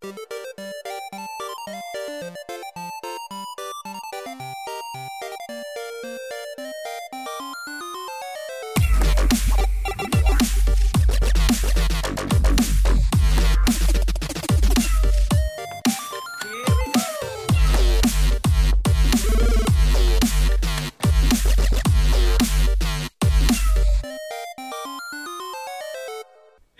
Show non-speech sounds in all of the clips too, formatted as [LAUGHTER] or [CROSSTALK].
Música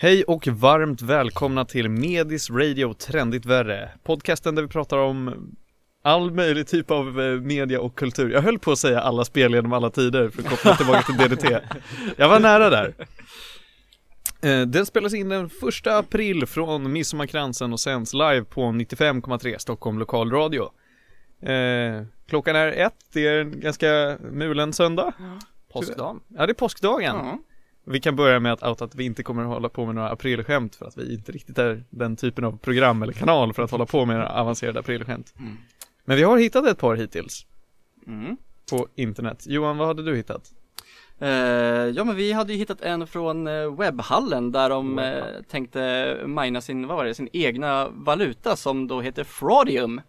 Hej och varmt välkomna till Medis Radio Trendigt Värre Podcasten där vi pratar om all möjlig typ av eh, media och kultur. Jag höll på att säga alla spel genom alla tider för att koppla tillbaka till DDT [LAUGHS] Jag var nära där. Eh, Den spelas in den första april från Midsommarkransen och sänds live på 95,3 Stockholm lokalradio eh, Klockan är ett, det är en ganska mulen söndag. Påskdagen. Ja det är påskdagen. Ja. Vi kan börja med att outa att vi inte kommer att hålla på med några aprilskämt för att vi inte riktigt är den typen av program eller kanal för att hålla på med några avancerade aprilskämt. Mm. Men vi har hittat ett par hittills Mm. på internet. Johan, vad hade du hittat? Eh, ja men vi hade ju hittat en från eh, webbhallen där de eh, tänkte mina sin, vad var det, sin egna valuta som då heter Fraudium.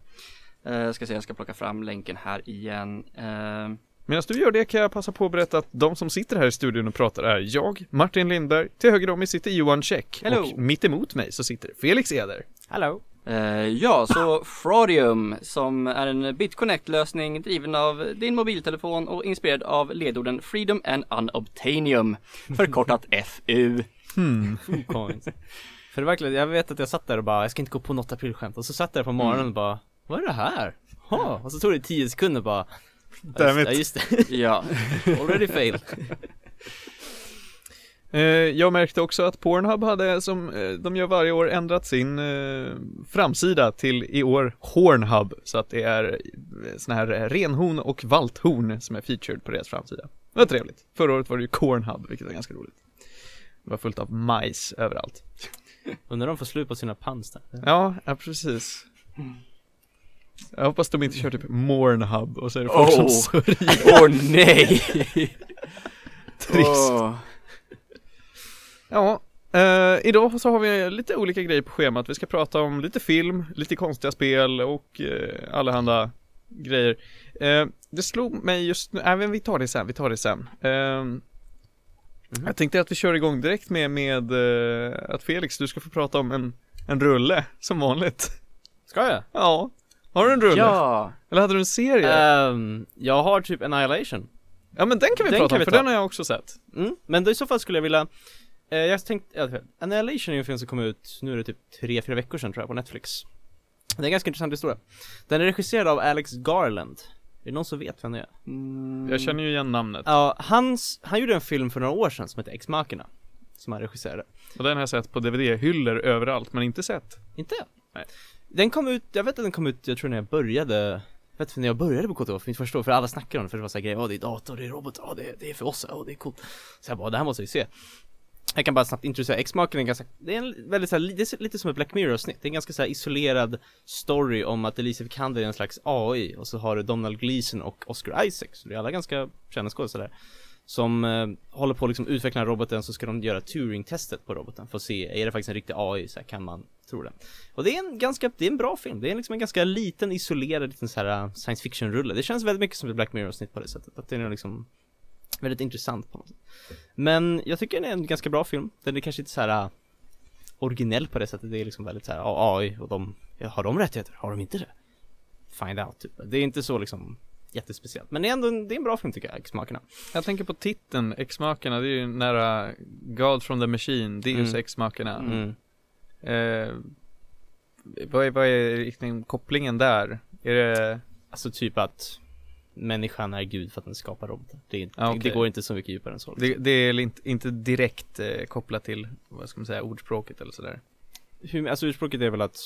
Eh, ska se, jag ska plocka fram länken här igen. Eh, Medan du gör det kan jag passa på att berätta att de som sitter här i studion och pratar är jag, Martin Lindberg, till höger om mig sitter Johan Käck Hello. och mitt emot mig så sitter Felix Eder. Hallå! Eh, ja, så Fraudium som är en BitConnect-lösning driven av din mobiltelefon och inspirerad av ledorden Freedom and Unobtainium, förkortat [LAUGHS] FU. coins. För det verkligen, jag vet att jag satt där och bara, jag ska inte gå på något aprilskämt och så satt jag på morgonen och bara, vad är det här? Ha. Och så tog det 10 sekunder bara, Damn it. ja just det, [LAUGHS] Ja, already failed. [LAUGHS] Eh, jag märkte också att Pornhub hade, som eh, de gör varje år, ändrat sin eh, framsida till i år Hornhub. Så att det är såna här renhon och valthorn som är featured på deras framsida. Det var trevligt. Förra året var det ju Cornhub, vilket var ganska roligt. Det var fullt av majs överallt. Undrar om de får slut på sina pants där. Ja, ja precis. Jag hoppas de inte kör typ Mornhub och så är det folk som Oh. sörjer. åh nej! [LAUGHS] Trist. Åh. Ja, eh, idag så har vi lite olika grejer på schemat. Vi ska prata om lite film, lite konstiga spel och eh, allehanda grejer. Eh, det slog mig just nu, nej men vi tar det sen, vi tar det sen. Eh, Jag tänkte att vi kör igång direkt med, med eh, att Felix, du ska få prata om en, en rulle, som vanligt. Ska jag? Ja, har du en rulle? Ja, Eller hade du en serie? Ehm, jag har typ Annihilation. ja men den kan vi den prata kan om, vi för ta. den har jag också sett. Mm. Men då i så fall skulle jag vilja eh, Jag tänkte, ja, Annihilation är ju en film som kom ut, nu är det typ 3-4 veckor sedan tror jag på Netflix Det är en ganska intressant historia Den är regisserad av Alex Garland Är det någon som vet vem det är? mm, Jag känner ju igen namnet. Ja, hans, han gjorde en film för några år sedan som heter Ex-Machina Som han regisserade Och den har jag sett på DVD-hyllor överallt, men inte sett. Inte? Nej. Den kom ut, jag vet att den kom ut, jag tror när jag började jag vet när jag började på KTH, för mitt första år, för alla snackade om det, för det var såhär grejer, åh det är dator, det är robot, åh det, är- det är för oss, åh det är coolt. Så jag bara, det här måste vi se. Jag kan bara snabbt introducera X-Maken, är ganska, det är en väldigt såhär, det är lite som ett Black Mirror-snitt, det är en ganska såhär isolerad story om att Elise Vikander är en slags AI, och så har du Donald Gleason och Oscar Isaac, så det är alla ganska kända skådespelare som eh, håller på att liksom utveckla roboten så ska de göra Turing-testet på roboten för att se, är det faktiskt en riktig AI, så här, kan man tro det? Och det är en ganska, det är en bra film, det är liksom en ganska liten isolerad liten så här eh, science fiction-rulle. Det känns väldigt mycket som ett Black Mirror-snitt på det sättet, att den är liksom väldigt intressant på något sätt. Men jag tycker den är en ganska bra film, den är kanske inte så här eh, originell på det sättet, det är liksom väldigt så här ja, AI och de, har de rättigheter? Har de inte det? Find out typ, det är inte så liksom jättespeciellt, men det är ändå en, det är en bra film tycker jag, X-Makerna Jag tänker på titeln, X-makerna, det är ju nära God from the Machine, Deus Mm. X-makerna. mm. Eh, vad är, vad är liksom kopplingen där? Är det, Alltså typ att människan är gud för att den skapar robotar. Det, Ah, det, okej. det går inte så mycket djupare än så. det, Liksom. det är inte, inte direkt eh, kopplat till, vad ska man säga, ordspråket eller sådär? Hur, alltså urspråket är väl att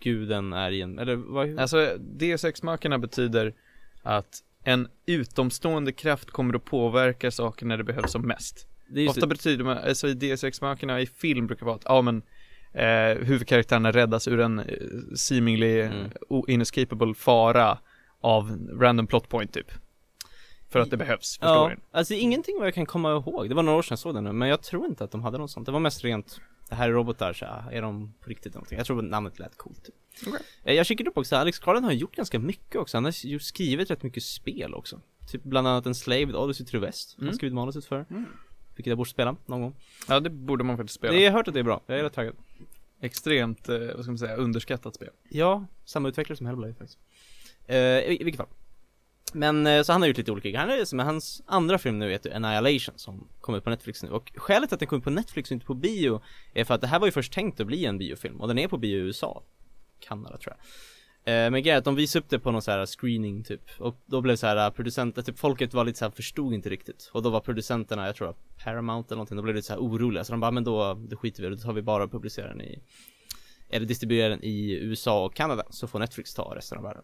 guden är i en, eller vad? Alltså, Deus X-makerna betyder att en utomstående kraft kommer att påverka saker när det behövs som mest. Ofta det, betyder man, alltså i Deus Ex-makerna i film brukar vara att, ja men eh, huvudkaraktärerna räddas ur en eh, seemingly Mm. mm. inescapable fara av random plot point typ. För att det behövs för ja, storyn. alltså ingenting vad jag kan komma ihåg. Det var några år sedan jag såg den nu, men jag tror inte att de hade något sånt. Det var mest rent det här är robotar, så här, är de på riktigt någonting? Jag tror namnet lät coolt typ. Okej. Eh, Jag kikade upp också, Alex Garland har gjort ganska mycket också, han har ju skrivit rätt mycket spel också Typ bland annat en Slave, Odyssey to the West, han har Mm. skrivit manuset för Mm. Vilket jag borde spela någon gång Ja, det borde man faktiskt spela. Det jag har hört att det är bra, jag är rätt taggad Extremt, eh, vad ska man säga, underskattat spel. Ja, samma utvecklare som Hellblade faktiskt eh, i, I vilket fall men eh, så han har gjort lite olika grejer, han är som hans andra film nu heter Annihilation som kommer på Netflix nu. Och skälet till att den kommer på Netflix och inte på bio är för att det här var ju först tänkt att bli en biofilm. Och den är på bio i USA. Kanada tror jag. Eh, men grejen är att de visade upp det på någon så här screening typ. Och då blev så här eh, producenter, typ folket var lite så här förstod inte riktigt. Och då var producenterna, jag tror att Paramount eller någonting, då blev det så här oroliga. Så de bara men då, då skiter vi i det, då tar vi bara och publicerar den i eller distribuerar den i USA och Kanada. Så får Netflix ta resten av världen.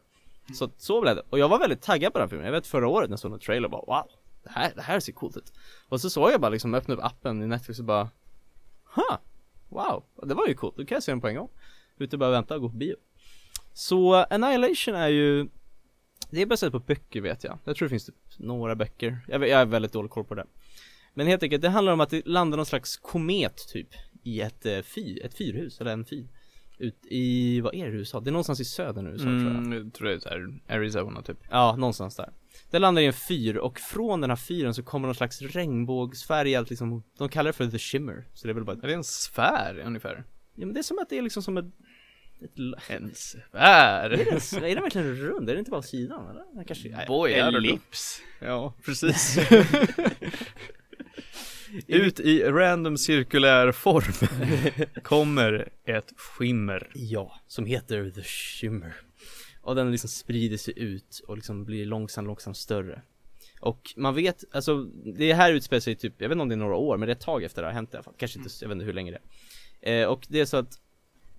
Så, så blev det, och jag var väldigt taggad på den filmen, jag vet förra året när jag såg en trailer bara wow det här, det här ser coolt ut. Och så såg jag bara liksom öppna upp appen i Netflix och bara Huh, wow, det var ju coolt, då kan jag se den på en gång. Ute och bara vänta och gå på bio. Så Annihilation är ju Det är baserat på böcker vet jag, jag tror det finns typ några böcker. Jag, vet- jag är väldigt dålig koll på det. Men helt enkelt, det handlar om att det landar någon slags komet typ I ett, eh, fyr, ett fyrhus, eller en fyr. Ut i, vad är det USA? Det är någonstans i södern USA tror jag Mm, jag tror det är så här Arizona typ. Ja, någonstans där Det landar i en fyr och från den här fyren så kommer någon slags regnbågsfärgad liksom De kallar det för the shimmer Så det är väl bara Är det en sfär ungefär? Ja men det är som att det är liksom som ett, ett En sfär? är, det, en- är den verkligen rund? Är det inte bara sidan eller? Den kanske, Boy. Ellips. Ja, precis. [LAUGHS] [LAUGHS] Ut i random cirkulär form. [LAUGHS] Kommer ett skimmer. Ja, som heter the shimmer. Och den liksom sprider sig ut och liksom blir långsamt, långsamt större. Och man vet, alltså det här utspelar sig typ, jag vet inte om det är några år men det är ett tag efter det har hänt i alla fall. Kanske inte, jag vet inte hur länge det är. Eh, Och det är så att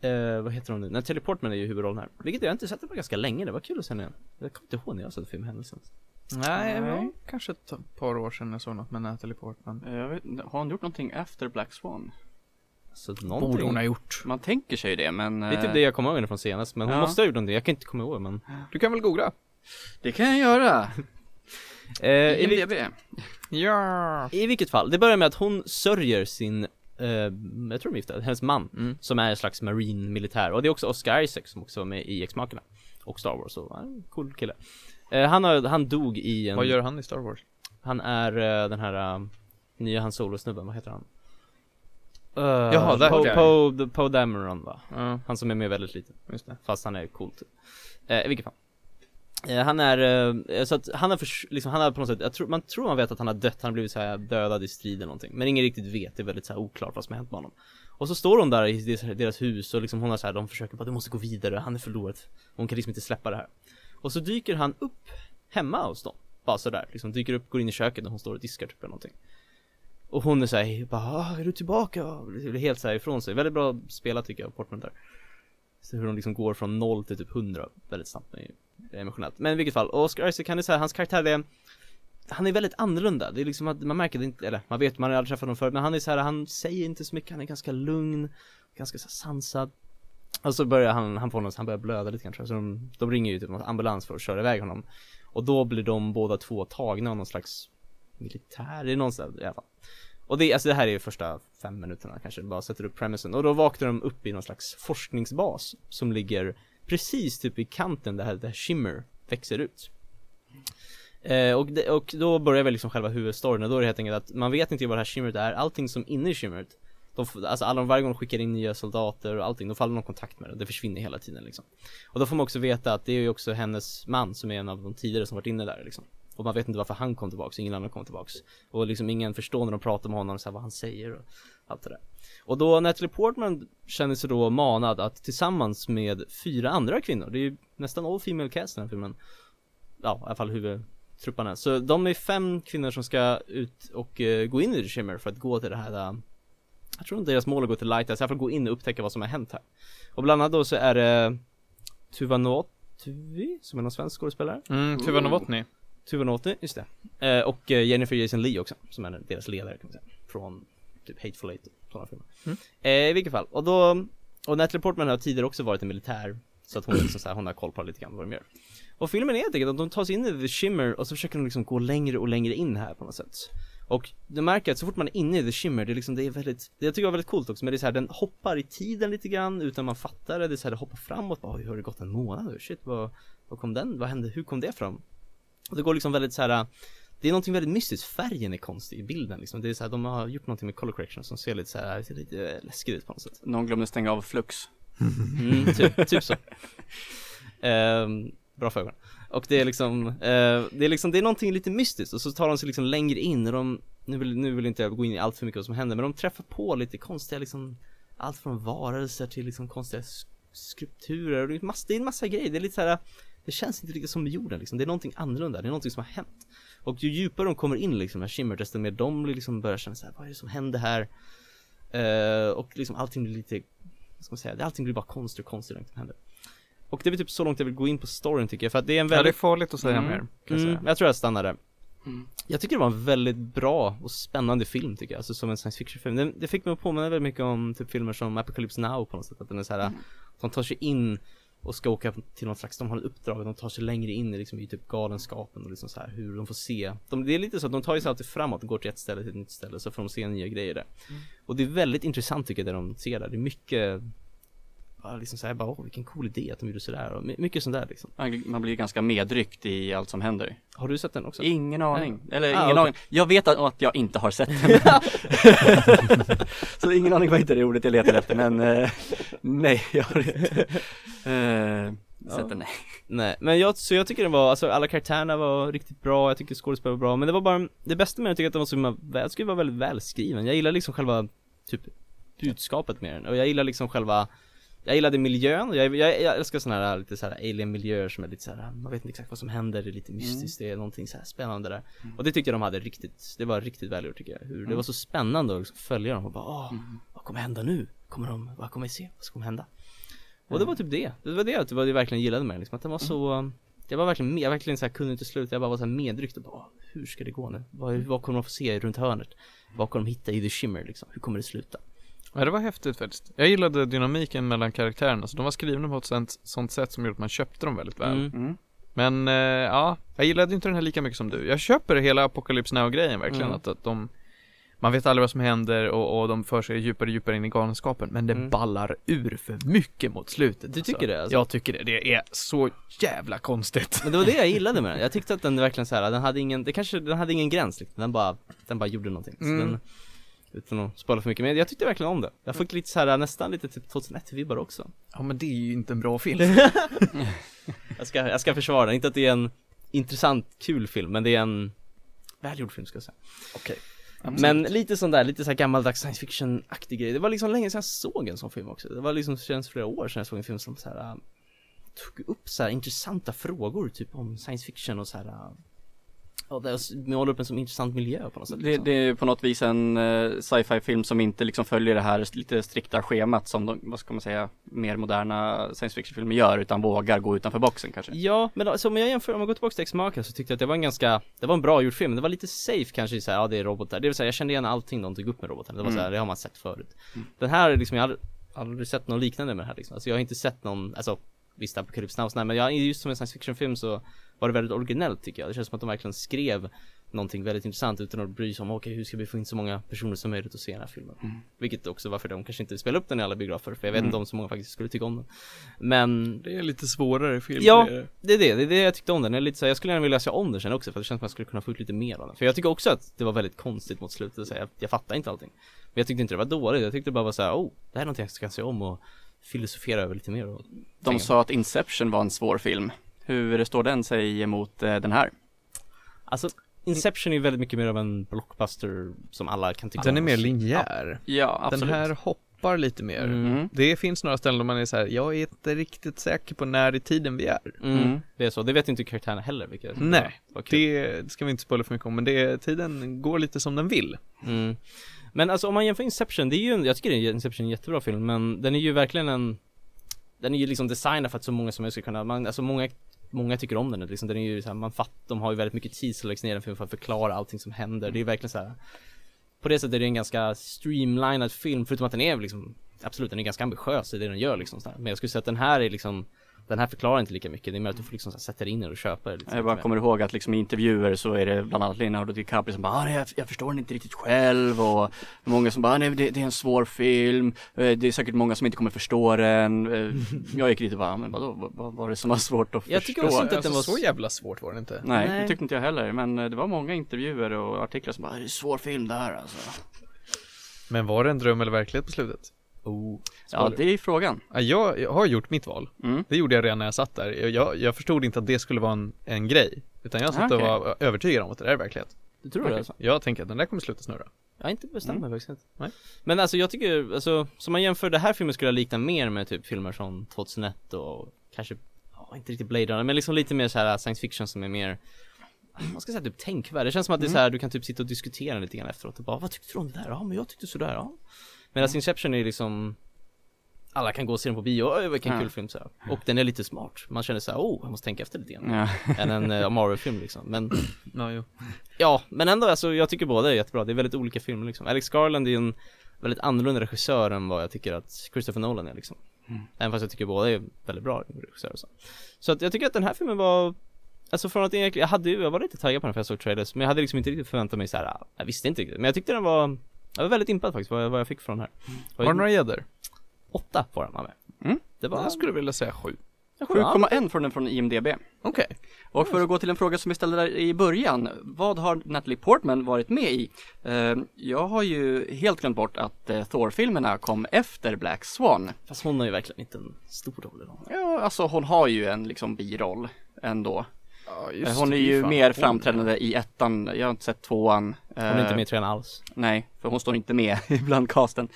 Eh, vad heter hon nu? Natalie Portman är ju huvudrollen här. Vilket jag inte sett på ganska länge, det var kul att se henne igen. Jag kommer inte ihåg när jag såg filmen senast Nej, Nej. ja, kanske ett par år sedan jag såg något med Natalie Portman. Jag vet, har hon gjort någonting efter Black Swan? Så Borde hon ha gjort. Man tänker sig det men Det är typ det jag kommer ihåg från senast, men hon Ja. måste ha gjort någonting, jag kan inte komma ihåg men Du kan väl googla? det kan jag göra. [LAUGHS] eh, i, IMDB. Ja. I vilket fall, det börjar med att hon sörjer sin, eh, jag tror de är gifta, hennes man Mm. Som är en slags marine militär, och det är också Oscar Isaac som också var med i X-Makerna Och Star Wars, är en cool kille han, har, han dog i en, Vad gör han i Star Wars? han är eh, den här eh, nya Han Solo-snubben, vad heter han? Uh, Jaha, that Poe guy. Poe Poe Dameron va? Ja, Han som är med väldigt lite just det. Fast han är cool typ. Eh, i vilket fall eh, Han är, eh, så att han har liksom, han har på något sätt, jag tror, man tror man vet att han har dött, han har blivit så här dödad i strid eller någonting Men ingen riktigt vet, det är väldigt så här oklart vad som har hänt med honom Och så står hon där i deras, deras hus och liksom hon har så här, de försöker bara, du måste gå vidare, han är förlorad Hon kan liksom inte släppa det här och så dyker han upp hemma hos dem. Bara sådär, liksom dyker upp, går in i köket när hon står och diskar typ eller någonting. Och hon är såhär, bara, ah, är du tillbaka? Liksom blir helt såhär ifrån sig, väldigt bra spelat tycker jag, Portman där. Så hur de liksom går från noll till typ 100 väldigt snabbt, det är emotionellt. Men i vilket fall, Oscar Isaac han är såhär, hans karaktär är Han är väldigt annorlunda, det är liksom att man märker det inte, eller man vet, man har aldrig träffat honom förut Men han är så här, han säger inte så mycket, han är ganska lugn Ganska så sansad. Och så börjar han, han får något, han börjar blöda lite kanske Så de, de ringer ju typ en ambulans för att köra iväg honom. Och då blir de båda två tagna av någon slags militär, det är någonstans i alla fall. Och det, alltså det här är ju första fem minuterna kanske, bara sätter upp premisen Och då vaknar de upp i någon slags forskningsbas Som ligger precis typ i kanten där, där Shimmer växer ut. Eh, och, de, och då börjar väl liksom själva huvudstoryn. Och då är det helt enkelt att man vet inte vad det här Shimmeret är, allting som inne i Shimmeret de, Alltså alla, varje gång de skickar in nya soldater och allting, då faller någon kontakt med det, det försvinner hela tiden liksom. Och då får man också veta att det är ju också hennes man som är en av de tidigare som varit inne där liksom. Och man vet inte varför han kom tillbaks, ingen annan kom tillbaks. Och liksom ingen förstår när de pratar med honom så här, vad han säger och allt det där. Och då Natalie Portman känner sig då manad att tillsammans med fyra andra kvinnor, det är ju nästan all female cast i den här filmen. Ja, i alla fall huvudtrupparna. Så de är fem kvinnor som ska ut och uh, gå in i The Shimmer för att gå till det här eh, jag tror inte deras mål är att gå till Lighthouse, i alla fall gå in och upptäcka vad som har hänt här. Och bland annat då så är det Tuva Novotny, som är någon svensk skådespelare. Mm, Tuva Novotny. Tuva Novotny, just det. Eh, Och eh, Jennifer Jason Leigh också, som är deras ledare kan man säga. Från typ Hateful Eight och sådana filmer. Mm. eh, I vilket fall, och då Och Natalie Portman har tidigare också varit en militär Så att hon, liksom så här, hon har koll på lite grann vad de gör. Och filmen är helt enkelt att de tar sig in i The Shimmer och så försöker de liksom gå längre och längre in här på något sätt Och du märker att så fort man är inne i The Shimmer, det är liksom, det är väldigt, det jag tycker var väldigt coolt också, men det är så här, den hoppar i tiden lite grann utan man fattar det, det är så här, det hoppar framåt, bara, oj har det gått en månad nu? Shit, vad, vad kom den, vad hände, hur kom det fram? Och det går liksom väldigt så här. Det är någonting väldigt mystiskt, färgen är konstig i bilden liksom. Det är så här, de har gjort någonting med color correction som ser lite så här, ser lite läskigt ut på något sätt. Någon glömde stänga av flux. Mm, typ, typ så. [LAUGHS] Ehm, bra för ögonen. Och det är liksom, eh, det är liksom, det är någonting lite mystiskt och så tar de sig liksom längre in och de, nu vill, nu vill inte jag gå in i allt för mycket vad som händer men de träffar på lite konstiga liksom, allt från varelser till liksom konstiga skulpturer och det är, massa, det är en massa grejer, det är lite så här. Det känns inte riktigt som jorden liksom, det är någonting annorlunda, det är någonting som har hänt Och ju djupare de kommer in liksom, med Shimmer, desto mer de blir liksom börjar känna så här, vad är det som händer här? Eh, och liksom allting blir lite, vad ska man säga, allting blir bara konstigare och konstigare som händer och det är typ så långt jag vill gå in på storyn tycker jag, för att det är en Ja, det är väldigt farligt att säga Mm. mer, kan jag Mm, säga. jag tror jag stannar där. Mm. Jag tycker det var en väldigt bra och spännande film tycker jag, alltså som en science fiction film. Det, det fick mig att påminna väldigt mycket om typ filmer som Apocalypse Now på något sätt, att den är så här, de tar sig in och ska åka till någon slags, de har ett uppdrag, de tar sig längre in i liksom i typ galenskapen och liksom så här hur de får se. De, det är lite så att de tar sig alltid framåt, går till ett ställe till ett nytt ställe så får de se nya grejer där. Och det är väldigt intressant tycker jag det de ser där, det är mycket bara liksom såhär, bara åh vilken cool idé att de gjorde sådär och my- mycket sånt där liksom. Man blir ganska medryckt i allt som händer. Har du sett den också? Ingen aning. Eller Ah, ingen okej. aning. Jag vet att, att jag inte har sett den. [LAUGHS] Så ingen aning vad inte det ordet jag letar efter men eh, nej, jag har inte eh, sett den. Nej. Nej, men jag, så jag tycker den var, alltså alla karaktärerna var riktigt bra, jag tycker skådespelet var bra, men det var bara, det bästa med den tycker att den var så himla väl, skulle vara väldigt välskriven, jag gillar liksom själva, typ, budskapet med den, och jag gillar liksom själva jag gillade miljön, jag, jag, jag älskar sådana här lite så här alien-miljöer som är lite så här, man vet inte exakt vad som händer, det är lite mystiskt, det är någonting så här spännande där Och det tyckte jag de hade riktigt, det var riktigt välgjort tycker jag, hur det var så spännande att liksom följa dem och bara åh, vad kommer hända nu? Kommer de, vad kommer vi se? Vad kommer hända? Och det var typ det, det var det, det var det jag verkligen gillade med liksom, att den var så Jag var verkligen jag verkligen så här kunde inte sluta, jag bara var så här medryckt och bara "Åh, Hur ska det gå nu? Vad, vad kommer de få se runt hörnet? Vad kommer de hitta i the shimmer liksom? Hur kommer det sluta? Ja, det var häftigt faktiskt. Jag gillade dynamiken mellan karaktärerna, så de var skrivna på ett sånt, sånt sätt som gjorde att man köpte dem väldigt väl. Mm. Mm. Men eh, ja, jag gillade inte den här lika mycket som du. Jag köper hela Apocalypse Now-grejen verkligen, Mm. att, att de man vet aldrig vad som händer och, och de för sig djupare och djupare in i galenskapen Men det Mm. ballar ur för mycket mot slutet Du tycker det, alltså? Jag tycker det, det är så jävla konstigt Men det var det jag gillade med den, [LAUGHS] jag tyckte att den verkligen så här, den hade ingen, det kanske, den hade ingen gräns liksom. den bara, den bara gjorde någonting så Mm. den, Utan att spoila för mycket, men jag tyckte verkligen om det. Jag fick lite så här, nästan lite typ 2001-vibbar också. Ja men det är ju inte en bra film. [LAUGHS] [LAUGHS] Jag ska, jag ska försvara den, inte att det är en intressant, kul film, men det är en välgjord film ska jag säga. Okej. Men lite sån där, lite så här gammaldags science fiction-aktig grej. Det var liksom länge sedan jag såg en sån film också. Det var liksom, känns flera år sedan jag såg en film som så här äh, Tog upp så här intressanta frågor typ om science fiction och så här äh, Ja, det målar upp en som intressant miljö på något sätt Det, liksom. det är på något vis en eh, sci-fi film som inte liksom följer det här lite strikta schemat som de, vad ska man säga, mer moderna science fiction filmer gör utan vågar gå utanför boxen kanske. Ja, men alltså, om jag jämför, om jag går tillbaka till X-Marker så tyckte jag att det var en ganska, det var en bra gjord film, det var lite safe kanske i så här, ja det är robotar, det vill säga jag kände igen allting de tog upp med robotarna, det var Mm. så här, det har man sett förut Den här liksom, jag har aldrig, sett någon liknande med den här liksom, alltså jag har inte sett någon, alltså Visst Apocalypse Now och sådär, men jag, just som en science fiction film så var det väldigt originellt tycker jag. Det känns som att de verkligen skrev någonting väldigt intressant utan att bry sig om okej hur ska vi få in så många personer som möjligt att se den här filmen? Vilket också varför de kanske inte spelar upp den i alla biografer för jag vet Mm. inte om så många faktiskt skulle tycka om den. Men Det är lite svårare film. Ja, det är det. det. Är det, jag tyckte om den, jag, är lite så här, jag skulle gärna vilja se om den sen också för det känns som att jag skulle kunna få ut lite mer av den. För jag tycker också att det var väldigt konstigt mot slutet, så här, jag, jag fattar inte allting. Men jag tyckte inte det var dåligt, jag tyckte det bara var så här, oh, det här är någonting jag ska se om och filosofera över lite mer och De sa att Inception var en svår film. Hur står den sig emot eh, den här? Alltså, Inception är ju väldigt mycket mer av en blockbuster som alla kan tycka Den är mer linjär Ja, absolut. Den här hoppar lite mer Mm. Det finns några ställen där man är så här, jag är inte riktigt säker på när i tiden vi är Mm, Mm. det är så, det vet inte karaktärerna heller vilket Nej. Det ska vi inte spoila för mycket om, men det, tiden går lite som den vill Mm. Men alltså om man jämför Inception, det är ju jag tycker det är Inception är en jättebra film men den är ju verkligen en Den är ju liksom designad för att så många som möjligt ska kunna, man, alltså många Många tycker om den, liksom, den är ju så här, man fattar, de har ju väldigt mycket tid som läggs ner i filmen för att förklara allting som händer, det är verkligen så här. På det sättet är det en ganska streamlinad film, förutom att den är liksom Absolut, den är ganska ambitiös i det den gör liksom så här. Men jag skulle säga att den här är liksom den här förklarar inte lika mycket, det är mer att du får liksom sätta dig in och köpa det lite Jag bara mer. kommer ihåg att liksom i intervjuer så är det bland annat Leonardo DiCaprio som bara ah, nej, jag, jag förstår den inte riktigt själv och många som bara nej det, det är en svår film, Eh, det är säkert många som inte kommer förstå den Eh, Jag gick dit och bara, men vadå, vad, vad var det som var svårt att Jag tycker förstå? också inte att den Alltså, var så jävla svårt var det inte. Nej, Nej. det tyckte inte jag heller, men eh, det var många intervjuer och artiklar som bara, det är en svår film det här alltså Men var det en dröm eller verklighet på slutet? Oh. Ja, det är frågan Ja, jag, jag har gjort mitt val. mm. Det gjorde jag redan när jag satt där. Jag, jag, förstod inte att det skulle vara en, en grej. Utan jag satt Okej. och var övertygad om att det där är verklighet. Du tror det alltså? Jag tänker att den där kommer sluta snurra. Jag har inte bestämt mig faktiskt. Nej. Men alltså jag tycker, alltså, som man jämför det här filmen skulle jag likna mer med typ filmer som 2001 och kanske, ja inte riktigt Blade Runner, men liksom lite mer så här science fiction som är mer man ska säga typ tänkvärd, det känns som att det är så här, du kan typ sitta och diskutera lite grann efteråt och bara Vad tyckte du om det där? Ja men jag tyckte sådär, ja Medan Inception är liksom Alla kan gå och se den på bio, oj vilken Ja. kul film så här. Och den är lite smart, man känner så här, oh jag måste tänka efter lite grann ja. [LAUGHS] Än en uh, Marvel-film liksom, men [CLEARS THROAT] Ja, jo. Ja, men ändå alltså jag tycker båda är jättebra, det är väldigt olika filmer liksom Alex Garland är en väldigt annorlunda regissör än vad jag tycker att Christopher Nolan är liksom Mm. Även fast jag tycker båda är väldigt bra regissörer så Så att jag tycker att den här filmen var Alltså från att jag jag hade ju, jag var lite taggad på den för jag såg trailers Men jag hade liksom inte riktigt förväntat mig så här. jag visste inte riktigt Men jag tyckte den var Jag var väldigt impad faktiskt vad jag, vad jag fick från den här Har du några gäddor? Åtta får den av mig Mm. Det var Jag skulle vilja säga sju. 7,1 från den från IMDB Okej. Och för att gå till en fråga som vi ställde där i början, vad har Natalie Portman varit med i? Eh, jag har ju helt glömt bort att eh, Thor-filmerna kom efter Black Swan. Fast hon har ju verkligen inte en stor roll idag Ja, alltså hon har ju en liksom biroll ändå. Ja, Eh, hon är ju mer framträdande i ettan, jag har inte sett tvåan. Hon är inte Eh, med i trean alls Nej, för hon står inte med [LAUGHS] bland casten.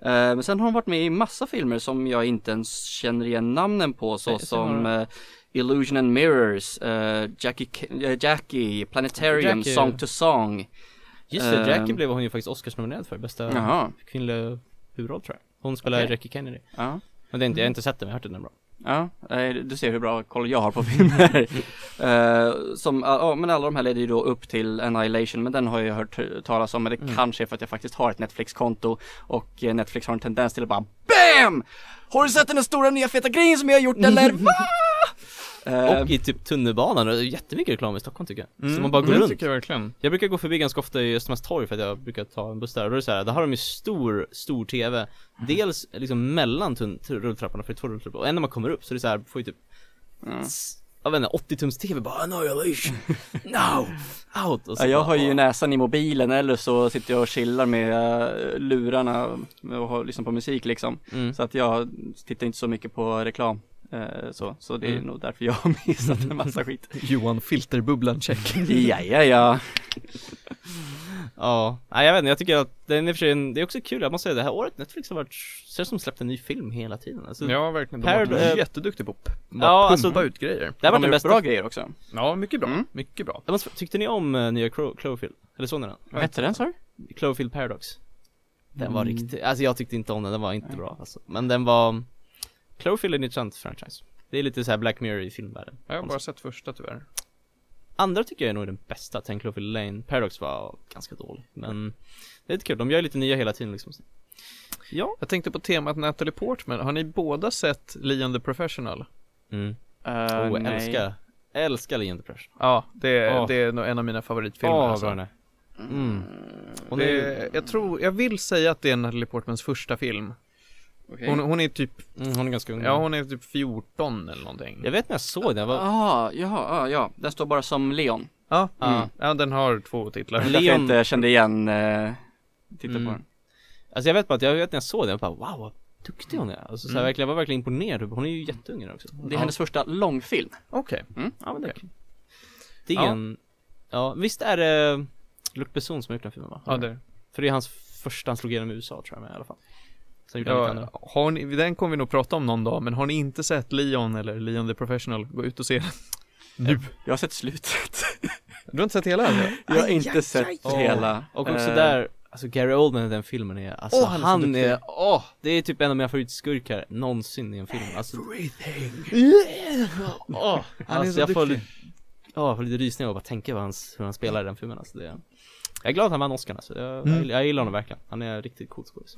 Eh, men sen har hon varit med i massa filmer som jag inte ens känner igen namnen på så som Illusion and Mirrors, Jackie, Jackie, Planetarium, Jackie- Song to Song. Just det. Jackie blev hon ju faktiskt Oscarsnominerad för, bästa Jaha, kvinnliga huvudroll tror jag Hon spelar Okej. Jackie Kennedy ja. Men det är inte, jag har inte sett den, men jag har hört den är bra Ja, eh, du ser hur bra koll jag har på filmer. [LAUGHS] Eh, som, ja men alla de här leder ju då upp till Annihilation, men den har jag hört talas om, men det Mm. kanske är för att jag faktiskt har ett Netflix-konto och eh, Netflix har en tendens till att bara BAM! Har du sett den stora nya feta grejen som jag har gjort eller? [LAUGHS] Eh, Och i typ tunnelbanan, och det är jättemycket reklam i Stockholm tycker jag Mm, Så man bara går runt tycker jag verkligen. Jag brukar gå förbi ganska ofta i Östermalmstorg för att jag brukar ta en buss där och då är det så här, där har de ju stor, stor TV Dels liksom mellan rulltrapporna, för det är två rulltrappor, och en när man kommer upp så är det så här, får ju typ Mm. Jag vet inte, 80 tums TV bara 'Annihilation' [LAUGHS] No! Out! Och så Ja, jag bara, har ju näsan i mobilen eller så sitter jag och chillar med eh, lurarna och lyssnar på musik liksom. mm. Så att jag tittar inte så mycket på reklam. Eh, Så, så det är Mm. nog därför jag har [LAUGHS] missat en massa skit. [LAUGHS] Johan filterbubblan check. Ja, ja, ja. Ja, nej jag vet inte, jag tycker att den är för sig, en- det är också kul, jag måste säga det här året Netflix har varit, känns som släppt en ny film hela tiden alltså, Ja, verkligen. De har varit jätteduktiga på att ja, bara alltså- pumpa ut grejer. Det här var De den har bästa bra grejer också. Ja, mycket bra. Mm. Mycket bra. Jag måste, Tyckte ni om uh, nya Clo- Cloverfield? Eller såg ni den? Vad hette den sa du? Cloverfield Paradox Den var Mm. riktigt, alltså jag tyckte inte om den, den var inte bra alltså. Men den var Cloverfield är en intressant franchise Det är lite så här Black Mirror i filmvärlden Jag har bara sett första tyvärr. Andra tycker jag är nog den bästa, Ten Cloverfield Lane Paradox var ganska dålig Men Det är lite kul, de gör lite nya hela tiden liksom Ja Jag tänkte på temat Natalie Portman. Har ni båda sett Leon the Professional? mm. Uh, Oh, jag älskar, älskar Leon Depression Ja, det är, Åh. det är nog en av mina favoritfilmer. Åh, alltså. är Mm. Det, är, jag tror, jag vill säga att det är Natalie Portmans första film. Okej. Hon, hon är typ, mm, hon är ganska ung ja hon är typ 14 eller någonting. Jag vet när jag såg den, var, Ah, ah, ja, den står bara som Leon. Ja, Ja. mm. ja den har två titlar. Är därför jag Leon- inte kände igen, eh, titta Mm. på den. Alltså jag vet bara att jag vet när jag såg den, jag bara wow vad duktig hon är Alltså så här, Mm. verkligen, jag var verkligen imponerad, hon är ju jätteung också Det är hennes första långfilm. Okej. Ja men det är okej. Det är Ja. en, ja visst är det Luc Besson som har gjort den filmen va? Ja, det. För det är hans första han slog igenom i USA tror jag med i alla fall Sen gjorde han lite andra Ja, har ni, den kommer vi nog prata om någon dag, men har ni inte sett Leon eller Leon the Professional, gå ut och se den. [LAUGHS] Nu. Jag har sett slutet. [LAUGHS] Du har inte sett hela? Alltså? Jag har inte sett aj. hela. Och också eh, där, alltså Gary Oldman i den filmen är, alltså Åh, han är så han duktig. är, åh, det är typ en av mina favoritskurkar någonsin i en film alltså [LAUGHS] Åh, Han är alltså så jag får duktig. lite, åh, jag får lite rysningar av att bara tänka vad hans, hur han spelar i den filmen alltså det Jag är glad att han vann Oscar alltså, jag, Mm. jag, jag gillar honom verkligen, han är riktigt cool skådis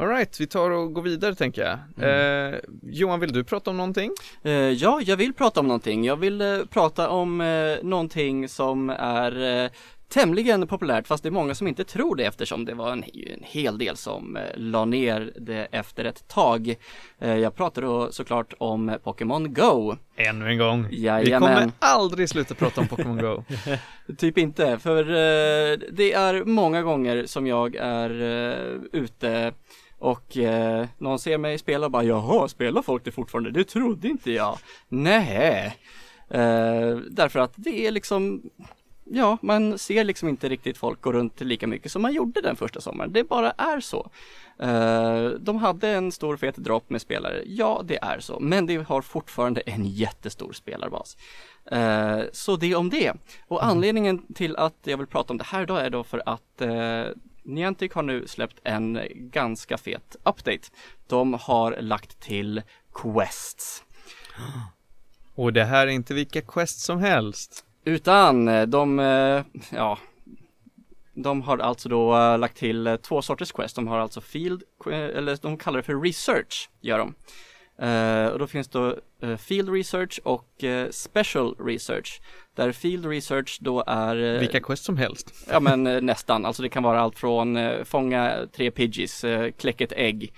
Alright, vi tar och går vidare tänker jag. Mm. Eh, Johan, vill du prata om någonting? Eh, ja, jag vill prata om någonting. Jag vill eh, prata om eh, någonting som är eh, tämligen populärt fast det är många som inte tror det eftersom det var en, en hel del som eh, la ner det efter ett tag. Eh, jag pratar då såklart om Pokémon Go. Ännu en gång. Vi Jajamän. kommer aldrig sluta prata om Pokémon Go. [LAUGHS] Typ inte, för eh, det är många gånger som jag är eh, ute och eh, någon ser mig spela och bara jaha, spelar folk det fortfarande? Det trodde inte jag. Nej. Eh, därför att det är liksom Ja, man ser liksom inte riktigt folk gå runt lika mycket som man gjorde den första sommaren. Det bara är så. Eh, de hade en stor fet dropp med spelare. Ja, det är så. Men det har fortfarande en jättestor spelarbas. Eh, så det om det. Och anledningen till att jag vill prata om det här idag är då för att eh, Niantic har nu släppt en ganska fet update. De har lagt till Quests. Och det här är inte vilka quest som helst. Utan eh, de, eh, ja, de har alltså då eh, lagt till två sorters quest. De har alltså field, eller de kallar det för research, gör de. Eh, och då finns då eh, field research och eh, special research. Där field research då är Vilka quest som helst. Ja men nästan, alltså det kan vara allt från fånga tre pidgeys, eh, kläck ett ägg.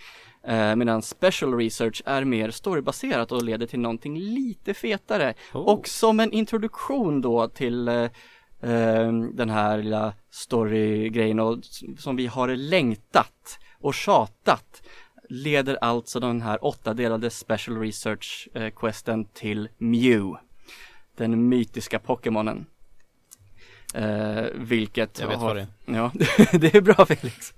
Medan special research är mer storybaserat och leder till någonting lite fetare. Och som en introduktion då till eh, eh, den här lilla storygrejen och som vi har längtat och tjatat leder alltså den här åttadelade special research eh, till Mew. Den mytiska Pokémonen. Eh, vilket Jag vet har, vad det är. Ja, [LAUGHS] det är bra Felix.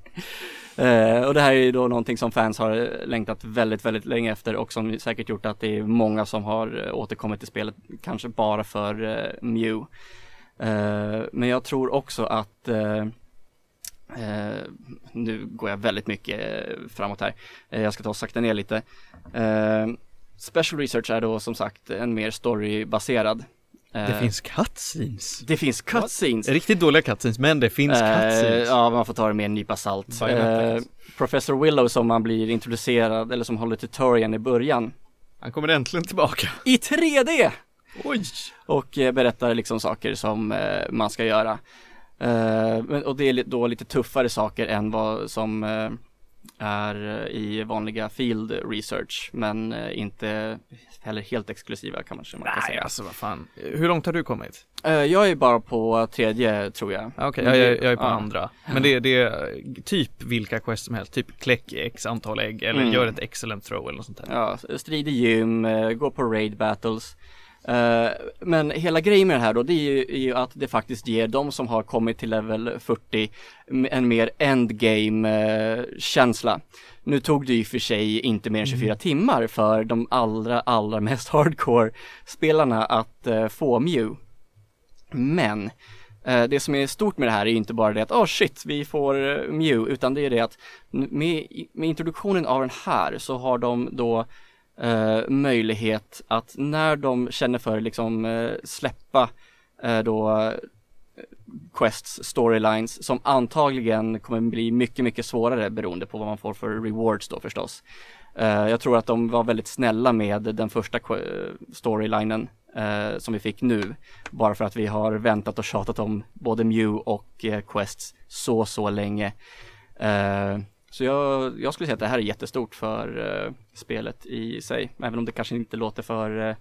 Eh, och det här är ju då någonting som fans har eh, längtat väldigt, väldigt länge efter och som säkert gjort att det är många som har eh, återkommit till spelet, kanske bara för eh, Mew. Eh, men jag tror också att eh, nu går jag väldigt mycket eh, framåt här. Eh, jag ska ta och sakta ner lite. Eh, Special Research är då som sagt en mer storybaserad. Det Eh, finns cutscenes. det finns cutscenes. Riktigt dåliga cutscenes, men det finns Eh, cutscenes. ja, man får ta det med en nypa salt. Professor Willow som man blir introducerad, eller som håller tutorialen i början. Han kommer äntligen tillbaka. I 3D! Oj! Och berättar liksom saker som man ska göra. Eh, men, och det är då lite tuffare saker än vad som eh, är eh, i vanliga field research. Men inte heller helt exklusiva kan man, kan Nej, säga. alltså vad fan. Hur långt har du kommit? Jag är bara på tredje tror jag. Ja, Okej, jag, jag, jag är på Ja. andra. Men det, det är typ vilka quest som helst. Typ kläck x antal ägg eller Mm. gör ett excellent throw eller något sånt där. Ja, strid i gym, gå på raid battles. Eh, men hela grejen med det här då, det är ju, är ju att det faktiskt ger de som har kommit till level 40 m- en mer endgame eh, känsla. Nu tog det ju för sig inte mer än 24 timmar för de allra, allra mest hardcore spelarna att eh, få Mew. Men det som är stort med det här är ju inte bara det att oh shit, vi får Mew, utan det är det att med, med introduktionen av den här så har de då eh, möjlighet att när de känner för liksom eh, släppa eh, då eh, quests, storylines som antagligen kommer bli mycket, mycket svårare beroende på vad man får för rewards då förstås. Eh, jag tror att de var väldigt snälla med den första storylinen eh, som vi fick nu. Bara för att vi har väntat och tjatat om både Mew och Quests så, så länge. Så jag, jag skulle säga att det här är jättestort för eh, spelet i sig, även om det kanske inte låter för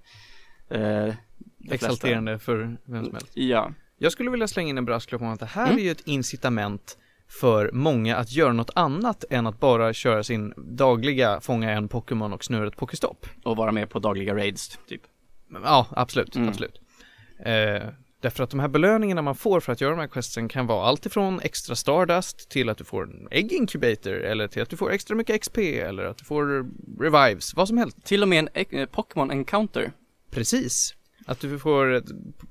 flesta. Exalterande för vem som helst. Ja, Jag skulle vilja slänga in en brasklapp om att det här Mm. är ju ett incitament för många att göra något annat än att bara köra sin dagliga fånga en Pokémon och snurra ett Pokéstopp. och vara med på dagliga raids typ. Ja, absolut, Mm. absolut. Eh, därför att de här belöningarna man får för att göra de här questen kan vara allt ifrån extra Stardust till att du får en Egg Incubator eller till att du får extra mycket XP eller att du får Revives, vad som helst. Till och med en eh, Pokémon Encounter. Precis. Att du får,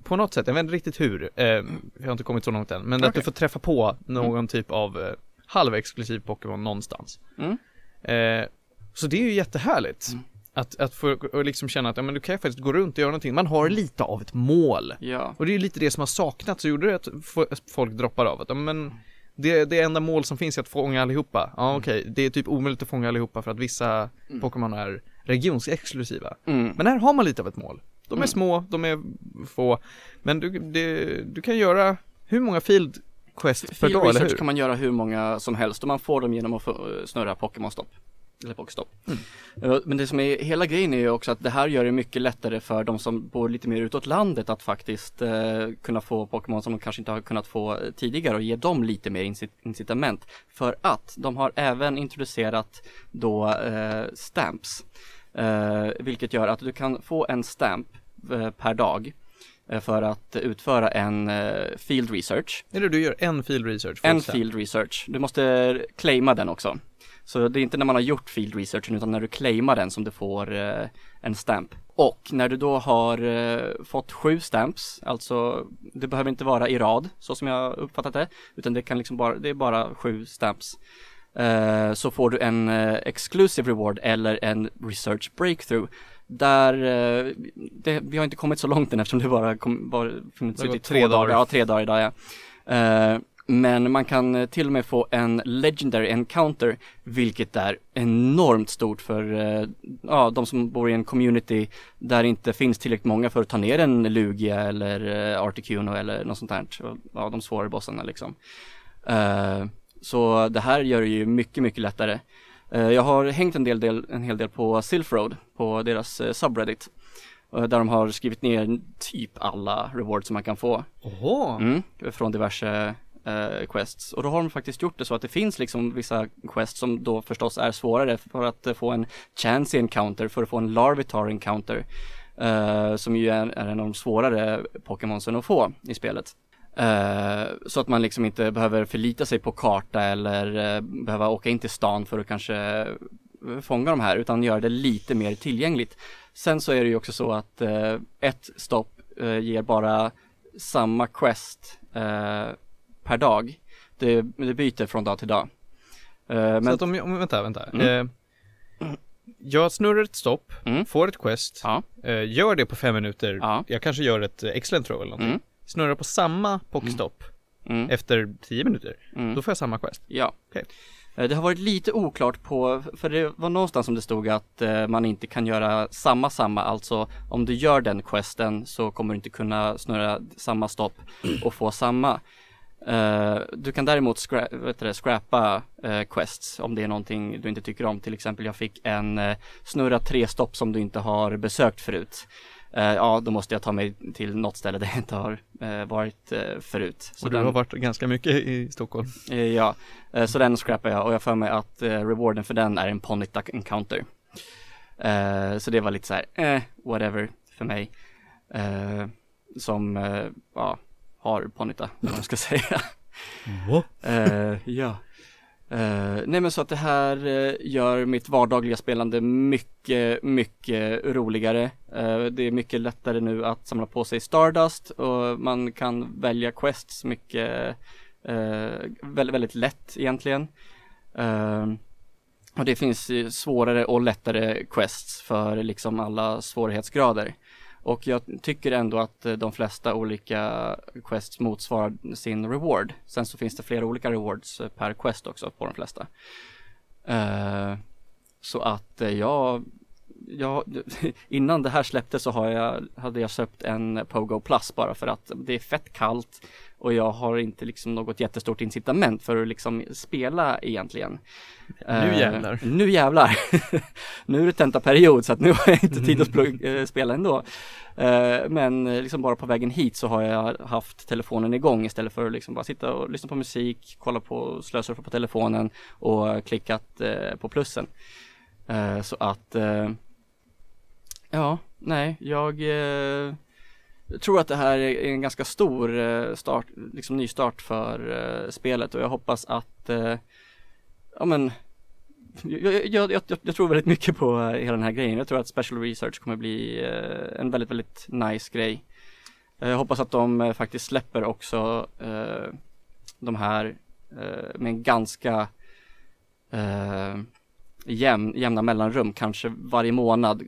på något sätt, jag vet inte riktigt hur, eh, jag har inte kommit så långt än, men att du får träffa på någon typ av eh, halvexklusiv Pokémon någonstans. Mm. Eh, så det är ju jättehärligt. Mm. Att, att få och liksom känna att ja, men du kan ju faktiskt gå runt och göra någonting. Man har lite av ett mål. Ja. Och det är ju lite det som har saknats och gjorde det att folk droppar av. Att, ja, men, det, det enda mål som finns är att fånga allihopa. Ja okej, det är typ omöjligt att fånga allihopa för att vissa Mm. Pokémon är regionsexklusiva. Mm. Men här har man lite av ett mål. De är Mm. små, de är få, men du, det, du kan göra hur många field quest per dag, eller hur? kan man göra hur många som helst och man får dem genom att eh, snurra Pokémon-stopp. Eller Pokéstopp. Mm. Eh, Men det som är, hela grejen är ju också att det här gör det mycket lättare för de som bor lite mer utåt landet att faktiskt eh, kunna få Pokémon som de kanske inte har kunnat få eh, tidigare och ge dem lite mer incit- incitament. För att de har även introducerat då eh, stamps. Eh, vilket gör att du kan få en stamp eh, per dag för att utföra en field research. Eller du gör en field research. En field research. Du måste claima den också. Så det är inte när man har gjort field researchen utan när du claimar den som du får eh, en stamp. Och när du då har eh, fått sju stamps, alltså det behöver inte vara i rad så som jag uppfattat det, utan det kan liksom bara, det är bara sju stamps. Eh, så får du en eh, exclusive reward eller en research breakthrough. Där, eh, det, vi har inte kommit så långt än eftersom det bara, kom, bara funnits Det har ut i två tre dagar. dagar. Ja, tre dagar idag ja. Men man kan eh, till och med få en legendary encounter, vilket är enormt stort för eh, ja, de som bor i en community där det inte finns tillräckligt många för att ta ner en Lugia eller eh, Articuno eller något sånt där. Ja, de svårare bossarna liksom. Eh, så det här gör det ju mycket, mycket lättare. Jag har hängt en, del, del, en hel del på Silph Road, på deras subreddit. Där de har skrivit ner typ alla rewards som man kan få. Oho. Mm, från diverse eh, quests. Och då har de faktiskt gjort det så att det finns liksom vissa quests som då förstås är svårare för att eh, få en chance encounter, för att få en larvitar encounter. eh, som ju är, är en av de svårare Pokémonsen att få i spelet. Eh, så att man liksom inte behöver förlita sig på karta eller eh, behöva åka in till stan för att kanske eh, fånga de här utan göra det lite mer tillgängligt. Sen så är det ju också så att eh, ett stopp eh, ger bara samma quest eh, per dag. Det, det byter från dag till dag. Eh, men, Så att om, vänta, vänta. Mm. Eh, jag snurrar ett stopp, Mm. får ett quest, ja, eh, gör det på fem minuter, Ja. jag kanske gör ett excellent throw eller någonting. Mm. Snurrar på samma pockstopp mm, efter tio minuter, mm. då får jag samma quest. Ja. Eh, Det har varit lite oklart på, för det var någonstans som det stod att man inte kan göra samma samma, alltså om du gör den questen så kommer du inte kunna snurra samma stopp och få samma. Eh, du kan däremot scra det, scrappa eh, quests om det är någonting du inte tycker om. Till exempel jag fick en uh, snurra tre stopp som du inte har besökt förut. Ja, då måste jag ta mig till något ställe där jag inte har varit förut. Så och du den- har varit ganska mycket i Stockholm. Ja, så den scrappar jag och jag får mig att rewarden för den är en Ponyta encounter. Så det var lite så här, eh, whatever för mig. Som, ja, har eller vad man ska säga. Eh, ja. Eh, nej men så att det här eh, gör mitt vardagliga spelande mycket, mycket roligare. Eh, det är mycket lättare nu att samla på sig Stardust och man kan välja quests mycket, eh, väldigt, väldigt lätt egentligen. Eh, och det finns svårare och lättare quests för liksom alla svårighetsgrader. Och jag tycker ändå att eh, de flesta olika quests motsvarar sin reward. Sen så finns det flera olika rewards eh, per quest också på de flesta. Eh, så att jag, jag, [LAUGHS] innan det här släpptes så har jag, hade jag köpt en Pogo Plus bara för att det är fett kallt och jag har inte liksom något jättestort incitament för att liksom spela egentligen. Nu Eh, jävlar. Nu jävlar. [LAUGHS] nu är det tentaperiod så att nu har jag inte tid att spl- eh, spela ändå. Eh, Men liksom bara på vägen hit så har jag haft telefonen igång istället för att liksom bara sitta och lyssna på musik, kolla på, slösurfa på telefonen och klickat eh, på plussen. Så att Ja, nej, jag eh, tror att det här är en ganska stor eh, start, liksom nystart för eh, spelet och jag hoppas att eh, ja men jag, jag, jag, jag, jag tror väldigt mycket på eh, hela den här grejen. Jag tror att Special Research kommer bli eh, en väldigt, väldigt nice grej. Eh, jag hoppas att de eh, faktiskt släpper också eh, de här eh, med en ganska eh, jämn, jämna mellanrum, kanske varje månad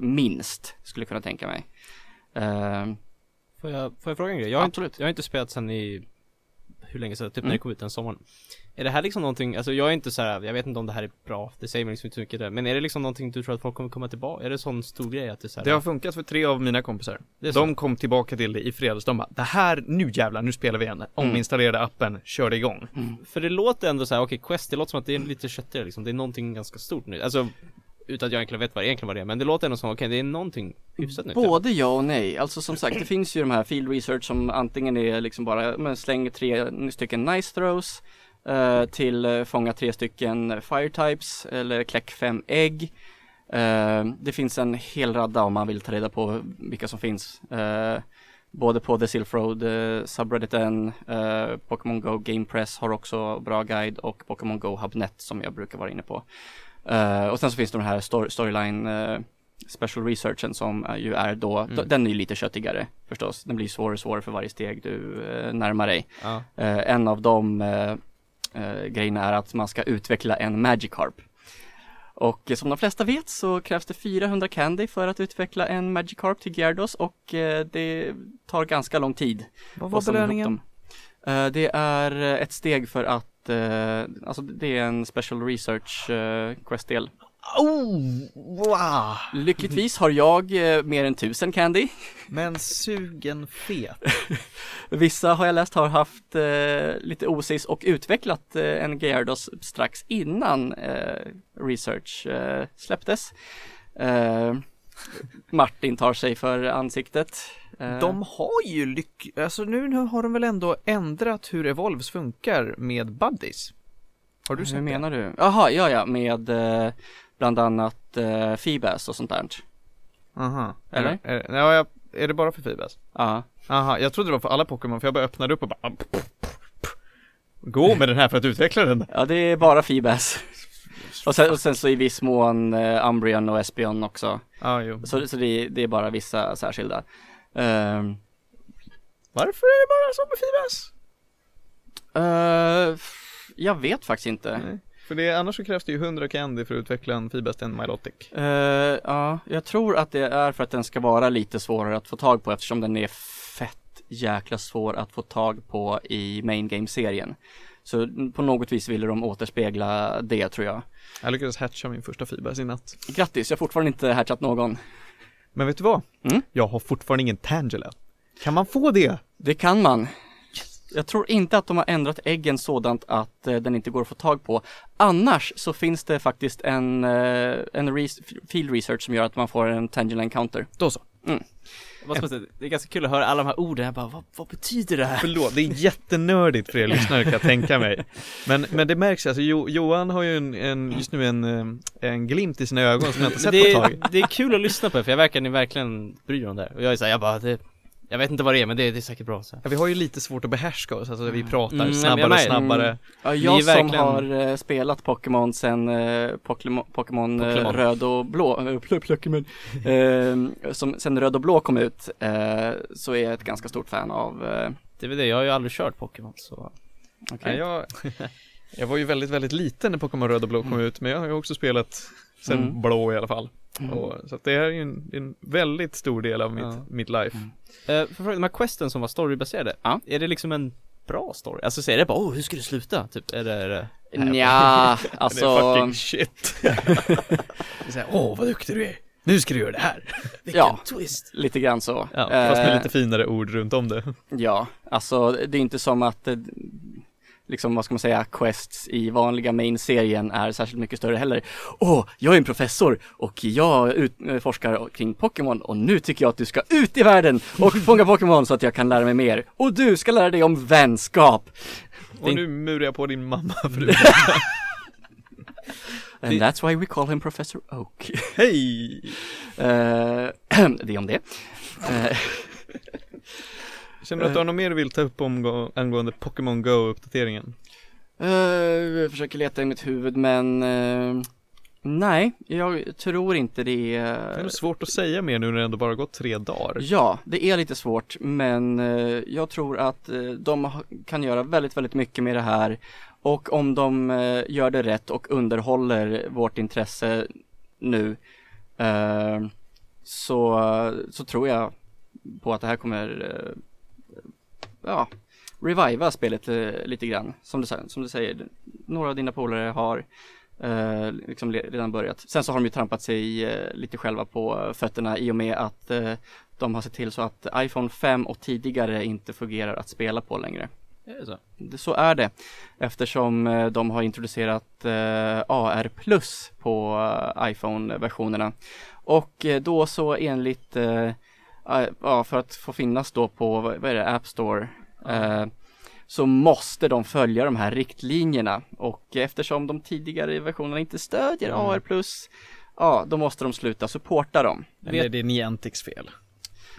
minst, skulle jag kunna tänka mig. Eh, Får jag, får jag fråga en grej? Jag har, inte, jag har inte spelat sen i hur länge sedan, typ Mm. när det kom ut den sommaren Är det här liksom någonting, alltså jag är inte så här, jag vet inte om det här är bra, det säger mig liksom inte så mycket där Men är det liksom någonting du tror att folk kommer komma tillbaka? Är det sån stor grej att det är så här, Det har funkat för tre av mina kompisar. Så. De kom tillbaka till det i fredags. De bara, det här, nu jävlar, nu spelar vi igen. Ominstallerade appen, körde igång. För det låter ändå så här, okej Quest, det låter som att det är lite köttigare liksom, det är någonting ganska stort nu Alltså utan att jag egentligen vet vad det egentligen vad det är, men det låter ändå som, okej det är någonting hyfsat nytt typ. Både ja och nej. Alltså som sagt, det finns ju de här field research som antingen är liksom bara, men släng tre stycken nice throws eh, till eh, fånga tre stycken fire types eller kläck fem ägg. Eh, det finns en hel radda om man vill ta reda på vilka som finns. Eh, både på The Silk Road, eh, subredditen, eh, Pokémon Go Game Press har också bra guide och Pokémon Go Hubnet som jag brukar vara inne på. Eh, och sen så finns det de här story, storyline eh, special researchen som eh, ju är då, Mm. den är ju lite köttigare förstås. Den blir svårare och svårare för varje steg du närmar dig. Ja, en av de grejerna är att man ska utveckla en Magikarp. Och som de flesta vet så krävs det 400 candy för att utveckla en Magikarp till Gyarados och det tar ganska lång tid. Vad dem. Eh, det är ett steg för att, eh, alltså det är en special research uh, quest-del. Oh, wow! Lyckligtvis har jag eh, mer än 1000 candy. Men sugen fet. [LAUGHS] Vissa har jag läst har haft eh, lite osis och utvecklat eh, en Gyarados strax innan eh, research eh, släpptes. Eh, Martin tar sig för ansiktet. Eh, De har ju lyck... Alltså nu har de väl ändå ändrat hur Evolves funkar med Buddies? Har du sett Hur det? menar du? Jaha, ja ja, med eh, bland annat eh, Feebas och sånt där. Aha. Eller? Är, är, ja, är det bara för Fibas? Ja, Aha, jag trodde det var för alla Pokémon för jag bara öppnade upp och bara Gå med den här för att utveckla den. ja det är bara Feebas. och, sen, och sen så i viss mån eh, Umbreon och Espeon också. Ja, jo. Så, så det, det är bara vissa särskilda. Ehm, Varför är det bara så med Fibas? Eh, jag vet faktiskt inte. Nej. För det, annars så krävs det ju 100 candy för att utveckla en Fibas till en Milotic. Eh, ja, jag tror att det är för att den ska vara lite svårare att få tag på eftersom den är fett jäkla svår att få tag på i main game-serien. Så på något vis ville de återspegla det tror jag. Jag lyckades hatcha min första Fibas i natt. Grattis, jag har fortfarande inte hatchat någon. Men vet du vad? Mm? Jag har fortfarande ingen Tangela. Kan man få det? Det kan man. Jag tror inte att de har ändrat äggen sådant att eh, den inte går att få tag på. Annars så finns det faktiskt en, eh, en res- field research som gör att man får en Tangela encounter. Då så. säga, det är ganska kul att höra alla de här orden, jag bara, vad, vad betyder det här? Förlåt, det är jättenördigt för er lyssnare kan jag tänka mig. Men, men det märks alltså, jo, Johan har ju en, en, just nu en, eh, en glimt i sina ögon som jag inte sett det, på ett tag. det är kul att lyssna på för jag verkar ni verkligen bryr er om det här. Och jag är såhär, jag bara, det, jag vet inte vad det är men det, det är säkert bra så. Ja, vi har ju lite svårt att behärska oss, alltså vi pratar Mm, snabbare och snabbare. Mm. Ja, jag som verkligen- har eh, spelat Pokémon sen eh, Pokémon, eh, röd och blå, eh, Pokémon, eh, som sen röd och blå kom ut, eh, så är jag ett ganska stort fan av eh, Det är väl det, jag har ju aldrig kört Pokémon så okej. Nej, jag, jag var ju väldigt, väldigt liten när Pokémon Röd och Blå kom ut, men jag har ju också spelat sen Mm. Blå i alla fall. Mm. Och, så att det är ju en, en väldigt stor del av mitt, Ja. mitt life. Mm. Eh, för de här questen som var storybaserade, Ja. är det liksom en bra story? Alltså säger det bara, oh hur ska det sluta? Typ, är det, är det Nja, [LAUGHS] det är alltså, fucking shit. [LAUGHS] det är åh vad duktig du är. Nu ska du göra det här. [LAUGHS] ja, twist! lite grann så. Ja, fast med Eh, lite finare ord runt om det. Ja, alltså det är inte som att eh, liksom vad ska man säga, quests i vanliga main-serien är särskilt mycket större heller. Åh, jag är en professor och jag ut, eh, forskar kring Pokémon och nu tycker jag att du ska ut i världen och [LAUGHS] fånga Pokémon så att jag kan lära mig mer. Och du ska lära dig om vänskap. Och nu murar jag på din mamma förut. [LAUGHS] And that's why we call him Professor Oak. Hej! Eh, [CLEARS THROAT] det är om det. Eh, [LAUGHS] Känner du att du har något mer du vill ta upp om, angående Pokémon Go-uppdateringen? Eh, jag försöker leta i mitt huvud men eh, nej, jag tror inte det. Det är nog svårt att säga mer nu när det ändå bara gått tre dagar. Ja, det är lite svårt men eh, jag tror att eh, de kan göra väldigt, väldigt mycket med det här och om de eh, gör det rätt och underhåller vårt intresse nu eh, så, så tror jag på att det här kommer, eh, ja, reviva spelet eh, lite grann. Som du, som du säger, några av dina polare har eh, liksom redan börjat. Sen så har de ju trampat sig eh, lite själva på fötterna i och med att eh, de har sett till så att iPhone 5 och tidigare inte fungerar att spela på längre. Är så? Så är det eftersom eh, de har introducerat AR plus på iPhone-versionerna. Och då så enligt, ja för att få finnas då på, vad är det, App Store eh, så måste de följa de här riktlinjerna och eftersom de tidigare versionerna inte stödjer Mm. AR Ja, då måste de sluta supporta dem. Eller är det Niantics fel?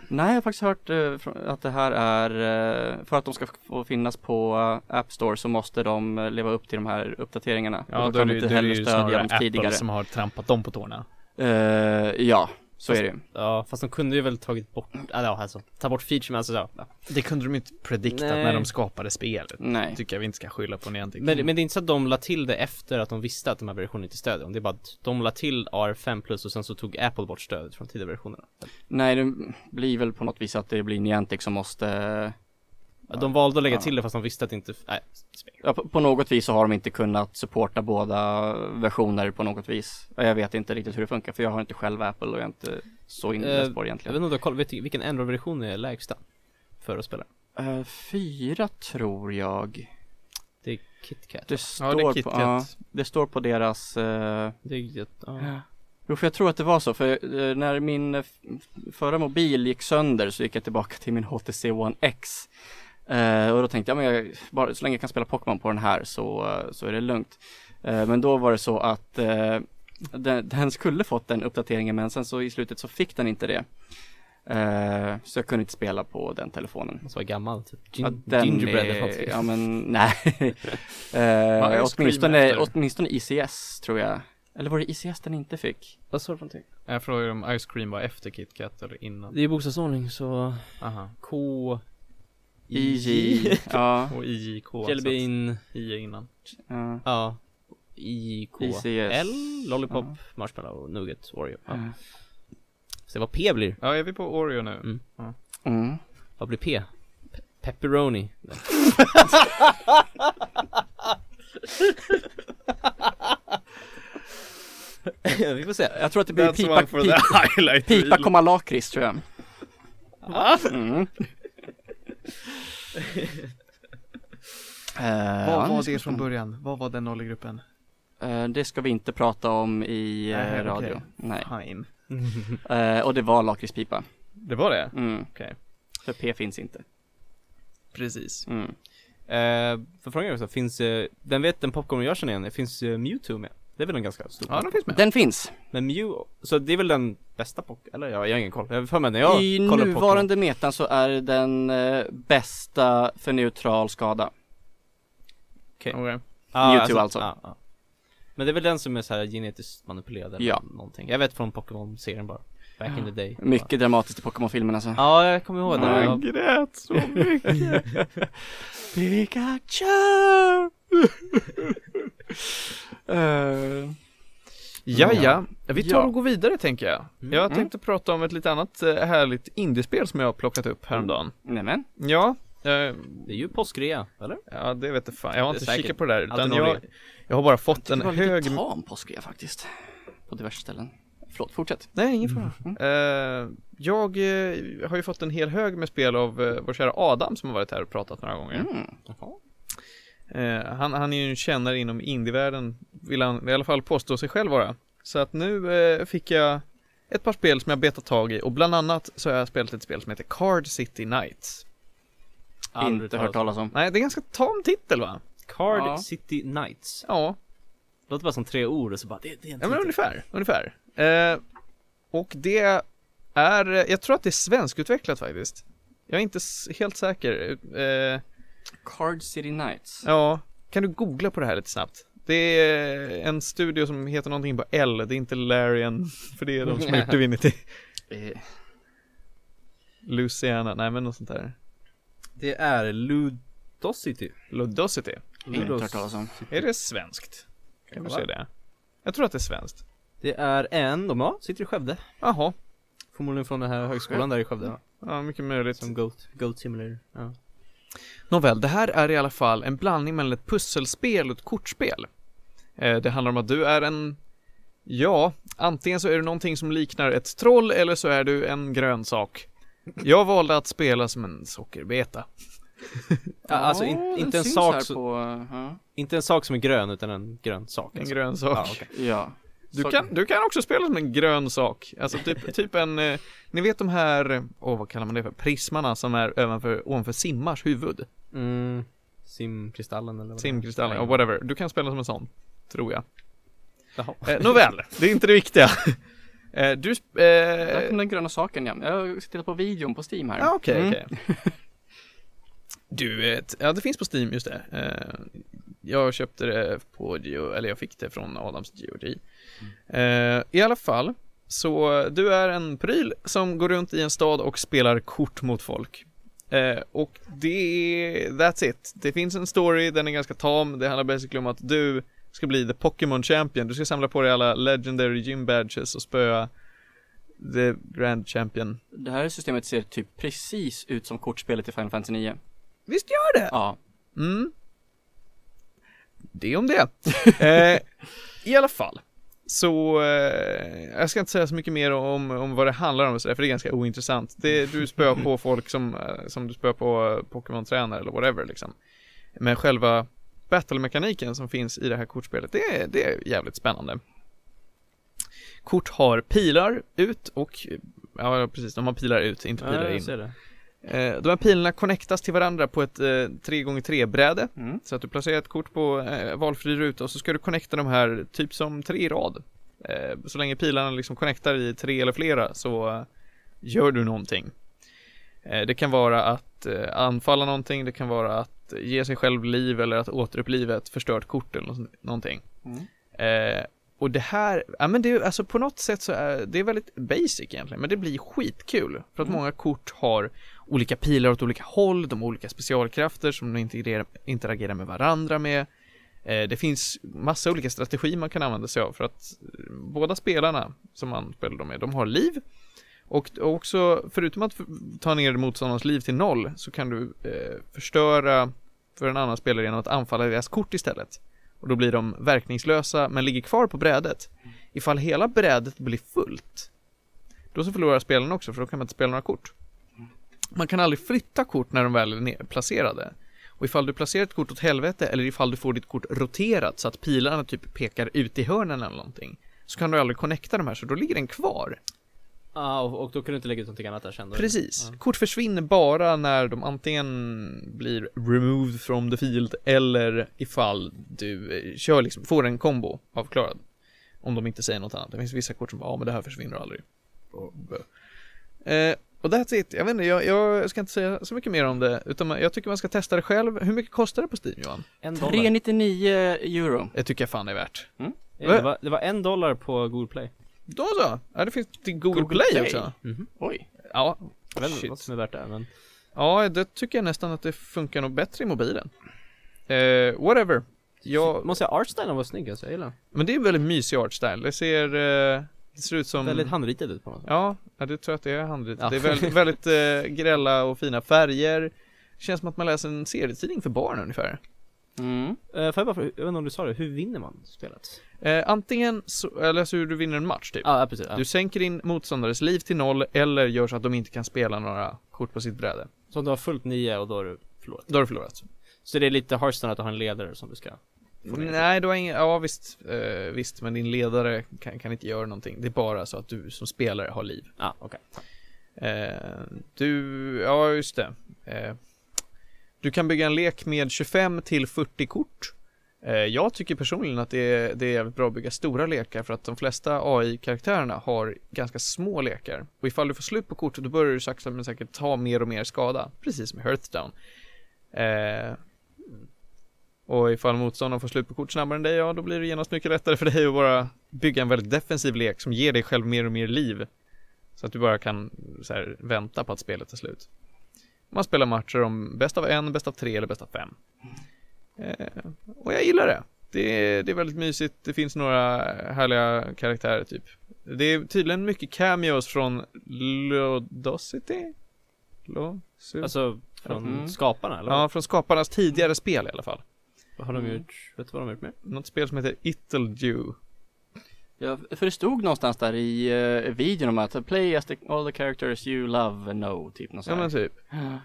Nej, jag har faktiskt hört eh, att det här är, eh, för att de ska få finnas på eh, App Store så måste de leva upp till de här uppdateringarna. Ja, då de inte då är det ju snarare Apple tidigare. som har trampat dem på tårna. Eh, ja, så är det ju. Ja, fast de kunde ju väl tagit bort, ah, ja alltså, ta bort feature men alltså, ja. Det kunde de inte prediktat Nej. när de skapade spelet. Nej. Tycker jag vi inte ska skylla på Niantic. Men, men det är inte så att de la till det efter att de visste att de här versionerna inte stödjer dem. Det är bara att de la till R5 plus och sen så tog Apple bort stödet från tidigare versionerna. Nej, det blir väl på något vis att det blir Niantic som måste Ja, De valde att lägga Ja. till det fast de visste att det inte, nej. Ja, på, på något vis så har de inte kunnat supporta båda versioner på något vis. Och Jag vet inte riktigt hur det funkar för jag har inte själv Apple och jag är inte så inläst på det Jag egentligen. vet inte om koll, vet du vilken Android-version är lägsta? För att spela? Eh, fyra tror jag. Det är KitKat. Det Ja, står, det är på, KitKat. ja, det står på deras eh, Det är, ja. Jo, för jag tror att det var så, för eh, när min eh, förra mobil gick sönder så gick jag tillbaka till min HTC One X. Eh, och då tänkte jag, men jag, bara, så länge jag kan spela Pokémon på den här så, så är det lugnt. Eh, men då var det så att eh, den, den skulle fått den uppdateringen men sen så i slutet så fick den inte det. Eh, så jag kunde inte spela på den telefonen. Måste vara gammal typ. Ja, Gin- den gingerbread är, ja men nej. [LAUGHS] Eh, åtminstone, åtminstone ICS tror jag. Eller var det ICS den inte fick? Vad står det för någonting? Jag frågar om Ice Cream var efter KitKat eller innan. Det är bokstavsordning så Aha. K IJ, ja. [LAUGHS] Och IJK. Så bean, I innan. ja. ja IK ICS. L, Lollipop, Ja. Marshmallow, Nugget, Oreo ja. Ja. Se vad P blir, Ja, är vi på Oreo nu? Mm. Mm. vad blir P? Pe- Pepperoni [LAUGHS] Vi får se Jag tror att det blir That's pipa, [LAUGHS] pipa, pipa komma lakrits tror jag. Mm. Ja, Vad var det från början? Vad var den nollegruppen? Eh, det ska vi inte prata om i Nej, radio. okej. Nej. Fine. [LAUGHS] Och det var lakritspipa. Det var det? Mm. Okej. För P finns inte. Precis. Mm. eh, För frågan är också, finns, eh, den vet den popcorn jag känner igen, finns eh, Mewtwo med? Det är väl en ganska stor Ja, de finns med. Den finns. Men Mew, så det är väl den bästa Pokémon, eller ja, jag har ingen koll, jag har för mig när jag I kollar nuvarande metan så är den eh, bästa för neutral skada. Okej. Okej. Ja, Mewtwo alltså. ja, ja. Men det är väl den som är så här genetiskt manipulerad eller Ja. någonting Jag vet från Pokémon-serien bara Back in the day Mycket dramatiskt i Pokémon-filmen alltså. Ja, jag kommer ihåg det Jag jag, grät så mycket. [LAUGHS] Pikachu! [LAUGHS] Eh, ja, ja. Vi tar Ja. och går vidare tänker jag. Mm. Jag tänkte prata om ett lite annat eh, härligt indiespel som jag har plockat upp häromdagen. Nämen. Ja, eh, Det är ju påskrea, eller? ja det vet jag fan. Jag har inte säkert kikat på det där. Utan jag, jag har bara fått en Det var hög... lite tam påskrea faktiskt. På diverse ställen. Förlåt, fortsätt. Nej, ingen fara. Eh, jag eh, har ju fått en hel hög med spel av uh, vår kära Adam som har varit här och pratat några gånger. Mm. Eh, han, han är ju en kännare inom indievärlden, vill han i alla fall påstå sig själv vara. Så att nu eh, fick jag ett par spel som jag betat tag i och bland annat så har jag spelat ett spel som heter Card City Nights. Inte hört talas om. Nej, det är en ganska tam titel va? Card Ja. City Nights Ja, Låter bara som tre ord och så bara, det, det är en ja men titel. ungefär, ungefär. Eh, och det är, jag tror att det är svenskutvecklat faktiskt. Jag är inte helt säker. Eh, Card City Nights. Ja, kan du googla på det här lite snabbt? Det är en studio som heter någonting på L, det är inte Larian, [LAUGHS] för det är de som har gjort [LAUGHS] Divinity. Eh, Luciana, nej men något sånt där. Det är Ludosity Ludosity. inte hört talas om. Är det svenskt? Kan du se det? Jag tror att det är svenskt. Det är en, de ja, sitter i Skövde Jaha, Förmodligen från den här högskolan där i Skövde ja mycket möjligt. Som Goat, Goat Simulator ja. Nåväl, det här är i alla fall en blandning mellan ett pusselspel och ett kortspel. Eh, det handlar om att du är en, ja, antingen så är du någonting som liknar ett troll eller så är du en grön sak. Jag valde att spela som en sockerbeta. [LAUGHS] Ja, alltså in, inte, en sak så, på, ja. inte en sak som är grön utan en grön sak. En alltså. grön sak. Ja, okej. ja. Du Så- kan, du kan också spela som en grön sak. Alltså typ, [LAUGHS] typ en, eh, ni vet de här, åh vad kallar man det för, prismarna som är ovanför, ovanför simmars huvud. Mm, simkristallen eller vad. Simkristallen, ja whatever. Du kan spela som en sån, tror jag. Jaha. Eh, nåväl, [LAUGHS] det är inte det viktiga. [LAUGHS] Eh, du, sp- Där eh, kom den gröna saken ja. Jag tittar på videon på Steam här. Ja, okej, Mm. okej. Du vet, ja det finns på Steam just det. Jag köpte det på Geo, eller jag fick det från Adams GOG. Eh, I alla fall, så du är en pryl som går runt i en stad och spelar kort mot folk. Eh, och det är, that's it. Det finns en story, den är ganska tam. Det handlar basically om att du ska bli the Pokémon Champion. Du ska samla på dig alla Legendary Gym Badges och spöa the Grand Champion. Det här systemet ser typ precis ut som kortspelet i Final Fantasy 9. Visst gör det? Ja. Mm. Det om det. [LAUGHS] eh, I alla fall. Så, eh, jag ska inte säga så mycket mer om, om vad det handlar om och så där, för det är ganska ointressant. Det, du spöar på [LAUGHS] folk som, eh, som du spöar på Pokémon-tränare eller whatever liksom. Men själva battle-mekaniken som finns i det här kortspelet, det, är- det är jävligt spännande. Kort har pilar ut och, ja precis, de har pilar ut, inte pilar Ja, in. det. Eh, de här pilarna connectas till varandra på ett eh, 3x3 bräde Mm. Så att du placerar ett kort på eh, valfri ruta och så ska du connecta de här typ som tre i rad eh, Så länge pilarna liksom connectar i tre eller flera så eh, gör du någonting eh, Det kan vara att eh, anfalla någonting, det kan vara att ge sig själv liv eller att återuppliva ett förstört kort eller nå- någonting Mm. Och det här, ja men det är alltså på något sätt så är det är väldigt basic egentligen, men det blir skitkul. För att Mm. många kort har olika pilar åt olika håll, de har olika specialkrafter som de integrerar, interagerar med varandra med. Eh, det finns massa olika strategier man kan använda sig av för att eh, båda spelarna som man spelar dem med, de har liv. Och också, förutom att ta ner motståndarens liv till noll, så kan du eh, förstöra för en annan spelare genom att anfalla deras kort istället. Och då blir de verkningslösa men ligger kvar på brädet. Ifall hela brädet blir fullt, då så förlorar spelaren också för då kan man inte spela några kort. Man kan aldrig flytta kort när de väl är placerade. Och ifall du placerar ett kort åt helvete eller ifall du får ditt kort roterat så att pilarna typ pekar ut i hörnen eller någonting. Så kan du aldrig connecta de här så då ligger den kvar. Ja, och, och då kunde du inte lägga ut någonting annat där sen då? Precis. Ja. Kort försvinner bara när de antingen blir removed from the field eller ifall du eh, kör liksom, får en kombo avklarad. Om de inte säger något annat. Det finns vissa kort som bara, ja men det här försvinner aldrig. Och, eh, och that's it. Jag vet inte, jag, jag ska inte säga så mycket mer om det. Utan jag tycker man ska testa det själv. Hur mycket kostar det på Steam Johan? En dollar. 399 euro. Det tycker jag fan är värt. Ja, det, var, det var en dollar på Google Play. Då så. Ja, det finns till Google, Google Play, Play. också. Mhm. Oj. Ja. Jag vet inte Shit. vad som är värt det, men Ja, det tycker jag nästan att det funkar nog bättre i mobilen. Eh, whatever. Jag, Måste säga, artstylen var snygg alltså, jag gillar men det är väldigt mysig art style. Det ser, eh, det ser ut som Väldigt handritad ut på något sätt. Ja, ja, det tror jag att det är handritat. Ja. Det är väldigt, väldigt eh, grälla och fina färger. Känns som att man läser en serietidning för barn ungefär. Mm. Uh, får jag bara, fråga, jag vet inte om du sa det, hur vinner man spelet? Eh, antingen så, eller så hur du vinner en match typ. Ja, precis. Ja. Du sänker din motståndares liv till noll eller gör så att de inte kan spela några kort på sitt bräde. Så om du har fullt nio och då har du förlorat. Då har du förlorat. Så det är lite Hearthstone att du har en ledare som du ska. Nej, du har ingen, ja visst, eh, visst, men din ledare kan, kan inte göra någonting. Det är bara så att du som spelare har liv. Ja, okej. Eh, du, ja just det. Eh, du kan bygga en lek med 25 till 40 kort. Eh, jag tycker personligen att det är, det är jävligt bra att bygga stora lekar för att de flesta AI-karaktärerna har ganska små lekar. Och ifall du får slut på kort då börjar du sakta men säkert ta mer och mer skada. Precis som i Hearthstone. Eh, och ifall motståndaren får slut på kort snabbare än dig, ja då blir det genast mycket lättare för dig att bara bygga en väldigt defensiv lek som ger dig själv mer och mer liv. Så att du bara kan så här, vänta på att spelet är slut. Man spelar matcher om bäst av en, bäst av tre eller bäst av fem. Eh, och jag gillar det. Det är, det är väldigt mysigt, det finns några härliga karaktärer typ. Det är tydligen mycket cameos från Ludosity. Lo-su- Alltså från Mm. skaparna eller? Ja, från skaparnas tidigare spel i alla fall. Vad har de Mm. gjort? Vet du vad de har gjort mer? Något spel som heter Ittledew. Ja, för det stod någonstans där i uh, videon om att play as the, all the characters you love and know, typ något Ja men typ.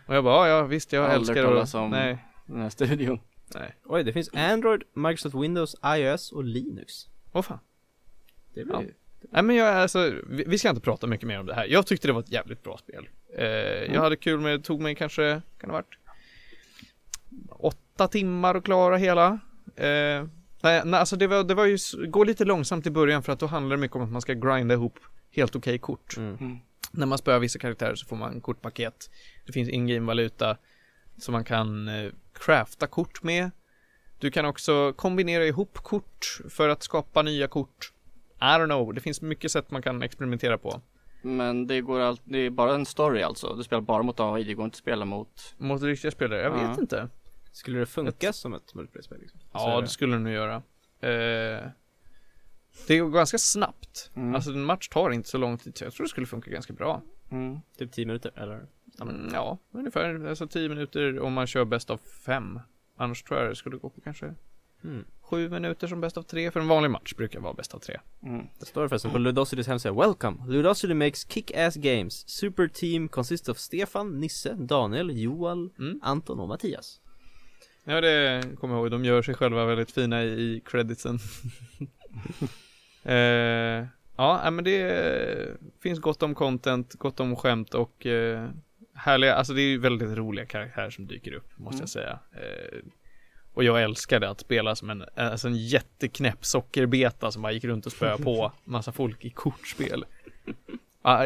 Och jag bara, ja, visst jag Aldrig älskar talas att... om- Nej, Den här studion. nej. Oj, det finns Android, Microsoft Windows, iOS och Linux. Åh fan. Det Ja. blir Nej men jag, alltså, vi, vi ska inte prata mycket mer om det här. Jag tyckte det var ett jävligt bra spel. Eh, Jag hade kul med det, tog mig kanske, kan det ha varit åtta timmar att klara hela. Eh, nej, nej, alltså det var, det var ju, gå lite långsamt i början för att då handlar det mycket om att man ska grinda ihop helt okej kort. Mm. Mm. När man spöar vissa karaktärer så får man kortpaket. Det finns in-game valuta som man kan eh, crafta kort med. Du kan också kombinera ihop kort för att skapa nya kort. I don't know, det finns mycket sätt man kan experimentera på. Men det går allt, det är bara en story alltså. Du spelar bara mot AI, det går inte att spela mot Mot riktiga spelare, jag Ja. vet inte. Skulle det funka som ett multiplayer-spel liksom? Ja, är det skulle det nog göra. Eh, det går ganska snabbt. Mm. Alltså en match tar inte så lång tid, så jag tror det skulle funka ganska bra. mm. Typ 10 minuter eller? Mm, ja, ungefär alltså 10 minuter om man kör bäst av fem. Annars tror jag det skulle gå på kanske Mm. sju minuter som bäst av tre. För en vanlig match brukar vara bäst av tre. Mm. Det står förresten på Ludosity's hemsida Welcome! Ludosity makes kick-ass games Super team consists of Stefan, Nisse, Daniel, Joel, Mm. Anton och Mattias Ja, det kommer jag ihåg. De gör sig själva väldigt fina i, i creditsen. [LAUGHS] eh, ja, men det finns gott om content, gott om skämt och eh, härliga, alltså det är väldigt roliga karaktärer som dyker upp, måste Mm. jag säga. Eh, och jag älskade att spela som en, alltså en jätteknäpp sockerbeta som bara gick runt och spöade på [LAUGHS] massa folk i kortspel.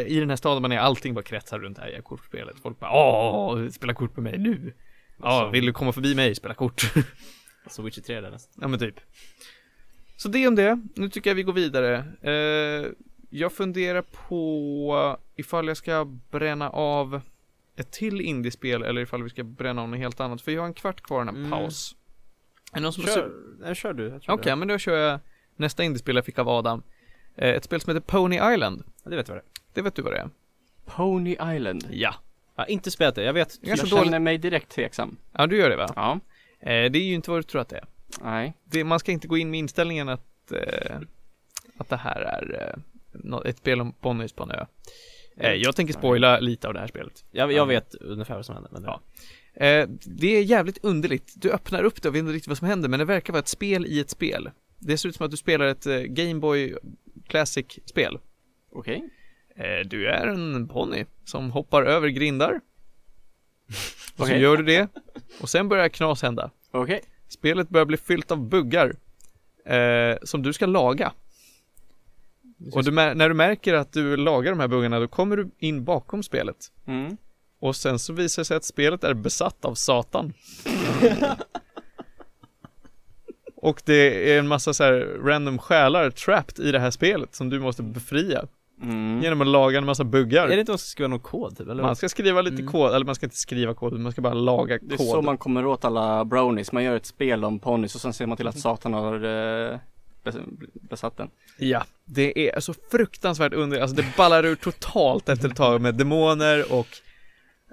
I den här staden man är, allting bara kretsar runt det här kortspelet. Folk bara åh, spela kort med mig nu. Ja, Alltså- vill du komma förbi mig, spela kort. [LAUGHS] Alltså Witcher 3 där nästan Ja men typ. Så det om det. Nu tycker jag vi går vidare. Eh, jag funderar på ifall jag ska bränna av ett till indiespel eller ifall vi ska bränna av något helt annat. För jag har en kvart kvar innan Mm. paus. Är någon som Kör, nej, kör du, Okej, det. men då kör jag nästa indiespel jag fick av Adam. Eh, ett spel som heter Pony Island. Ja, det vet jag vad det är Det vet du vad det är? Pony Island. Ja. Jag har inte spelat det, jag vet Jag Jag känner mig direkt tveksam. Ja, du gör det va? Ja. Eh, det är ju inte vad du tror att det är. Nej. det, man ska inte gå in med inställningen att, eh, att det här är eh, ett spel om ponnys på en ö. Eh, jag tänker spoila lite av det här spelet. Jag, Ja. jag vet ungefär vad som händer men det, Ja. Eh, det är jävligt underligt. Du öppnar upp det och vet inte riktigt vad som händer, men det verkar vara ett spel i ett spel. Det ser ut som att du spelar ett eh, Game Boy Classic-spel. Okej. Eh, du är en ponny som hoppar över grindar. [LAUGHS] Och så gör du det. Och sen börjar knas hända. Okej. Spelet börjar bli fyllt av buggar. Eh, som du ska laga. Och du, när du märker att du lagar de här buggarna, då kommer du in bakom spelet. Mm. Och sen så visar det sig att spelet är besatt av Satan. [LAUGHS] Och det är en massa så här random själar trapped i det här spelet som du måste befria. Mm. Genom att laga en massa buggar. Är det inte man ska skriva någon kod typ, eller? Man ska skriva lite Mm. kod, eller man ska inte skriva kod, man ska bara laga Det är kod. så man kommer åt alla brownies. Man gör ett spel om ponnys och sen ser man till att Satan har eh, bes- besatt den. Ja, det är så fruktansvärt under, alltså det ballar ur totalt efter ett tag med demoner och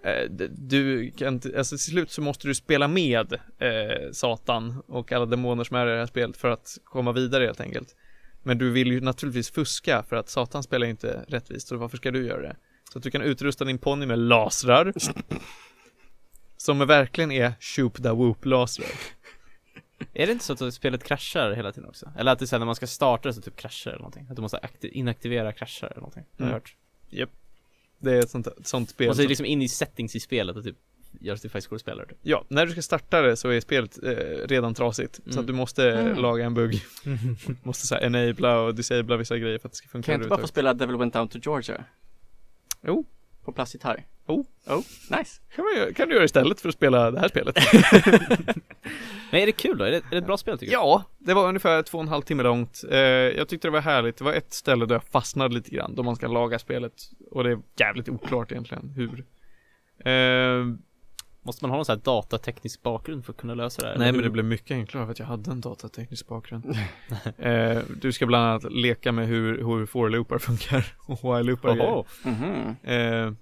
eh, du kan inte, alltså till slut så måste du spela med eh, Satan och alla demoner som är i det här spelet för att komma vidare helt enkelt. Men du vill ju naturligtvis fuska för att Satan spelar ju inte rättvist, så varför ska du göra det? Så att du kan utrusta din ponny med lasrar [LAUGHS] som verkligen är shoop da whoop lasrar. Är det inte så att spelet kraschar hela tiden också? Eller att det sen när man ska starta så typ kraschar eller någonting? Att du måste akti- inaktivera kraschar eller någonting? Det har jag Mm. hört Det är ett sånt, ett sånt spel. Måste som- liksom in i settings i spelet och typ göra sig till fightskådespelare typ. Ja, när du ska starta det så är spelet eh, redan trasigt. Så Mm. att du måste Mm. laga en bugg. [LAUGHS] måste så här enabla och disabla vissa grejer för att det ska funka Kan jag inte bara få spela Devil Went Down to Georgia? Jo, På plastgitarr? Oh. Oh, nice. kan, man, kan du göra istället för att spela det här spelet. [LAUGHS] Men är det kul då? Är det, är det ett bra spel tycker du? ja, det var ungefär två och en halv timme långt. Eh, jag tyckte det var härligt. Det var ett ställe där jag fastnade lite grann, då man ska laga spelet. Och det är jävligt oklart egentligen hur. Eh, Måste man ha någon sån här datateknisk bakgrund för att kunna lösa det här? Nej men det blev mycket enklare för att jag hade en datateknisk bakgrund. [LAUGHS] eh, du ska bland annat leka med hur, hur for-loopar funkar [LAUGHS] och while-loopar grejer. Oho. Mhm. Eh,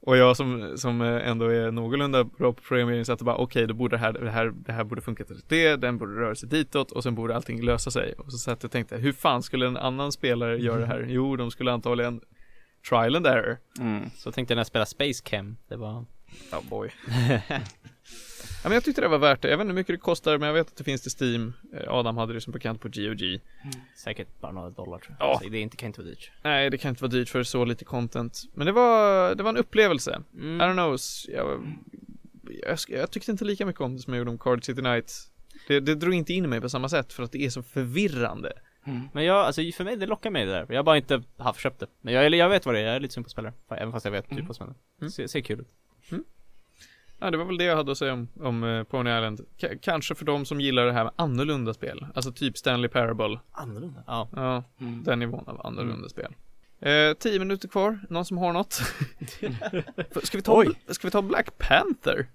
Och jag som, som ändå är någorlunda bra på programmering satt och bara okej, då borde det här, det här, det här borde funka till det, den borde röra sig ditåt och sen borde allting lösa sig. Och så satt jag och tänkte, hur fan skulle en annan spelare göra det här? Jo, de skulle antagligen trial and error. Mm. Så tänkte jag när jag spelade Space Cam, det var Ja, boy. [LAUGHS] ja, men jag tyckte det var värt det. Jag vet inte hur mycket det kostar, men jag vet att det finns till Steam. Eh, Adam hade det som bekant på GOG. säkert bara några dollar tror jag. Ja. Så det är inte, kan inte vara dyrt. Nej, det kan inte vara dyrt för så lite content. Men det var, det var en upplevelse. Mm. I don't know, jag, jag, jag tyckte inte lika mycket om det som jag gjorde om Card City Night. Det, det drog inte in mig på samma sätt för att det är så förvirrande. Mm. Men jag, alltså för mig, det lockar mig det där. Jag har bara inte haft köpt det. Men jag, jag vet vad det är, jag är lite sugen på att spela det. Även fast jag vet typ Mm. vad som händer. Mm. Ser, ser kul ut. Ja, det var väl det jag hade att säga om, om eh, Pony Island. K- kanske för de som gillar det här med annorlunda spel. Alltså typ Stanley Parable. Annorlunda? Ja. Ja, Mm. den nivån av annorlunda spel. Eh, tio minuter kvar, någon som har något? [LAUGHS] ska, vi ta, Oj. ska vi ta Black Panther?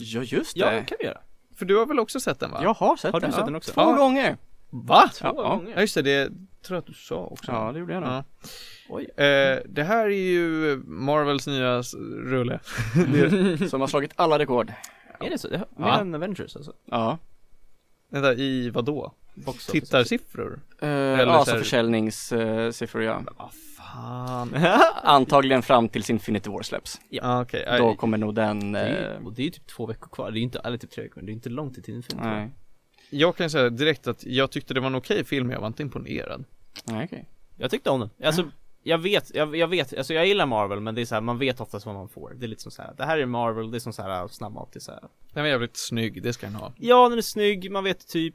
Ja just det. Ja, det kan vi göra. För du har väl också sett den va? Jag har sett Har du den. sett ja. den också? Två Ja. gånger. Va? Två Ja, gånger. Ja just det, det tror jag att du sa också. Ja, det gjorde jag nog. Ja. Oj. Eh, det här är ju Marvels nya rulle. [LAUGHS] Som har slagit alla rekord. Är det så? Det, mer Ja. än Avengers alltså? Ja. vänta, i vad då? Box office. Tittarsiffror? Uh, Eller ja, så alltså försäljningssiffror ja. Vad fan? [LAUGHS] Antagligen fram tills Infinity War släpps. Ja. Okay. Då kommer nog den, Det är, ju, eh, och det är ju typ två veckor kvar, det är inte, eller typ tre veckor, det är inte långt till Infinity War. nej. Jag kan säga direkt att jag tyckte det var en okej film, jag var inte imponerad. Nej okej. Jag tyckte om den, alltså jag vet, jag, jag vet, alltså jag gillar Marvel men det är så här, man vet oftast vad man får Det är lite som så här, det här är Marvel, det är som så här snabbmat, det är så här. Den var jävligt snygg, det ska den ha. Ja den är snygg, man vet typ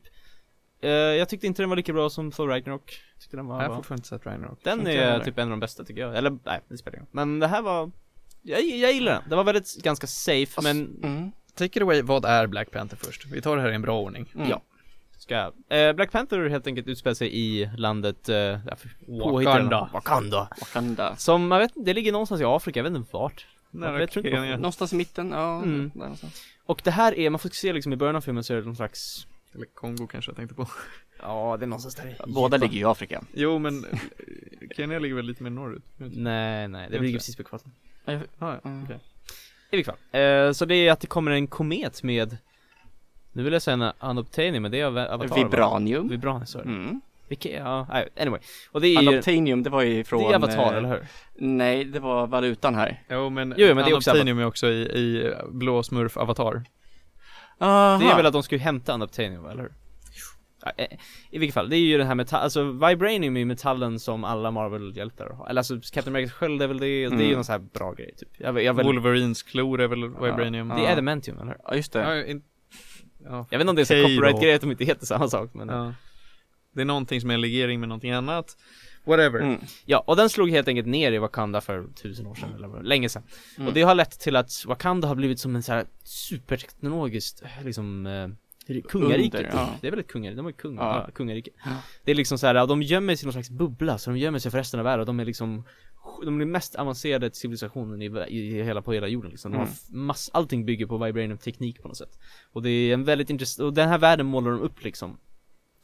eh, Jag tyckte inte den var lika bra som Thor Ragnarok Tyckte den var Jag har fortfarande inte sett Ragnarok. Den är heller. typ en av de bästa tycker jag, eller nej det spelar ingen Men det här var jag, jag gillar den, det var väldigt ganska safe men Mm. Take it away, vad är Black Panther först? Vi tar det här i en bra ordning. Mm. Ja. Ska. Eh, Black Panther helt enkelt utspelar sig i landet eh, Wakanda. Wakanda Wakanda. Som, man vet det ligger någonstans i Afrika, jag vet inte vart Nära jag tror inte. Någonstans i mitten, ja. Mm. där någonstans. Och det här är, man får se liksom i början av filmen så är det någon slags Eller Kongo kanske jag tänkte på. Ja, det är någonstans där i Båda ligger ju i Afrika. Jo men [LAUGHS] Kenya ligger väl lite mer norrut? Nej, nej, det ligger precis på ekvatorn Ah, ja, Mm. okej. I vilket fall, eh, så det är att det kommer en komet med Nu vill jag säga en Unobtainium, men det är av Avatar va? Vibranium. Vibranium, sorry Mm. Vilket, ja, anyway Och det är ju, Unobtainium, det var ju från... det är Avatar, eh, eller hur? Nej, det var valutan här. Jo men, Jo, men det är också Unobtainium är också i, i blå smurf avatar. Aha. Det är väl att de ju hämta Unobtainium, eller hur? Eh, I vilket fall, det är ju den här metall, alltså Vibranium är ju metallen som alla Marvel-hjältar har Eller alltså Captain Americas sköld är väl det, det är ju Mm. någon sån här bra grej typ Jag, jag, väl, Wolverines klor är väl Vibranium. Ja. Det är Adamantium, eller hur? Ja, just det. Ja, in... ja. Jag vet inte om det är så då. copyright-grej att de inte heter samma sak men ja. Det är någonting som är en legering med någonting annat. Whatever. Mm. Ja, och den slog helt enkelt ner i Wakanda för tusen år sedan eller länge sedan Mm. Och det har lett till att Wakanda har blivit som en så här superteknologiskt, liksom eh, Kungarike Under, ja. Det är väl ett kungarike, de är kung, Ja. ja. kungarike Ja. Det är liksom så här, de gömmer sig i någon slags bubbla, så de gömmer sig för resten av världen, de är liksom De är den mest avancerade civilisationen i, i hela, på hela jorden liksom. De har Mm. mass, allting bygger på vibranium teknik på något sätt Och det är en väldigt intressant, och den här världen målar de upp liksom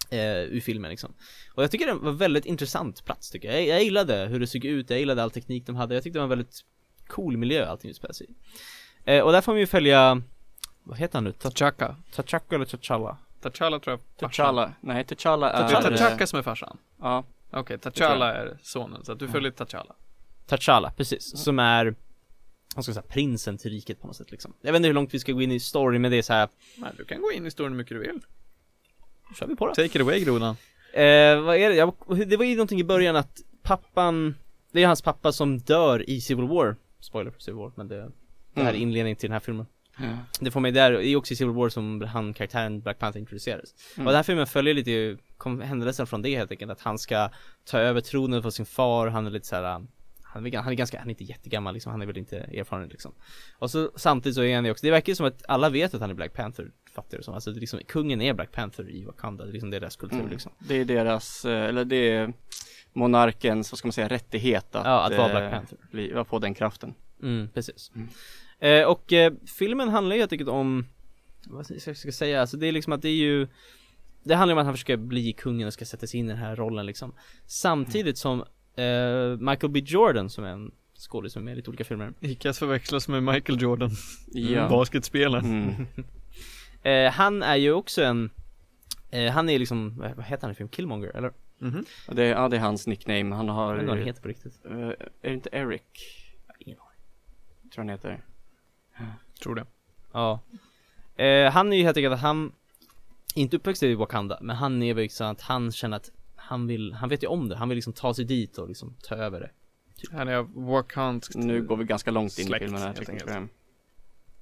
eh, Ur filmen liksom Och jag tycker det var en väldigt intressant plats tycker jag. jag Jag gillade hur det såg ut, jag gillade all teknik de hade, jag tyckte det var en väldigt cool miljö allting utspelade sig i eh, Och där får man ju följa Vad heter han nu? Ta- T'Chaka. T'Chaka eller T'Challa? T'Challa tror jag. T'Challa. Nej, T'Challa är... Det är som är farsan. Ja. Okej, tror T'Challa är sonen, så att du följer T'Challa. T'Challa, precis, som är vad ska säga, prinsen till riket på något sätt liksom Jag vet inte hur långt vi ska gå in i story men det är så här. Nej, du kan gå in i storyn hur mycket du vill. kör vi på det Take it away grodan. Eh, vad är det? Jag, det var ju någonting i början att pappan Det är hans pappa som dör i Civil War Spoiler för Civil War, men det, det här är Mm. inledningen till den här filmen Det får mig där, det är också i Civil War som han, karaktären Black Panther introducerades Mm. Och den här filmen följer lite, kom händelsen från det helt enkelt, att han ska ta över tronen för sin far, han är lite såhär han är, han är ganska, han är inte jättegammal liksom, han är väl inte erfaren liksom Och så samtidigt så är han ju också, det verkar ju som att alla vet att han är Black Panther, fattar du som, alltså det är liksom, kungen är Black Panther i Wakanda, det är liksom deras kultur Mm. liksom Det är deras, eh, eller det är monarkens, vad ska man säga, rättighet att, Ja, att vara eh, Black Panther. bli, på den kraften. Mm, precis. Mm. Eh, och eh, filmen handlar ju helt enkelt om, vad ska jag säga, alltså det är liksom att det är ju Det handlar om att han försöker bli kungen och ska sätta sig in i den här rollen liksom Samtidigt som eh, Michael B Jordan som är en skådis som är med i lite olika filmer att förväxlas med Michael Jordan, Ja. basketspelaren. Mm. [LAUGHS] eh, Han är ju också en eh, Han är liksom, vad vad heter han i film? Killmonger eller? Mhm. Och det, ja, det är hans nickname. Han Jag har... vet inte vad han heter på riktigt Eh, är det inte Eric? Ingen aning. Tror han heter. Tror det. Ja. Eh, Han är ju helt enkelt att han Inte uppväxt i Wakanda, men han är väl så att han känner att Han vill, han vet ju om det, han vill liksom ta sig dit och liksom ta över det. Han är wakandskt. Nu går vi ganska långt in i Släkt, filmen här tycker jag.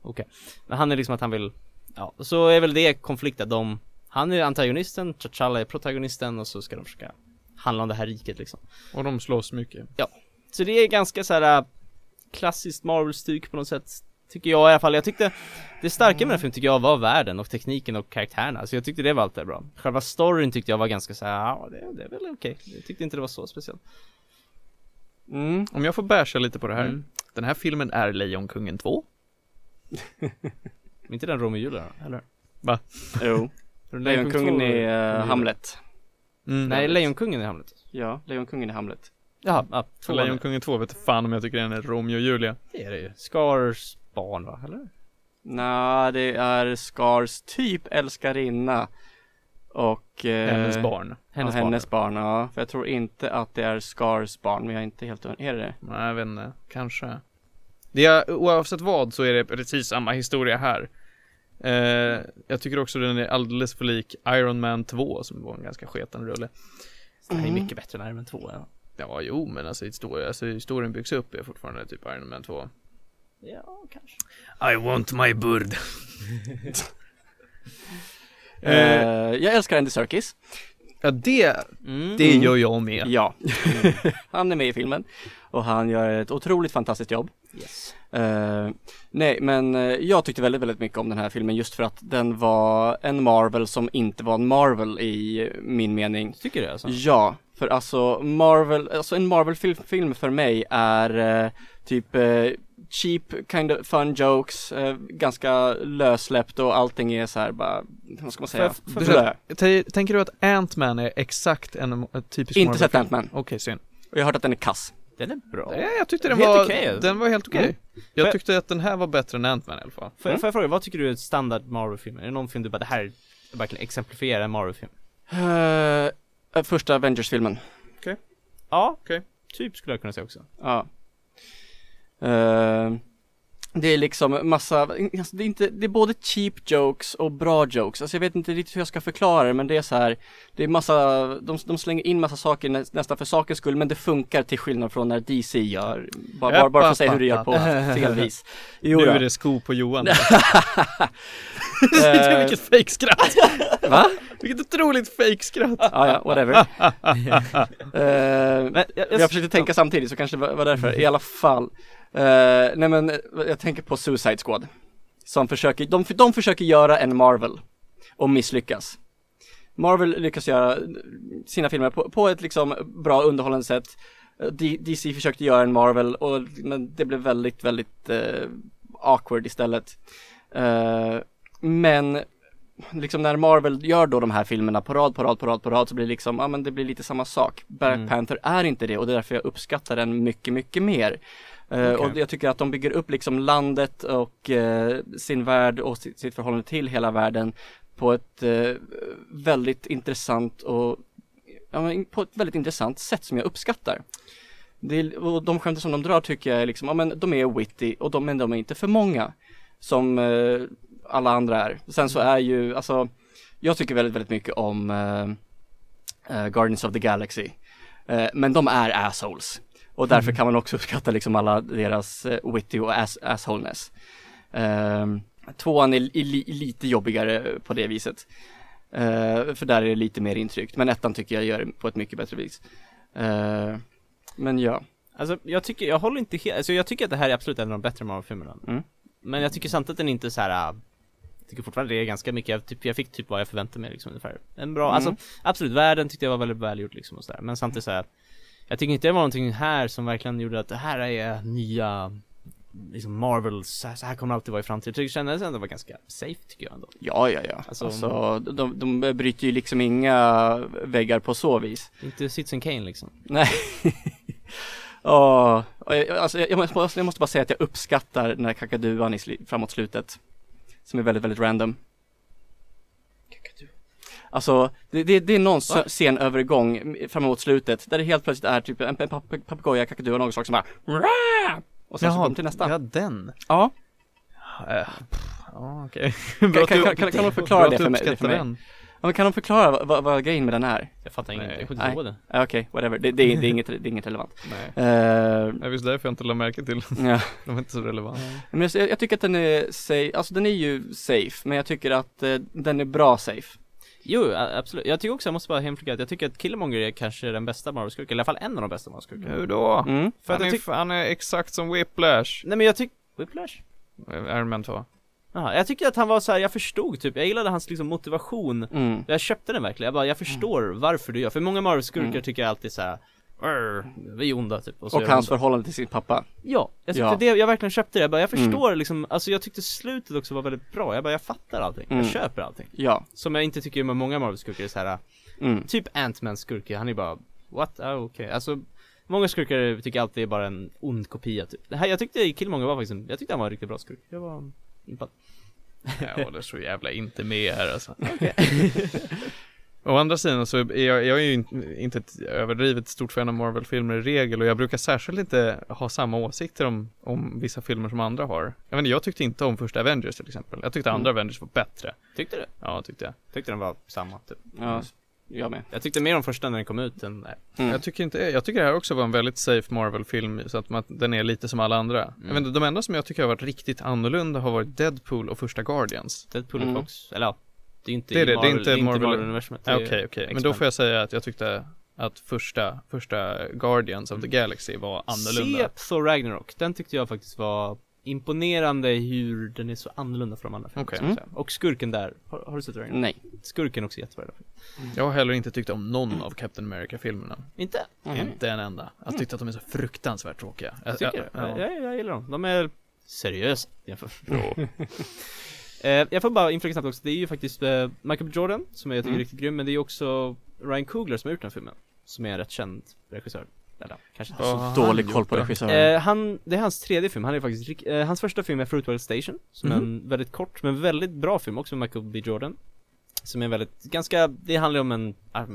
Okej. Men han är liksom att han vill Ja, så är väl det konflikten, de Han är antagonisten, T'Challa är protagonisten och så ska de försöka Handla om det här riket liksom. Och de slåss mycket. Så det är ganska så här äh, Klassiskt Marvel-styck på något sätt Tycker jag i alla fall, jag tyckte Det starka med den här filmen tycker jag var världen och tekniken och karaktärerna Så jag tyckte det var alltid bra Själva storyn tyckte jag var ganska så här, ja det, det är väl okej Jag tyckte inte det var så speciellt Mm. Om jag får basha lite på det här. Mm. Den här filmen är Lejonkungen 2. [LAUGHS] Inte den Romeo och Julia då, eller? Jo. Lejonkungen är uh, Hamlet. Mm. Nej, Lejonkungen är Hamlet Ja, Lejonkungen är Hamlet. Jaha, ja, är- Lejonkungen 2 vet fan om jag tycker den är Romeo och Julia. Det är det ju Scars barn va, eller? Nej, det är Skars typ älskarinna. Och... eh, Hennes barn. Hennes ja, barn hennes barn, ja. För jag tror inte att det är Skars barn, men jag är inte helt Är det det? Nej, jag vet inte. Kanske. Det är, oavsett vad så är det precis samma historia här. Eh, jag tycker också den är alldeles för lik Iron Man 2 som var en ganska sketen rulle. Det här är Mm. mycket bättre än Iron Man 2 ja. Ja, jo, men alltså, historia, alltså historien byggs upp är fortfarande typ Iron Man 2. Ja, kanske I want my bird. [LAUGHS] Eh, jag älskar Andy Serkis. Ja, det, mm. det gör jag med. Ja. [LAUGHS] han är med i filmen. Och han gör ett otroligt fantastiskt jobb. Yes Eh, nej, men eh, jag tyckte väldigt, väldigt mycket om den här filmen just för att den var en Marvel som inte var en Marvel i min mening. Tycker du alltså? Ja, för alltså Marvel, alltså en Marvel-film för mig är eh, typ eh, cheap kind of fun jokes, eh, ganska lössläppt och allting är så här bara, vad ska man säga? Jag- Blö. T- Tänker du att Ant-Man är exakt en, typisk Inte sett? Ant-Man. Okej, synd. Och jag har hört att den är kass. Den är bra Ja, jag tyckte den Helt var, okej. den var helt okej. Mm. Jag tyckte att den här var bättre än Ant-Man i alla fall. Får, jag, får jag fråga, vad tycker du är ett standard Marvel-film? Är det någon film du bara, det här verkligen exemplifierar en Marvel-film? Eh, första Avengers-filmen. Ja, Okej. typ skulle jag kunna säga också Ja. Eh, det är liksom massa, alltså det är inte, det är både cheap jokes och bra jokes. Alltså jag vet inte riktigt hur jag ska förklara det men det är så här, det är massa, de, de slänger in massa saker nä, nästan för sakens skull men det funkar till skillnad från när DC gör, bara, bara, bara för att säga hur det gör på fel vis. [LAUGHS] Jo, nu är det sko på Johan. [LAUGHS] [LAUGHS] Eh, Vilket fejkskratt! Va? Vilket otroligt fejkskratt! Ja, ja, whatever. Eh, Men jag, jag försökte tänka samtidigt så kanske det var var därför, i alla fall. Eh, nej men eh, jag tänker på Suicide Squad. Som försöker, de, de försöker göra en Marvel och misslyckas. Marvel lyckas göra sina filmer på, på ett liksom bra underhållande sätt. Eh, D- DC försökte göra en Marvel och men det blev väldigt, väldigt eh, awkward istället. Eh, men liksom när Marvel gör då de här filmerna på rad, på rad, på rad, på rad så blir det liksom, ja men det blir lite samma sak. Black Mm. Panther är inte det och det är därför jag uppskattar den mycket, mycket mer. Eh, Okej. Och jag tycker att de bygger upp liksom landet och eh, sin värld och sitt, förhållande till hela världen på ett eh, väldigt intressant och ja, på ett väldigt intressant sätt som jag uppskattar. Det och de skämten som de drar tycker jag är liksom, ja men de är witty och de, men de är inte för många som eh, alla andra är. Sen så är ju, alltså, jag tycker väldigt, väldigt mycket om eh, eh, Guardians of the Galaxy. Eh, men de är assholes. Och därför kan man också uppskatta liksom alla deras eh, witty och ass assholeness. Eh, tvåan är li li lite jobbigare på det viset. Eh, för där är det lite mer intryckt. Men ettan tycker jag gör det på ett mycket bättre vis. Eh, men ja. Alltså jag tycker, jag håller inte helt, alltså jag tycker att det här är absolut en av de bättre Marvel-filmerna Mm. Men jag tycker samtidigt att den inte är så här. äh, Jag tycker fortfarande det är ganska mycket, jag, typ, jag fick typ vad jag förväntade mig liksom ungefär En bra, Mm. alltså absolut, världen tyckte jag var väldigt välgjord liksom och sådär Men samtidigt så här. Jag tycker inte det var någonting här som verkligen gjorde att det här är nya Liksom Marvels, så här, så här kommer det alltid vara i framtiden Jag kändes ändå var ganska safe tycker jag ändå Ja, ja, ja. Alltså, Alltså, de, de bryter ju liksom inga väggar på så vis. Inte Citizen Kane liksom Nej. [LAUGHS] Och jag, alltså, jag, jag måste bara säga att jag uppskattar den här kakaduan i sli, framåt slutet. Som är väldigt, väldigt random. Alltså, det, det, det är någon Va? scenövergång framåt slutet där det helt plötsligt är typ en, en pap- papegoja, kakadu av något slag som bara! Och sen så kommer till nästa. ja den. Ja, Eh, Ja, okej. [LAUGHS] Kan- kan- du- kan- kan- kan du förklara det för mig- det för mig? den. Ja, men kan de förklara vad, vad, vad grejen med den är? Jag fattar ingenting, jag det Ja, Okej, whatever. Det, det, är- det, är inget, det är inget relevant. [LAUGHS] Nej. Uh, Det är visst därför jag inte lade märke till ja. [LAUGHS] De är inte så relevanta. Men jag, jag tycker att den är safe, alltså den är ju safe, men jag tycker att eh, den är bra safe. Jo, absolut. Jag tycker också, jag måste bara hemflika att jag tycker att Killmonger är kanske den bästa Marvel-skurken, eller i alla fall en av de bästa Marvel-skurkarna. Hur då? Mm. För att han, jag är, tyck- han är exakt som Whiplash. Nej men jag tycker, Whiplash? Iron Man 2. Jaha, jag tycker att han var så här, jag förstod typ, jag gillade hans liksom motivation Mm. Jag köpte den verkligen, jag bara, jag förstår varför du gör, för många Marvel-skurkar Mm. tycker jag alltid såhär "Arr, vi är onda typ så Och de hans så. förhållande till sin pappa. Ja, jag tyckte Ja. det, jag verkligen köpte det, jag bara, jag Mm. förstår liksom, alltså jag tyckte slutet också var väldigt bra, jag bara, jag fattar allting, Mm. jag köper allting Ja. Som jag inte tycker med många Marvel-skurkar är såhär, Mm. typ Ant-Mans skurke, han är bara, what, ah, okej, alltså Många skurkar tycker alltid är bara en ond kopia typ. Det här, jag tyckte Killmonger var faktiskt, jag tyckte han var en riktigt bra skurk, jag var impad Jag håller så jävla inte med här alltså. [LAUGHS] Å andra sidan så är jag, jag är ju in- inte ett överdrivet stort fan av Marvel-filmer i regel och jag brukar särskilt inte ha samma åsikter om, om vissa filmer som andra har. Jag vet inte, jag tyckte inte om första Avengers till exempel. Jag tyckte andra Avengers var bättre. Tyckte du? Ja, tyckte jag. Tyckte den var samma typ Ja, jag med. Jag tyckte mer om första när den kom ut än, nej. Mm. Jag tycker inte, jag tycker det här också var en väldigt safe Marvel-film så att man, den är lite som alla andra. Jag vet inte, de enda som jag tycker har varit riktigt annorlunda har varit Deadpool och första Guardians. Deadpool Mm. och Fox, eller ja, det är inte Det är det, Marvel, inte det är inte Marvel- Marvel-universumet det Ja, är Okej, okej. Men då får jag säga att jag tyckte att första, första Guardians of the Galaxy var annorlunda. Se Thor Ragnarok, den tyckte jag faktiskt var imponerande hur den är så annorlunda från de andra filmerna, Okej. jag säga. Och skurken där, har, har du sett Ragnarok? Nej. Skurken också jättebra Jag har heller inte tyckt om någon av Captain America-filmerna. Inte? Mm. Inte en enda. Jag tyckte att de är så fruktansvärt tråkiga. Jag, Tycker jag. Jag, jag, jag gillar dem, de är seriösa jämfört [LAUGHS] eh, Jag får bara inflika snabbt också, det är ju faktiskt eh, Michael. Jordan som jag tycker är Mm. riktigt grym, men det är ju också Ryan Coogler som har gjort den filmen Som är en rätt känd regissör Eller kanske inte Vad så Dålig koll på regissören. Eh, han, det är hans tredje film, han är faktiskt, eh, hans första film är Fruitvale Station Som är en väldigt kort men väldigt bra film också med Michael B Jordan som är väldigt, ganska, det handlar om en, ah,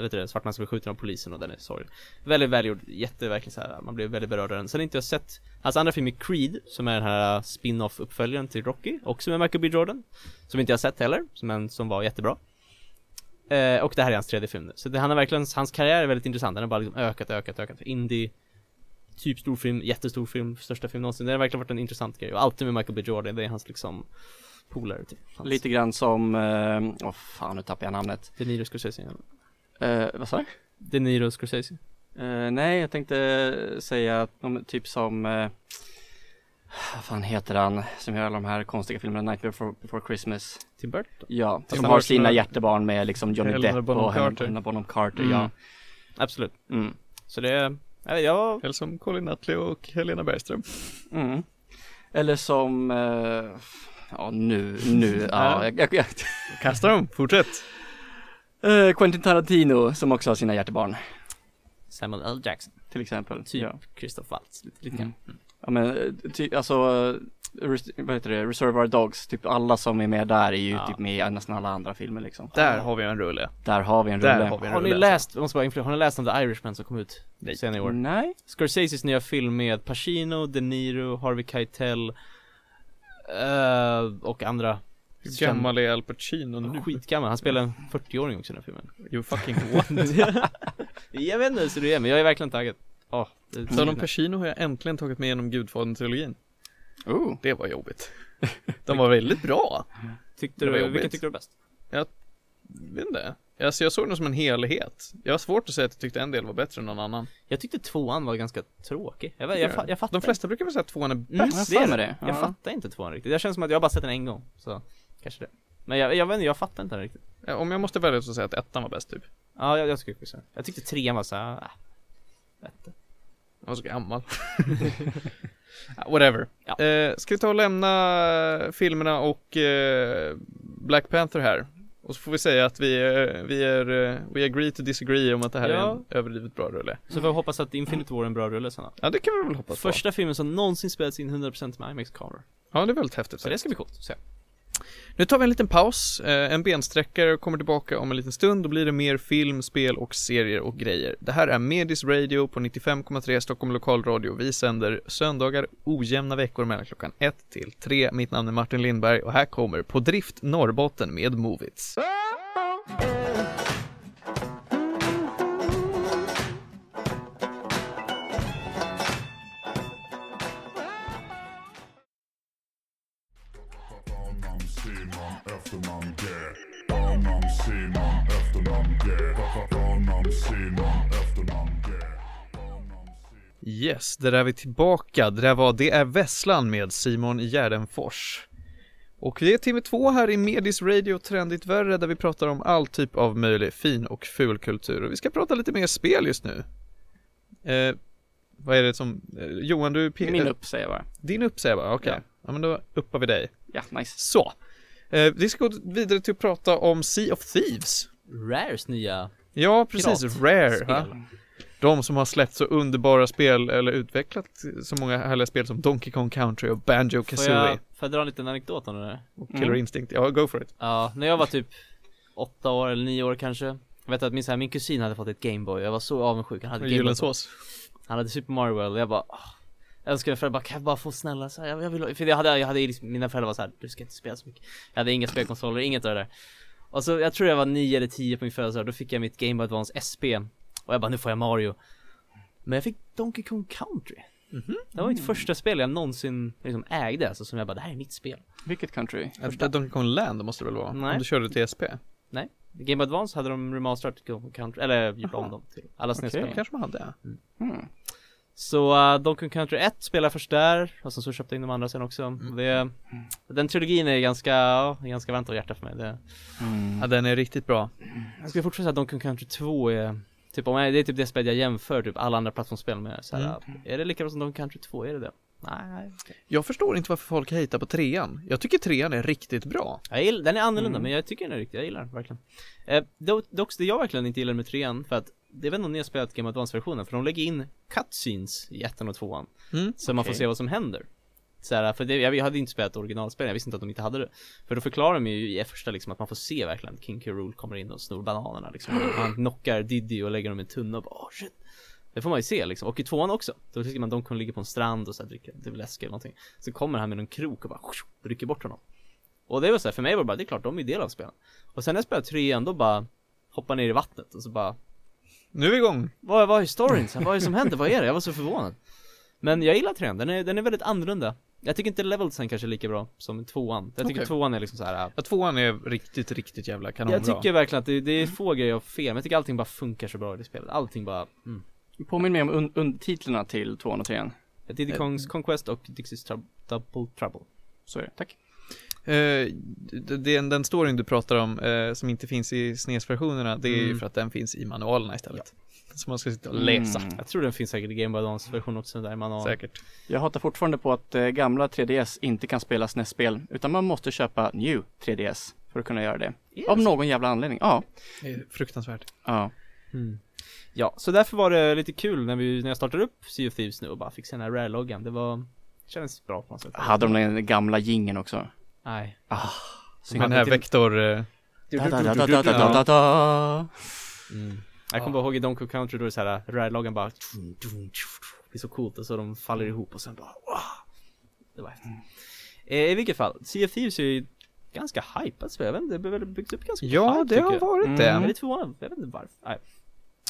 vet du det, svart man som blir skjuten av polisen och den är sorglig. Väldigt välgjord, jätte, verkligen så här, man blir väldigt berörd av den. Sen har inte jag sett, hans andra film är Creed Som är den här spin-off uppföljaren till Rocky, också med Michael B. Jordan Som inte jag sett heller, men som var jättebra. Eh, och det här är hans tredje film nu. Så det, han har verkligen, hans karriär är väldigt intressant, den har bara liksom ökat, ökat, ökat. Indie, typ stor film, jättestor film, största film någonsin. Det har verkligen varit en intressant grej. Och alltid med Michael B. Jordan, det är hans liksom polare typ. Hans, Lite grann som, eh, åh fan nu tappar jag namnet. De Niro Scorsese. Eh, vad sa du? De Niro Scorsese. Eh, nej, jag tänkte säga att de, typ som, eh, vad fan heter han som gör alla de här konstiga filmerna, Night Before, Before Christmas? Tim Burton. Ja, han som har har sina- hjärtebarn med liksom Johnny Helena Depp Bonham och Helena Carter. Helena Bonham Carter, Mm. ja. Absolut. Mm. Så det är, jag, jag Eller som Colin Nutley och Helena Bergström. Mm. Eller som, eh, ja nu, nu, [LAUGHS] ja, jag, jag, jag, [LAUGHS] Kasta dem, fortsätt! eh, Quentin Tarantino som också har sina hjärtebarn, Samuel L Jackson. till exempel. Typ Ja. Christoph Waltz, lite, lite Mm. grann. Ja men, eh, ty, alltså, eh, res, vad heter det, Reservoir Dogs, typ alla som är med där är ju Ja. typ med i nästan alla andra filmer liksom. Där har vi en rulle. Där har vi en Där rulle. har vi en Har ni rulle. läst, jag måste bara inflika, har ni läst om The Irishman som kom ut Nej. senare i år? Nej. Scorseses nya film med Pacino, De Niro, Harvey Keitel eh, och andra Hur gammal är Al Pacino nu? Skitgammal, han spelar en 40-åring också i den här filmen You fucking [LAUGHS] what? Jag vet inte så det är, men jag är verkligen taggad det Så om Pacino har jag äntligen tagit med genom Gudfadern-trilogin. Oh. Det var jobbigt. De var väldigt bra. Tyckte du, vilken tyckte du var bäst? Vet inte. Alltså jag såg den som en helhet. Jag har svårt att säga att jag tyckte en del var bättre än någon annan. Jag tyckte tvåan var ganska tråkig Jag, jag, fa- jag fattar De flesta brukar väl säga att tvåan är Mm, bäst. det är det. Jag Ja. fattar inte tvåan riktigt, det känns som att jag har bara sett den en gång Så, kanske det Men jag, jag vet inte, jag fattar inte den riktigt Ja, Om jag måste välja så säger jag att ettan var bäst typ. Ja, jag, jag skulle säga Jag tyckte trean var såhär, äh, vet inte. Jag var så gammal. [LAUGHS] Whatever. Ja. Eh, ska vi ta och lämna filmerna och eh, Black Panther här? Och så får vi säga att vi är, vi är, eh, we agree to disagree om att det här är Ja. en överdrivet bra rulle. Så vi hoppas att Infinite War är en bra rulle sen. Ja, det kan vi väl hoppas på. Första filmen som någonsin spelats in 100% med IMAX-kameror. Ja, det är väldigt häftigt. Så det ska bli coolt att se. Nu tar vi en liten paus, eh, en bensträckare och kommer tillbaka om en liten stund. Då blir det mer film, spel och serier och grejer. Det här är Medis Radio på 95,3 Stockholm Lokalradio. Vi sänder söndagar ojämna veckor mellan klockan 1 till 3. Mitt namn är Martin Lindberg och här kommer På drift Norrbotten med Movits. Yes, där är vi tillbaka. Det där var Det är Vesslan med Simon Gärdenfors. Och det är timme två här i Medis Radio Trendigt Värre där vi pratar om all typ av möjlig fin och ful kultur. Och vi ska prata lite mer spel just nu. Eh, vad är det som, eh, Johan du pe- Min upp säger jag bara. Din upp säger jag bara, okej. Ja. Ja. men då uppar vi dig. Ja, nice. Så. Eh, vi ska gå vidare till att prata om Sea of Thieves. Rares nya Ja, precis. Rare. De som har släppt så underbara spel eller utvecklat så många härliga spel som Donkey Kong Country och Banjo Får Kazooie. jag, får jag dra en liten anekdot om det där? och Killer Mm. Instinct. Ja, go for it. Ja, när jag var typ åtta år eller nio år kanske. Jag vet att min, så här, min kusin hade fått ett Gameboy, jag var så avundsjuk, han hade Gameboy Gyllensås. Han hade Super Mario World. Och jag bara åh, Jag önskade föräldrar bara, kan jag bara få snälla så här, jag, jag vill, för jag hade, jag hade liksom, mina föräldrar var så här, du ska inte spela så mycket. Jag hade inga spelkonsoler, inget av det där. Och så, jag tror jag var nio eller tio på min födelsedag, då fick jag mitt Game Boy Advance SP Och jag bara, nu får jag Mario Men jag fick Donkey Kong Country Det var mitt första spel jag någonsin liksom ägde, alltså som jag bara, det här är mitt spel Vilket country? Första Donkey Kong Land måste det väl vara? Nej. Om du körde till SP? Nej, Game Advance hade de remasterat Donkey Kong Country, eller gjort om dem till alla Okej. SNES-spel Det kanske man hade. Mm. Så uh, Donkey Kong Country 1 spelar först där, och sen så köpte jag in de andra sen också det, Den trilogin är ganska, ja, ganska varmt om hjärtat för mig det, Mm. Ja, den är riktigt bra. Jag skulle fortfarande säga att Donkey Kong Country 2 är Typ om jag, det är typ det spelet jag jämför typ alla andra plattformsspel med så här, Är det lika bra som Donkey Country 2? Är det det? Nej. Jag förstår inte varför folk hatar på trean. Jag tycker trean är riktigt bra. jag gillar, Den är annorlunda Mm. men jag tycker den är riktig, jag gillar den verkligen eh, dock, dock det jag verkligen inte gillar med trean för att Det vet inte om ni har spelat Game Advance-versionen för de lägger in cutscenes i ettan och tvåan Mm. Så man får se vad som händer så här, för det, jag hade inte spelat originalspelen, jag visste inte att de inte hade det För då förklarar de ju i första liksom att man får se verkligen att King K. Rool kommer in och snor bananerna liksom [GASPS] Han knockar Diddy och lägger dem i en tunna och bara oh, shit Det får man ju se liksom, och i tvåan också Då tycker man de kommer ligga på en strand och så här, dricka lite läsk eller någonting Så kommer han med någon krok och bara [LAUGHS] rycker bort honom Och det var så här, för mig var det bara, det är klart de är del av spelen Och sen när jag spelade trean då bara Hoppar ner i vattnet och så bara Nu är vi igång. vad, vad är storyn? Vad är det som händer? Vad är det? Jag var så förvånad Men jag gillar trean, den är, den är väldigt annorlunda Jag tycker inte levelsen kanske är lika bra som tvåan Jag tycker Okej. tvåan är liksom så här. Ja, tvåan är riktigt, riktigt jävla kanonbra. Jag tycker verkligen att det, det är få grejer jag har fel, men jag tycker allting bara funkar så bra i det spelet Allting bara, mm Påminn mig om un- undertitlarna till tvåan och trean. Diddy Kongs Conquest och Dixie's Trou- Double Trouble Så är det, tack. Eh, d- den, den storyn du pratar om, eh, som inte finns i SNES-versionerna, det är ju Mm. för att den finns i manualerna istället. Så man ska sitta och läsa. Mm. Jag tror den finns säkert i Game Boy Advance version också där man har Säkert. Jag hatar fortfarande på att eh, gamla 3DS inte kan spela SNES-spel, utan man måste köpa New 3DS för att kunna göra det. Av någon jävla anledning. Ja. Det är fruktansvärt. Ja. Mm. Ja, så därför var det lite kul när vi, när jag startade upp Sea of Thieves nu och bara fick se den här rare-loggan Det var, kändes bra på något sätt Hade de den gamla gingen också? Nej Ah. Den här lite- Vector, eh. Mm. Jag kommer bara ihåg i Donkey Kong Country då är det såhär, ride-loggan bara Det är så coolt och så de faller ihop och sen bara wow. Det var häftigt eh, I vilket fall, Sea of Thieves är ju ganska hypat spel, jag vet inte, det har väl byggts upp ganska ja hype, det har jag. varit Mm. Det. det är tvåan, jag vet inte varför, nej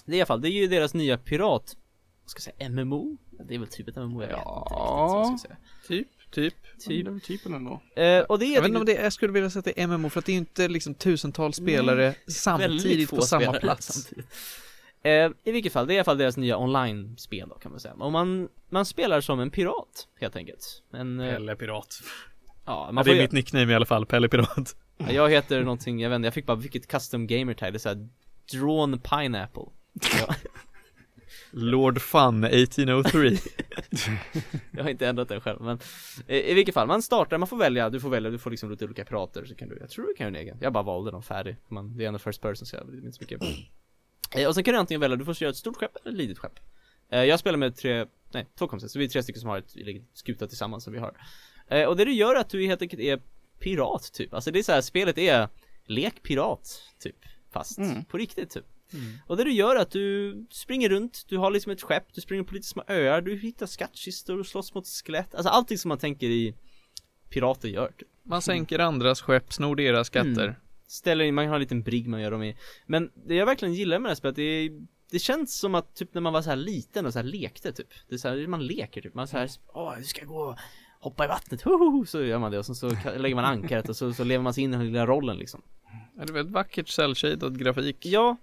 Det är i alla fall, det är ju deras nya pirat Vad ska jag säga, MMO? Det är väl typ ett MMO, jag vet inte riktigt vad jag ska säga Typ, typ. Typ, Typ MMO. eh, och det är Jag vet inte om det, jag skulle vilja säga att det är MMO för att det är inte liksom tusentals spelare väldigt samtidigt på samma [LAUGHS] plats. Eh, I vilket fall, det är i alla fall deras nya online-spel då kan man säga. Och man, man spelar som en pirat helt enkelt. En, eh, Pelle Pirat. ja, Ja, man det får är ju, mitt nickname i alla fall, Pelle Pirat. ja, jag heter någonting, jag vet inte, jag fick bara vilket custom gamer tag, det är såhär Drawn Pineapple. [LAUGHS] Ja. Lord Fun 1803 [LAUGHS] Jag har inte ändrat den själv men i, I vilket fall, man startar, man får välja, du får välja, du får liksom lite olika pirater så kan du, jag tror du kan göra en egen. Jag bara valde dem färdig, man, det är ändå first person så jag vet inte så mycket. Eh, Och sen kan du antingen välja, du får göra ett stort skepp eller ett litet skepp. Eh, Jag spelar med tre, nej två kompisar, så vi är tre stycken som har ett skuta tillsammans som vi har. Eh, Och det du gör är att du helt enkelt är pirat typ, alltså det är så här, spelet är lek pirat typ. Fast Mm. på riktigt typ och det du gör är att du springer runt, du har liksom ett skepp, du springer på lite små öar, du hittar skattkistor och slåss mot skelett Alltså allting som man tänker i pirater gör typ. Man sänker andras skepp, snor deras skatter. Mm. Ställer in, man har en liten brigg man gör dem i. Men det jag verkligen gillar med det här spelet, det är det känns som att typ när man var så här liten och så här lekte typ. Det är så här, man leker typ, man så här, åh du ska gå hoppa i vattnet, hoho! så gör man det och sen så lägger man ankaret och så, så lever man sig in i den lilla rollen liksom. Ja, Det är väldigt vackert cell-shaded grafik, Ja,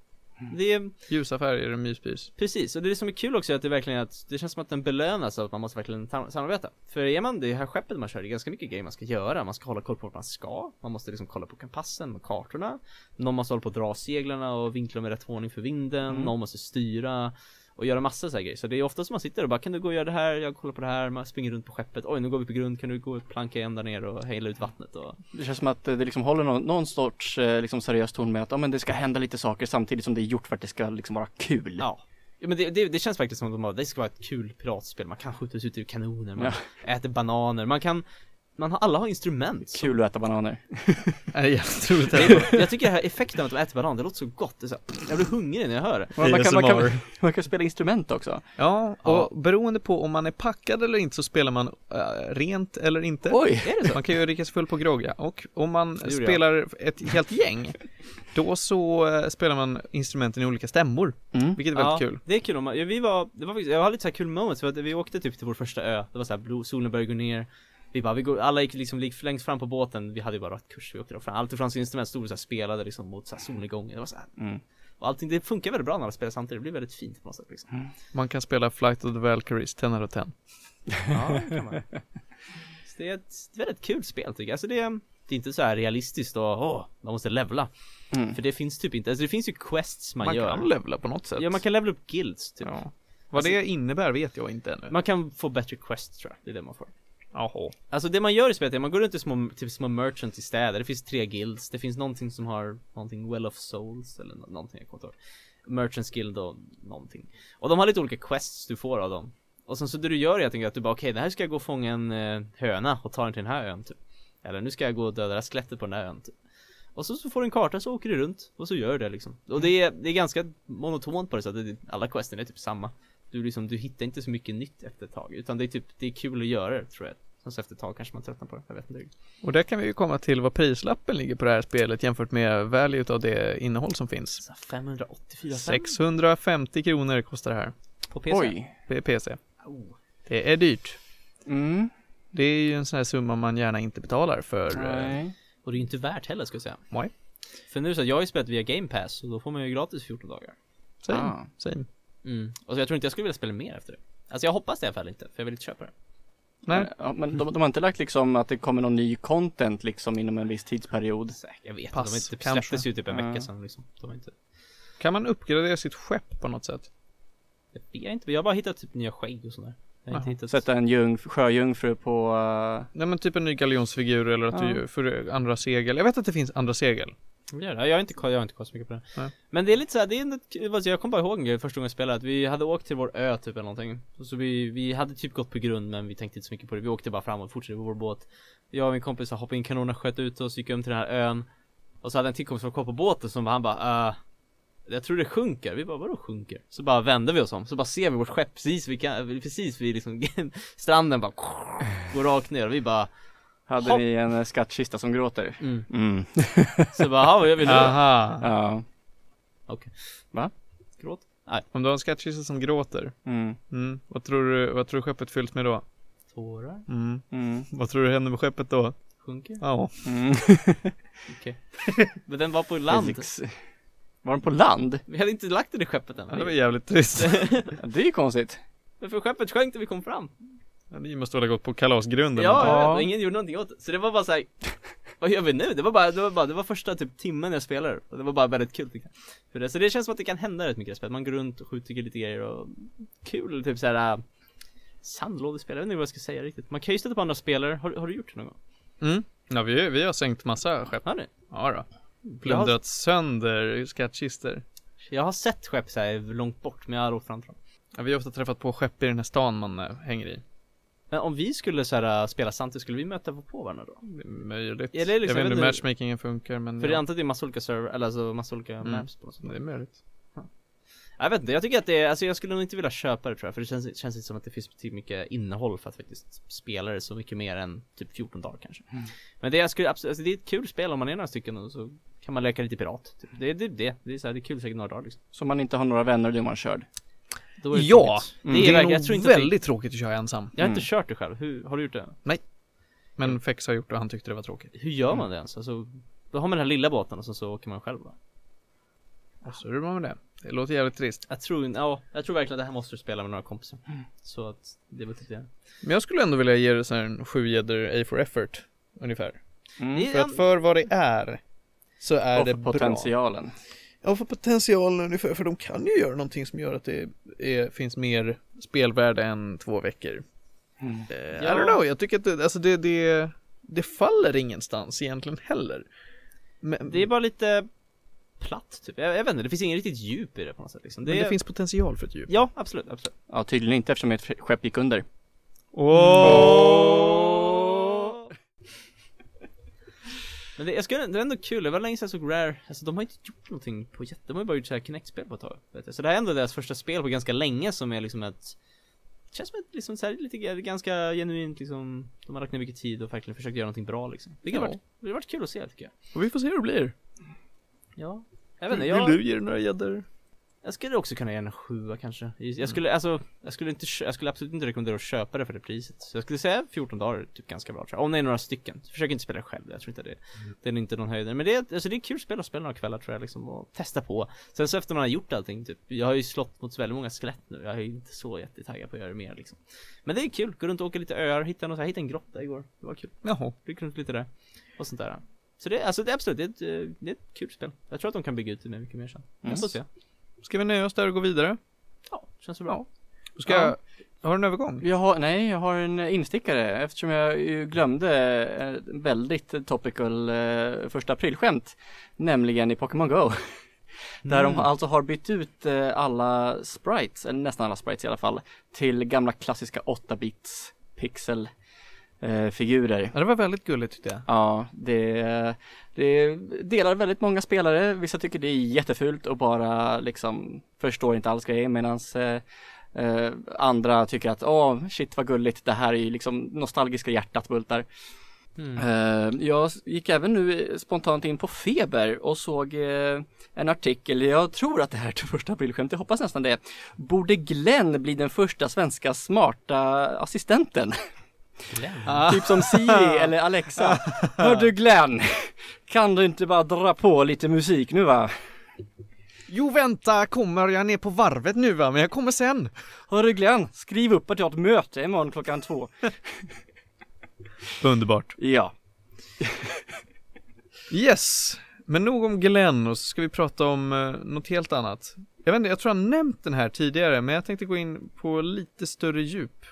det är ljusa färger och myspys Precis, och det som är kul också är att det verkligen att det känns som att den belönas av att man måste verkligen sam- samarbeta. För är man det här skeppet man kör, det är ganska mycket grejer man ska göra. Man ska hålla koll på vart man ska, man måste liksom kolla på kompassen och kartorna. Någon måste hålla på att dra seglarna och vinkla med rätt ordning för vinden, någon måste styra och göra massa så här grejer. Så det är ofta som man sitter och bara kan du gå och göra det här, jag kollar på det här, man springer runt på skeppet, oj nu går vi på grund, kan du gå och planka där nere och hejla ut vattnet och Det känns som att eh, det liksom håller någon, någon sorts eh, liksom seriös ton med att ja, men det ska hända lite saker samtidigt som det är gjort för att det ska liksom vara kul. Ja. Ja men det, det, det känns faktiskt som att de har, det ska vara ett kul piratspel, man kan skjuta ut ur kanoner, man äter bananer, man kan man har, alla har instrument som- Kul att äta bananer. [LAUGHS] Det är- Jag tycker det här effekten av att de äter banan, det låter så gott. Det så, här, jag blir hungrig när jag hör det. Man, man, kan, man, kan, man kan spela instrument också. Ja, Ja. och beroende på om man är packad eller inte så spelar man äh, rent eller inte Oj! Är det så? Man kan ju dricka sig full på grogg ja. och om man Det spelar ett helt gäng Då så äh, spelar man instrumenten i olika stämmor, Mm. vilket är väldigt kul Det är kul om man, ja, vi var, det var jag har lite så här kul moments för att vi åkte typ till vår första ö, det var så här, blå, solen började gå ner Vi bara, vi går, alla gick liksom längst fram på båten, vi hade ju bara rätt kurs, vi åkte då fram, allt ifrån instrument stod och så här, spelade liksom mot så här solnedgången, det var så här, Mm. Och allting, det funkar väldigt bra när alla spelar samtidigt, det blir väldigt fint på något sätt liksom. Man kan spela Flight of the Valkyries 10 out of 10 Ja, det kan man. Så det är ett väldigt kul spel tycker jag, alltså det är det är inte så här realistiskt och åh, man måste levla. Mm. För det finns typ inte, alltså det finns ju quests man, Man gör. kan levla på något sätt. Ja man kan levla upp guilds typ. Ja. Vad det innebär vet jag inte ännu. Man kan få bättre quests tror jag, det är det man får Jaha. Alltså det man gör i spelet är, man går runt i små, typ små merchants i städer, det finns tre guilds, det finns någonting som har någonting well of souls eller någonting, jag kommer inte ihåg. Merchants guild och någonting. Och de har lite olika quests du får av dem. Och sen så det du gör är helt enkelt att du bara okej, det här ska jag gå och fånga en eh, höna och ta den till den här ön typ. Eller nu ska jag gå och döda det här skelettet på den här ön typ. Och så, så får du en karta så åker du runt och så gör du det liksom. Och det är, det är ganska monotont på det sättet, alla questen är typ samma. Du liksom, du hittar inte så mycket nytt efter ett tag Utan det är typ, det är kul att göra det tror jag. Sen så efter ett tag kanske man tröttnar på det, jag vet inte. Och där kan vi ju komma till vad prislappen ligger på det här spelet jämfört med value utav det innehåll som finns Så 584 650 kronor kostar det här på PC Oj. på PC oh. Det är dyrt Mm. Det är ju en sån här summa man gärna inte betalar för eh, Nej. Och det är ju inte värt heller ska jag säga Nej. För nu så att jag har ju spelat via Game Pass och då får man ju gratis 14 dagar Same, Ah. same Mm, och så jag tror inte jag skulle vilja spela mer efter det Alltså jag hoppas det i alla fall inte, för jag vill inte köpa det Nej, Ja, men de, de har inte lagt liksom att det kommer någon ny content liksom inom en viss tidsperiod. Säkert, jag vet Pass, inte, de kanske. släpptes ju typ en Ja. vecka sedan liksom De inte kan man uppgradera sitt skepp på något sätt? Jag vet inte, jag har bara hittat typ nya skägg och sådär Jag har inte Jaha. hittat Sätta en jung, sjöjungfru på, uh, Nej men typ en ny galjonsfigur eller att Ja. du får andra segel Jag vet att det finns andra segel Jag har inte jag har inte kollat så mycket på det. Nej. Men det är lite så här, det är en, alltså jag kommer bara ihåg en grej första gången jag spelade, att vi hade åkt till vår ö typ eller någonting. Och så vi, vi hade typ gått på grund men vi tänkte inte så mycket på det. Vi åkte bara framåt, fortsatte på vår båt. Jag och min kompis hoppade in i kanonen, sköt ut oss, gick um till den här ön. Och så hade en till kompis som var på båten som han bara, uh, jag tror det sjunker. Vi bara, vadå sjunker? Så bara vände vi oss om, så bara ser vi vårt skepp precis vid, precis vid liksom [LAUGHS] stranden bara går rakt ner och vi bara, hade Hopp. ni en eh, skattkista som gråter? mm. Mm. [LAUGHS] Så bara, "Jaha, vad gör vi nu då? Aha! Ja. Gråt? Nej, Om du har en skattkista som gråter Mm. mm. vad, tror du, vad tror du skeppet fylls med då? tårar? Mm. Mm. Vad tror du händer med skeppet då? Sjunker? Ja, Mm. [LAUGHS] Okej Men den var på land. Var den på land? Vi hade inte lagt den i skeppet än ja, det var jävligt trist [LAUGHS] Ja, Det är ju konstigt. Men för skeppet sjönk när vi kom fram Ni måste väl ha gått på kalasgrunden Ja, Ja. ja. och ingen gjorde någonting åt det Så det var bara såhär [LAUGHS] vad gör vi nu? Det var bara, det var bara, det var första typ timmen jag spelade och det var bara väldigt kul tycker jag. För det, så det känns som att det kan hända rätt mycket i spelet, man går runt och skjuter lite grejer och kul, typ såhär äh, Sandlådespel, jag vet inte vad jag ska säga riktigt. Man kan ju stöta på andra spelare, har, har du gjort det någon gång? Mm. Ja, vi, vi har sänkt massa skepp. Har ni? Ja då. Plundrat sönder skattkistor. Jag har sett skepp såhär långt bort, men jag har åkt fram till dem. Ja, vi har ofta träffat på skepp i den här stan man äh, hänger i. Men om vi skulle såhär äh, spela samtidigt, skulle vi möta på varandra då? Det är möjligt. Är det liksom- jag vet inte hur matchmakingen funkar men För ja, jag antar att det är massa olika server, eller alltså massa olika Mm. maps på något sätt. det är möjligt. Jag vet inte, jag tycker att det är, alltså jag skulle nog inte vilja köpa det tror jag, för det känns, känns inte som att det finns tillräckligt mycket innehåll för att faktiskt spela det så mycket mer än typ 14 dagar kanske. Men det jag skulle absolut, alltså det är ett kul spel om man är några stycken och så kan man leka lite pirat. Typ. Det är det, det, det är så här, det är kul säkert några dagar liksom. Så man inte har några vänner då är man körd. Då är det Ja, tråkigt. Mm. det är, Det är verkligen, nog jag tror inte att väldigt tråkigt att köra ensam. det, jag har inte Mm. kört det själv, hur, har du gjort det? Men Fex har gjort det och han tyckte det var tråkigt. Hur gör man det ens? Alltså, då har man den här lilla båten och så, så åker man själv va? Och så är det bra med det. Det låter jävligt trist. Jag tror, ja, jag tror verkligen att det här måste du spela med några kompisar. Så att, det var typ det. Men jag skulle ändå vilja ge det så här en sju gäddor A for effort. Ungefär. Mm. Det- För att för vad det är så är Och det bra. potentialen. Ja, för potentialen ungefär. För de kan ju göra någonting som gör att det är, finns mer spelvärde än två veckor. Mm. Eh, Ja. I don't know, jag tycker att det, alltså det, det, det faller ingenstans egentligen heller. Men Det är bara lite platt typ. Jag, jag vet inte, det finns ingen riktigt djup i det på något sätt liksom. men det finns potential för ett djup. Ja, absolut, absolut. Ja, tydligen inte eftersom ett skepp gick under. Åh! Men det, jag skulle, det är ändå kul, det var länge sedan jag såg Rare, alltså de har inte gjort någonting på jätte, de har ju bara gjort såhär Kinect-spel på ett tag vet jag. Så det här är ändå deras första spel på ganska länge som är liksom ett Känns som ett liksom så här, lite ganska genuint liksom De har lagt ner mycket tid och verkligen försökt göra någonting bra liksom Det har Ja. varit, det har varit kul att se tycker jag Och vi får se hur det blir. Ja Jag vet inte, Vill jag, du ge det några gäddor? Jag skulle också kunna ge en sjua kanske. Jag skulle, alltså, jag skulle inte, jag skulle absolut inte rekommendera att köpa det för det priset. Så jag skulle säga 14 dagar är typ ganska bra tror jag, om det är några stycken. Försök inte spela det själv, jag tror inte det Det är inte någon höjdare, men det är, alltså det är kul spel att spela några kvällar tror jag liksom och testa på. Sen så efter man har gjort allting typ, jag har ju slått mot väldigt många skelett nu, jag är ju inte så jättetaggad på att göra det mer liksom. Men det är kul, gå runt och åka lite öar, hitta något så här, hitta en grotta igår, det var kul. Jaha. Gick runt lite där, och sånt där. Så det, alltså det är absolut, det är, ett, eh, det är ett kul spel. Jag tror att de kan bygga ut det med mycket mer sen, jag Yes. får se Ska vi nöja oss där och gå vidare? Ja, känns så bra Då Ska Ja. jag, har du en övergång? Jag har, nej, jag har en instickare eftersom jag glömde ett väldigt topical eh, första aprilskämt. Nämligen i Pokémon Go. [LAUGHS] Där de alltså har bytt ut eh, alla sprites, eller nästan alla sprites i alla fall, till gamla klassiska 8-bits pixel eh, figurer. Ja, det var väldigt gulligt tyckte jag. Ja, det, det delar väldigt många spelare. Vissa tycker det är jättefult och bara liksom förstår inte alls grejen medans eh, eh, andra tycker att åh shit vad gulligt, det här är ju liksom nostalgiska hjärtat bultar. Mm. Eh, jag gick även nu spontant in på Feber och såg eh, en artikel, jag tror att det här är till första aprilskämt, jag hoppas nästan det. Borde Glenn bli den första svenska smarta assistenten? [LAUGHS] Typ som Siri eller Alexa. Hör du Glenn, kan du inte bara dra på lite musik nu va? Jo vänta, kommer jag ner på varvet nu va? Men jag kommer sen. Hör du Glenn, skriv upp att jag har ett möte imorgon klockan två. [LAUGHS] Underbart. Ja. Yes, men nog om Glenn och så ska vi prata om eh, något helt annat. Jag vet inte, jag tror jag har nämnt den här tidigare, men jag tänkte gå in på lite större djup.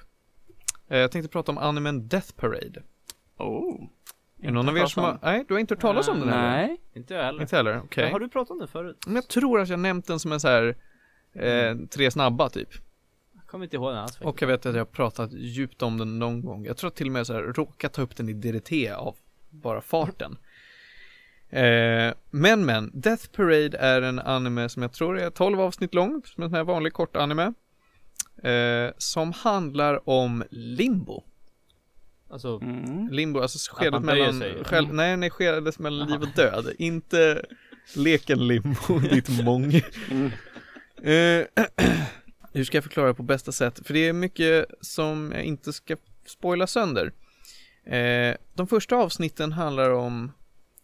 Eh, jag tänkte prata om animen Death Parade. Oh. Är någon av er som har, nej, du har inte hört talas om den här? Nej. Inte jag heller Inte heller, okej. Har du pratat om det förut? Men jag tror att jag nämnt den som en så här eh, tre snabba typ. Jag kommer inte ihåg den alls. Och jag vet att jag har pratat djupt om den någon gång. Jag tror att till och med så här råkat ta upp den i DDT av bara farten. Eh, men men, Death Parade är en anime som jag tror är 12 avsnitt lång, som en sån här vanlig kort anime. Eh, som handlar om limbo. Alltså, Mm. Limbo, alltså skedet mellan, sig. själv, nej, nej, skedet mellan liv och död. Inte leken limbo, [LAUGHS] ditt mång. Mm. Eh, [CLEARS THROAT] hur ska jag förklara det på bästa sätt? För det är mycket som jag inte ska spoila sönder. Eh, de första avsnitten handlar om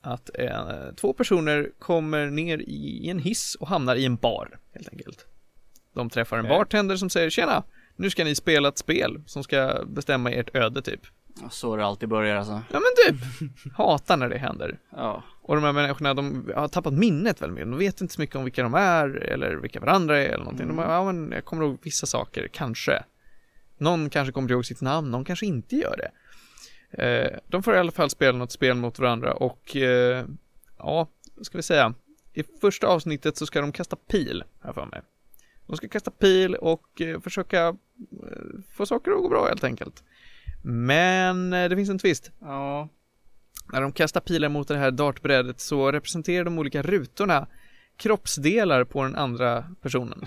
att eh, två personer kommer ner i, i en hiss och hamnar i en bar, helt enkelt. De träffar en bartender som säger Tjena! Nu ska ni spela ett spel som ska bestämma ert öde typ. Så det alltid börjar alltså. Ja men typ, hatar när det händer. Ja. Och de här människorna, de har tappat minnet väldigt mycket. De vet inte så mycket om vilka de är eller vilka varandra är eller någonting. De bara, ja men jag kommer ihåg vissa saker, kanske. Någon kanske kommer ihåg sitt namn, någon kanske inte gör det. Eh, de får i alla fall spela något spel mot varandra och eh, ja, vad ska vi säga? I första avsnittet så ska de kasta pil, här för mig. De ska kasta pil och eh, försöka eh, få saker att gå bra helt enkelt. Men eh, det finns en twist. Ja. När de kastar pilar mot det här dartbrädet så representerar de olika rutorna kroppsdelar på den andra personen.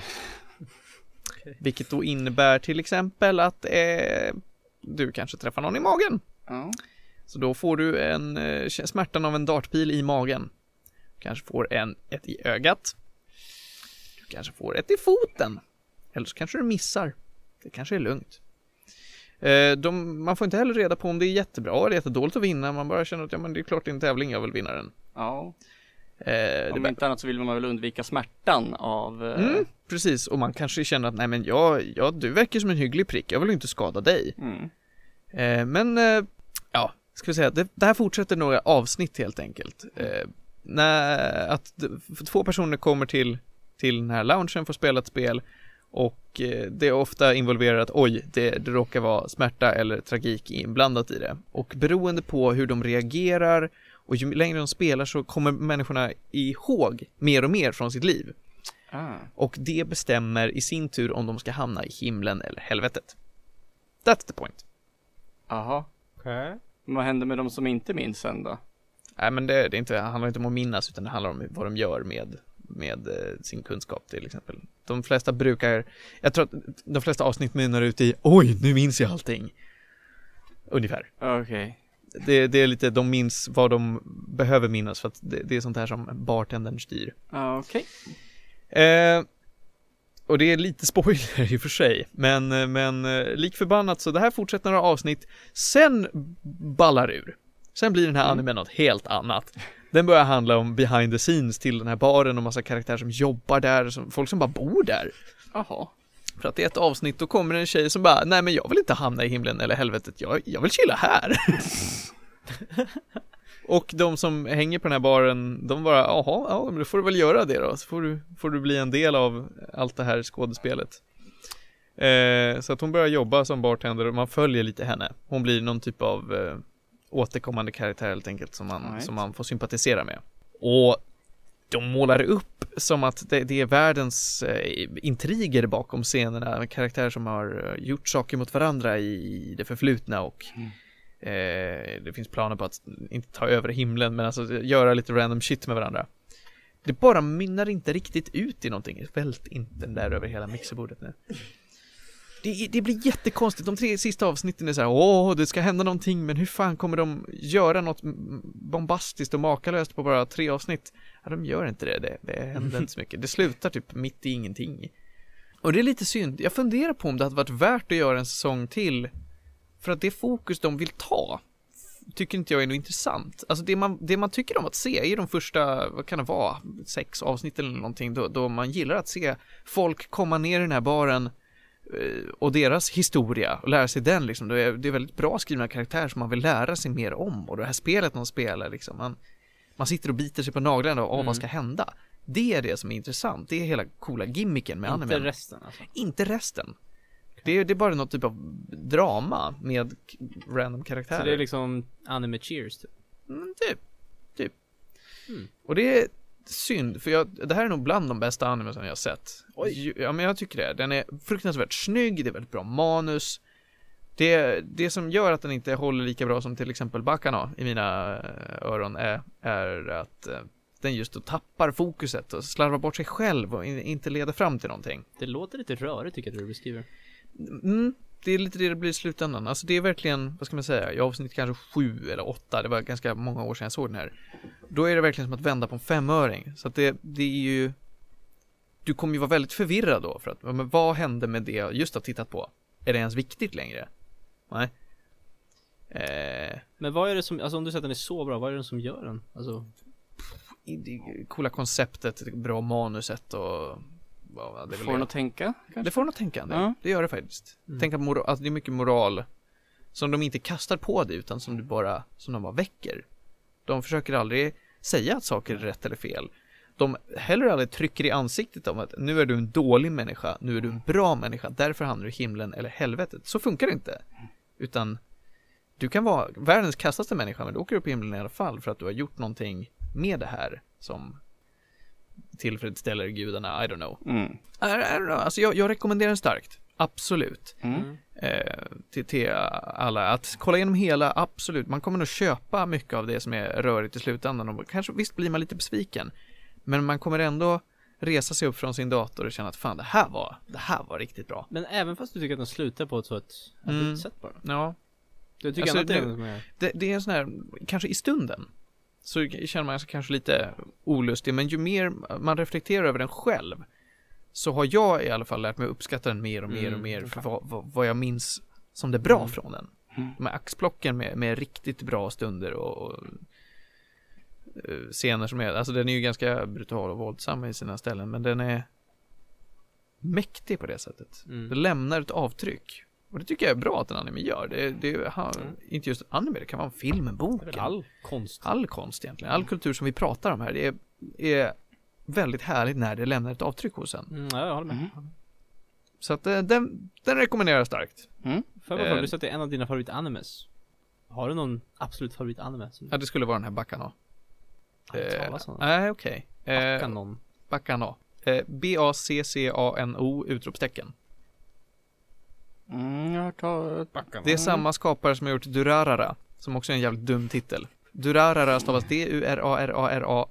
[LAUGHS] Vilket då innebär till exempel att eh, du kanske träffar någon i magen. Ja. Så då får du en smärtan av en dartpil i magen. Kanske får en, ett i ögat. Kanske får ett i foten. Eller så kanske du missar. Det kanske är lugnt. Eh, de, man får inte heller reda på om det är jättebra eller jättedåligt att vinna. Man bara känner att ja, men det är klart det är en tävling, jag vill vinna den. Ja. Eh, det Om inte annat så vill man väl undvika smärtan av eh, Mm, precis, och man kanske känner att nej men jag, jag, du verkar som en hygglig prick, jag vill inte skada dig. mm. Eh, men, eh, ja, ska vi säga, det, det här fortsätter några avsnitt helt enkelt. Eh, när, att två personer kommer till, till den här loungen, får spela ett spel och eh, det är ofta involverat, oj, det, det råkar vara smärta eller tragik inblandat i det. Och beroende på hur de reagerar och ju längre de spelar så kommer människorna ihåg mer och mer från sitt liv. ah. Och det bestämmer i sin tur om de ska hamna i himlen eller helvetet. That's the point. Jaha. Okej. Men Vad händer med de som inte minns sen då? Nej men det, det, är inte, det handlar inte om att minnas utan det handlar om vad de gör med, med eh, sin kunskap till exempel. De flesta brukar, jag tror att de flesta avsnitt mynnar ut i oj, nu minns jag allting. Ungefär. Okej. Det, det är lite, de minns vad de behöver minnas för att det, det är sånt här som bartendern styr. Okej. Eh, och det är lite spoiler i och för sig, men, eh, men eh, lik förbannat så det här fortsätter några avsnitt, sen ballar ur. Sen blir den här Mm. animen något helt annat. Den börjar handla om behind the scenes till den här baren och massa karaktärer som jobbar där, som, folk som bara bor där. Jaha. För att i ett avsnitt då kommer en tjej som bara, nej men jag vill inte hamna i himlen eller helvetet, jag, jag vill chilla här. [LAUGHS] och de som hänger på den här baren, de bara, jaha, ja men då får du väl göra det då, så får du, får du bli en del av allt det här skådespelet. Eh, så att hon börjar jobba som bartender och man följer lite henne. Hon blir någon typ av eh, återkommande karaktär helt enkelt som man, Alright. som man får sympatisera med. Och de målar upp som att det, det är världens eh, intriger bakom scenerna, karaktärer som har eh, gjort saker mot varandra i det förflutna och eh, det finns planer på att inte ta över himlen men alltså göra lite random shit med varandra. Det bara mynnar inte riktigt ut i någonting, vält inte den där över hela mixerbordet nu. Det, det blir jättekonstigt, de tre sista avsnitten är så här, åh, det ska hända någonting, men hur fan kommer de göra något bombastiskt och makalöst på bara tre avsnitt? Ja, de gör inte det, det, det händer inte så mycket. Det slutar typ mitt i ingenting. Och det är lite synd, jag funderar på om det hade varit värt att göra en säsong till, för att det fokus de vill ta tycker inte jag är något intressant. Alltså det man, det man tycker om att se är de första, vad kan det vara, sex avsnitt eller någonting då, då man gillar att se folk komma ner i den här baren och deras historia och lära sig den liksom. Det är, det är väldigt bra skrivna karaktärer som man vill lära sig mer om och det här spelet de spelar liksom. Man, man sitter och biter sig på naglarna och åh, vad ska hända? Det är det som är intressant. Det är hela coola gimmicken med Inte animen. resten alltså. Inte resten. Det är, det är bara något typ av drama med random karaktärer. Så det är liksom anime cheers typ. Mm, typ. Typ. Mm. Och det är synd, för jag, det här är nog bland de bästa animesen jag har sett. Oj. Ja, men jag tycker det. Den är fruktansvärt snygg, det är väldigt bra manus. Det, det som gör att den inte håller lika bra som till exempel Bacano i mina eh, öron är, är att eh, den just då tappar fokuset och slarvar bort sig själv och in, inte leder fram till någonting. Det låter lite rörigt tycker jag du beskriver. Mm, det är lite det det blir i slutändan. Alltså det är verkligen, vad ska man säga, i avsnitt kanske sju eller åtta, det var ganska många år sedan jag såg den här. Då är det verkligen som att vända på en femöring. Så att det, det är ju, du kommer ju vara väldigt förvirrad då för att, men vad hände med det jag just har tittat på? Är det ens viktigt längre? Nej. Eh, Men vad är det som, alltså om du säger att den är så bra, vad är det som gör den? Alltså, det coola konceptet, bra manuset och ja, det Får det. en att tänka? Det får en att tänka del. Ja. Det gör det faktiskt. Mm. Tänka på moral, alltså det är mycket moral Som de inte kastar på dig utan som du bara, som de bara väcker. De försöker aldrig säga att saker är rätt eller fel. De heller aldrig trycker i ansiktet om att nu är du en dålig människa, nu är du en bra människa, därför hamnar du i himlen eller helvetet. Så funkar det inte. Utan du kan vara världens kastaste människa men du åker upp i himlen i alla fall för att du har gjort någonting med det här som tillfredsställer gudarna, I don't know. Mm. I, I don't know, alltså jag, jag rekommenderar den starkt. Absolut. Mm. Eh, till, till alla. Att kolla igenom hela, absolut. Man kommer nog köpa mycket av det som är rörigt i slutändan och kanske visst blir man lite besviken. Men man kommer ändå resa sig upp från sin dator och känna att fan det här var, det här var riktigt bra. Men även fast du tycker att den slutar på ett så ett Mm. sätt bara. Ja, Du tycker Alltså, annat nu- är... det, det är en sån här, kanske i stunden så känner man sig kanske lite olustig, men ju mer man reflekterar över den själv så har jag i alla fall lärt mig uppskatta den mer och mer Mm, och mer för vad, vad, vad jag minns som det bra Mm. från den. Mm. De här axplocken med, med riktigt bra stunder och, och eh, scener som är, alltså den är ju ganska brutal och våldsam i sina ställen, men den är mäktig på det sättet. Mm. Det lämnar ett avtryck. Och det tycker jag är bra att en anime gör. Det, det har, Mm. inte just en anime, det kan vara en film, en bok. Det är väl all konst. all konst egentligen. All kultur som vi pratar om här. Det är, är väldigt härligt när det lämnar ett avtryck hos en. Mm, ja, jag håller med. Mm. Så att eh, den, den rekommenderar jag starkt. Mm. Får jag bara fråga, Eh. du sa att det är en av dina favorit-animes. Har du någon absolut favorit-anime? Som Ja, det skulle vara den här Bacano. Eh? Nej, okej. Backa Eh, någon? Bacano. Eh, B-A-C-C-A-N-O utropstecken. Mm, jag hört talas Det är samma skapare som har gjort Durarara, som också är en jävligt dum titel. Durarara stavas D-U-R-A-R-A-R-A,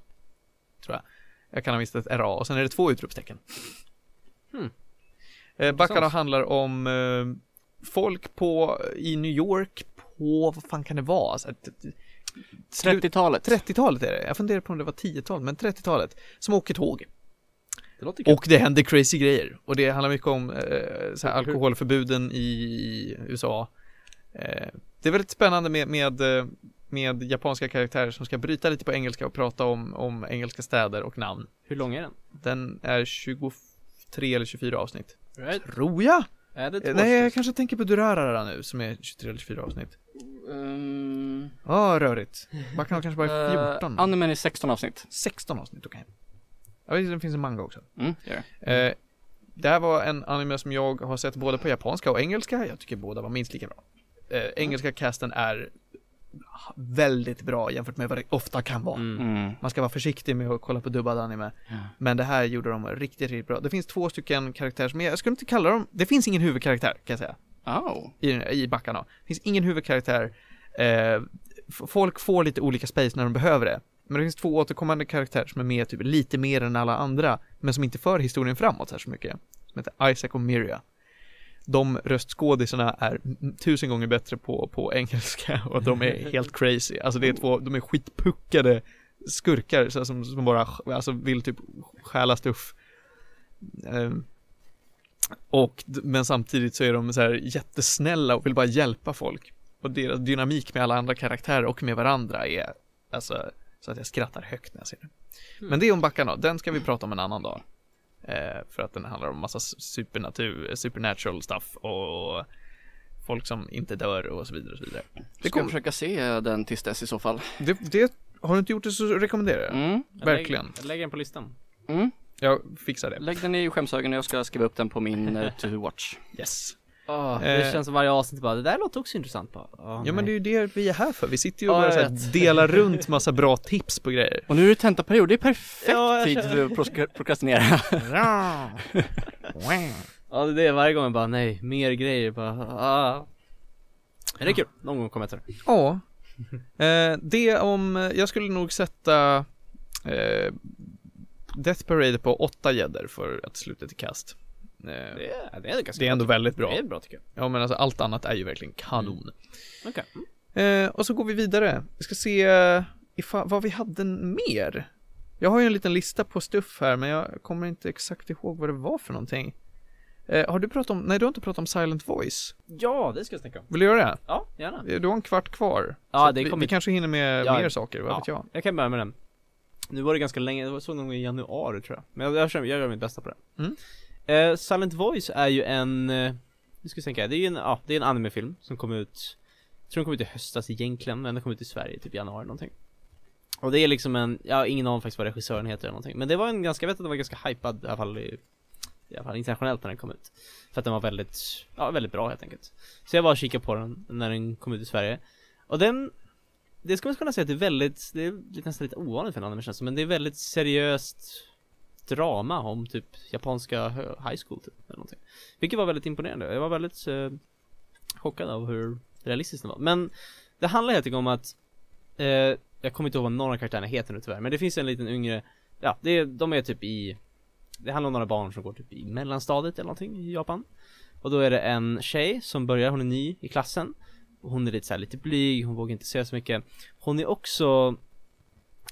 tror jag. Jag kan ha missat ett R-A, och sen är det två utropstecken. Hmm. Eh, Intressant. handlar om eh, folk på, i New York på, vad fan kan det vara? Slut- 30-talet. 30-talet är det. Jag funderar på om det var 10-talet, men 30-talet. Som åker tåg. Det låter kul. Och det händer crazy grejer. Och det handlar mycket om eh, så här, alkoholförbuden i USA. Eh, det är väldigt spännande med, med, eh, med japanska karaktärer som ska bryta lite på engelska och prata om, om engelska städer och namn. Hur lång är den? Den är 23 eller 24 avsnitt. Right. Tror jag! Är det Eh, Nej, jag kanske tänker på Durarara nu som är 23 eller 24 avsnitt. Um, Ja, rörigt. Man kan kanske bara är 14. Uh, animen är 16 avsnitt. 16 avsnitt, okej. Jag vet att det finns en manga också. Mm, det gör det. Eh, det här var en anime som jag har sett både på japanska och engelska. Jag tycker båda var minst lika bra. Eh, engelska casten är väldigt bra jämfört med vad det ofta kan vara. Mm. Mm. Man ska vara försiktig med att kolla på dubbad anime. Ja. Men det här gjorde de riktigt, riktigt bra. Det finns två stycken karaktärer som jag, jag skulle inte kalla dem, det finns ingen huvudkaraktär kan jag säga. Oh. I, i backarna. Det finns ingen huvudkaraktär. Eh, folk får lite olika space när de behöver det. Men det finns två återkommande karaktärer som är med typ lite mer än alla andra, men som inte för historien framåt så här så mycket. Som heter Isaac och Miria. De röstskådisarna är tusen gånger bättre på, på engelska [LAUGHS] och de är helt [LAUGHS] crazy. Alltså det är två, de är skitpuckade skurkar så, som, som bara alltså, vill typ stjäla stuff. Ehm, och, men samtidigt så är de så här jättesnälla och vill bara hjälpa folk. Och deras dynamik med alla andra karaktärer och med varandra är alltså så att jag skrattar högt när jag ser det. Men det är om backarna, den ska vi prata om en annan dag. Eh, för att den handlar om massa supernatur, supernatural stuff och folk som inte dör och så vidare och så vidare. Det, kommer, försöka se den tills dess i så fall. det, det har du inte gjort det så rekommenderar jag. Mm. Jag Verkligen. Lägger, jag lägger den på listan. Mm. Jag fixar det. Lägg den i skämshögen och jag ska skriva upp den på min [LAUGHS] uh, to watch. Yes. Oh, det Eh. känns som varje avsnitt bara, det där låter också intressant bara. Åh, Ja men det är nej. ju det vi är här för. Vi sitter ju och Ja, bara jag så här vet. delar [LAUGHS] runt massa bra tips på grejer. Och nu är det tentaperiod, det är perfekt Ja, tid för att prokrastinera. [LAUGHS] Ja det är det, varje gång jag bara nej, mer grejer bara, ah. Men det är kul, någon gång kommer jag till det. Ja. Eh, det om, jag skulle nog sätta eh, Death Parade på åtta gäddor för att slutet i kast. Eh, Det är, det är ganska det är ändå bra, väldigt bra. Det är bra tycker jag. Ja men alltså allt annat är ju verkligen kanon. Okej. Eh, och så går vi vidare. Vi ska se ifall, vad vi hade mer. Jag har ju en liten lista på stuff här men jag kommer inte exakt ihåg vad det var för någonting. Eh, har du pratat om, nej du har inte pratat om Silent Voice. Ja, det ska jag snacka om. Vill du göra det? Ja, gärna. Eh, Du har en kvart kvar. Ja, det vi, kommer- vi kanske hinner med Ja. mer saker, vad Ja. vet jag. Jag kan börja med den. Nu var det ganska länge, det var så någon gång i januari tror jag. Men jag, jag, jag gör mitt bästa på det. Mm. Eh, Silent Voice är ju en, eh, nu ska vi tänka, det är ju en, ja, det är en animefilm som kom ut Jag tror den kom ut i höstas egentligen, men den kom ut i Sverige typ i januari någonting. Och det är liksom en, jag har ingen aning faktiskt vad regissören heter eller någonting Men det var en ganska, jag vet att den var ganska hypad i alla fall i, i alla fall internationellt när den kom ut. För att den var väldigt, ja väldigt bra helt enkelt. Så jag var och kikade på den när den kom ut i Sverige. Och den det ska man kunna säga att det är väldigt, det är nästan lite ovanligt för en anime känns det som, men det är väldigt seriöst drama om typ japanska eh, high school typ, eller någonting. Vilket var väldigt imponerande, jag var väldigt eh, chockad av hur realistiskt det var. Men det handlar helt enkelt om att, eh, jag kommer inte ihåg vad några av karaktärerna heter nu tyvärr, men det finns en liten yngre, ja, det är, de är typ i, det handlar om några barn som går typ i mellanstadiet eller någonting i Japan. Och då är det en tjej som börjar, hon är ny i klassen och hon är lite så här, lite blyg, hon vågar inte säga så mycket Hon är också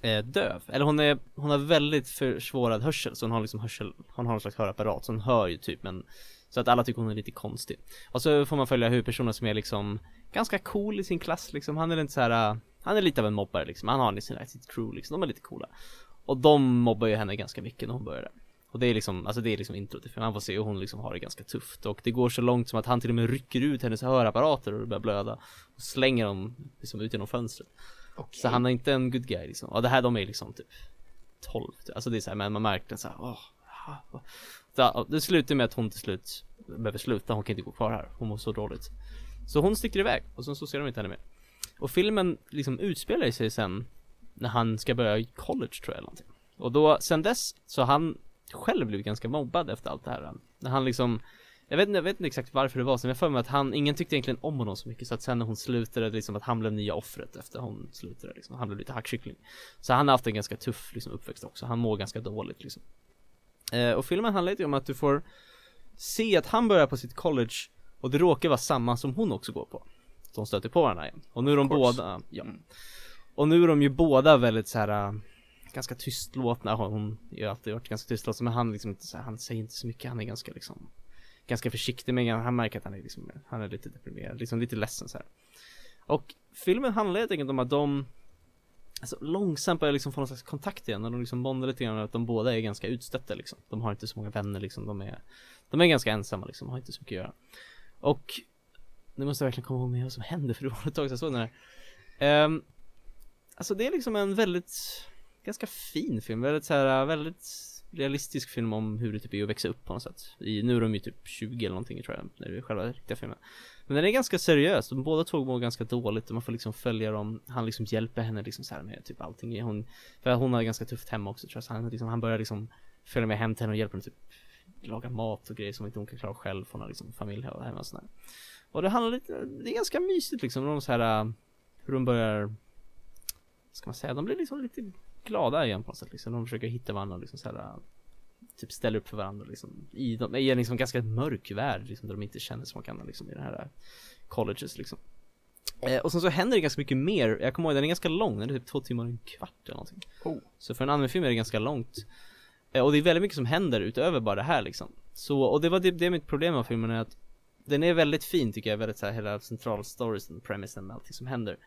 eh, döv, eller hon är, hon har väldigt försvårad hörsel så hon har liksom hörsel, hon har någon slags hörapparat så hon hör ju typ men Så att alla tycker hon är lite konstig. Och så får man följa huvudpersonen som är liksom Ganska cool i sin klass liksom, han är inte så här. Han är lite av en mobbare liksom, han har sin, sitt crew liksom, de är lite coola. Och de mobbar ju henne ganska mycket när hon börjar där. Och det är liksom, alltså det är liksom intro till filmen, man får se hur hon liksom har det ganska tufft. Och det går så långt som att han till och med rycker ut hennes hörapparater och det börjar blöda. Och slänger dem liksom ut genom fönstret. Så han är inte en good guy liksom, och det här de är liksom typ 12, typ. alltså det är så här, men man märker så här, åh, ah. Så, Det slutar med att hon till slut behöver sluta, hon kan inte gå kvar här, hon mår så dåligt. Så hon sticker iväg och sen så ser de inte henne mer. Och filmen liksom utspelar sig sen när han ska börja i college tror jag eller någonting. Och då, sen dess, så har han själv blivit ganska mobbad efter allt det här. När han liksom jag vet, inte- jag vet inte exakt varför det var så, men jag för mig att han, ingen tyckte egentligen om honom så mycket så att sen när hon slutade, liksom att han blev nya offret efter hon slutade liksom, han blev lite hackkyckling. Så han har haft en ganska tuff liksom uppväxt också, han mår ganska dåligt liksom. Eh, Och filmen handlar lite om att du får se att han börjar på sitt college och det råkar vara samma som hon också går på. De stöter på varandra igen, och nu är de båda, ja. Och nu är de ju båda väldigt så här. äh, Ganska tystlåtna, hon hon har ju alltid varit ganska tystlåten men han liksom inte här, han säger inte så mycket, han är ganska liksom Ganska försiktig med han märker att han är liksom, han är lite deprimerad, liksom lite ledsen så här. Och filmen handlar helt enkelt om att de Alltså långsamt börjar liksom få någon slags kontakt igen och de liksom bondar lite grann att de båda är ganska utstötta liksom. De har inte så många vänner liksom, de är De är ganska ensamma liksom, har inte så mycket att göra. Och Nu måste jag verkligen komma ihåg med vad som hände för det var ett tag sedan jag såg den här. Ehm, Alltså det är liksom en väldigt Ganska fin film, väldigt så här, väldigt Realistisk film om hur det typ är att växa upp på något sätt. I, Nu är de ju typ 20 eller någonting tror jag, när det är själva riktiga filmen. Men den är ganska seriös, de båda två mår ganska dåligt och man får liksom följa dem. Han liksom hjälper henne liksom så här med typ allting. Hon För hon har ganska tufft hemma också tror jag, så han, liksom, han börjar liksom Följa med hem till henne och hjälper henne typ Laga mat och grejer som inte hon kan klara själv hon har liksom familj här hemma och sådär. Och det handlar lite, det är ganska mysigt liksom, de så här Hur de börjar vad Ska man säga, de blir liksom lite glada igen på något sätt liksom. De försöker hitta varandra liksom så här, äh, Typ ställer upp för varandra liksom I, de, i en liksom ganska mörk värld liksom där de inte känner så många andra liksom i det här äh, Colleges liksom. Eh, Och sen så händer det ganska mycket mer, jag kommer ihåg den är ganska lång, den är typ två timmar och en kvart eller någonting. Oh. Så för en animefilm är det ganska långt. Eh, Och det är väldigt mycket som händer utöver bara det här liksom. Så, och det var det, det är mitt problem med filmen är att Den är väldigt fin tycker jag, väldigt så här, hela central storiesen, premisen med allting som händer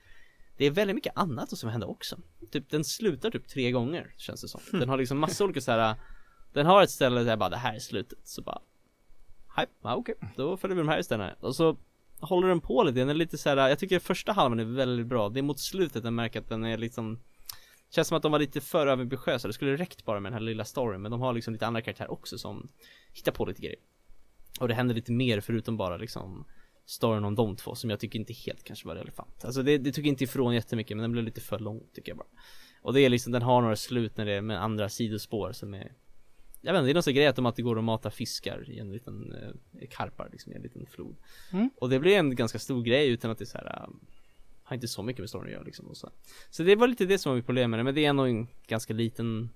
det är väldigt mycket annat som händer också. Typ den slutar typ tre gånger känns det som. Den har liksom massa olika så här. Den har ett ställe där jag bara det här är slutet, så bara Hej, ja, okej, då följer vi de här istället. Och så håller den på lite, den är lite så här. jag tycker första halvan är väldigt bra. Det är mot slutet jag märker att den är liksom Känns som att de var lite för överambitiösa, det skulle räckt bara med den här lilla storyn Men de har liksom lite andra karaktärer också som Hittar på lite grejer. Och det händer lite mer förutom bara liksom Storyn om de två som jag tycker inte helt kanske var relevant Alltså det, det tog inte ifrån jättemycket men den blev lite för lång tycker jag bara Och det är liksom, den har några slut när det är med andra sidospår som är Jag vet inte, det är någon sån grej att de alltid går och matar fiskar i en liten eh, karpar liksom i en liten flod Mm. Och det blir en ganska stor grej utan att det är så här. um, Har inte så mycket med storyn att göra liksom och så. så det var lite det som var mitt problem med det, men det är ändå en ganska liten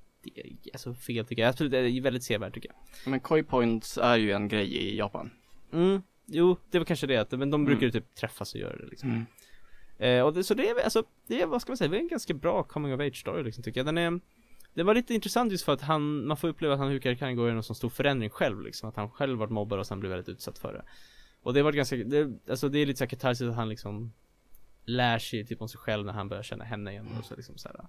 Alltså fel tycker jag, absolut det är väldigt sevärd tycker jag Men koi points är ju en grej i Japan. Mm, jo det var kanske det, att- men de brukar ju Mm. typ träffas och göra det liksom Mm. Eh, och det, så det är alltså, det är, vad ska man säga, det är en ganska bra coming of age story liksom tycker jag. Den är Det var lite intressant just för att han, man får uppleva att han huvudkaraktären går igenom en sån stor förändring själv liksom. Att han själv varit mobbad och sen blev väldigt utsatt för det. Och det var ganska, det, alltså det är lite så katarsis att han liksom lär sig typ om sig själv när han börjar känna henne igen och så liksom så här,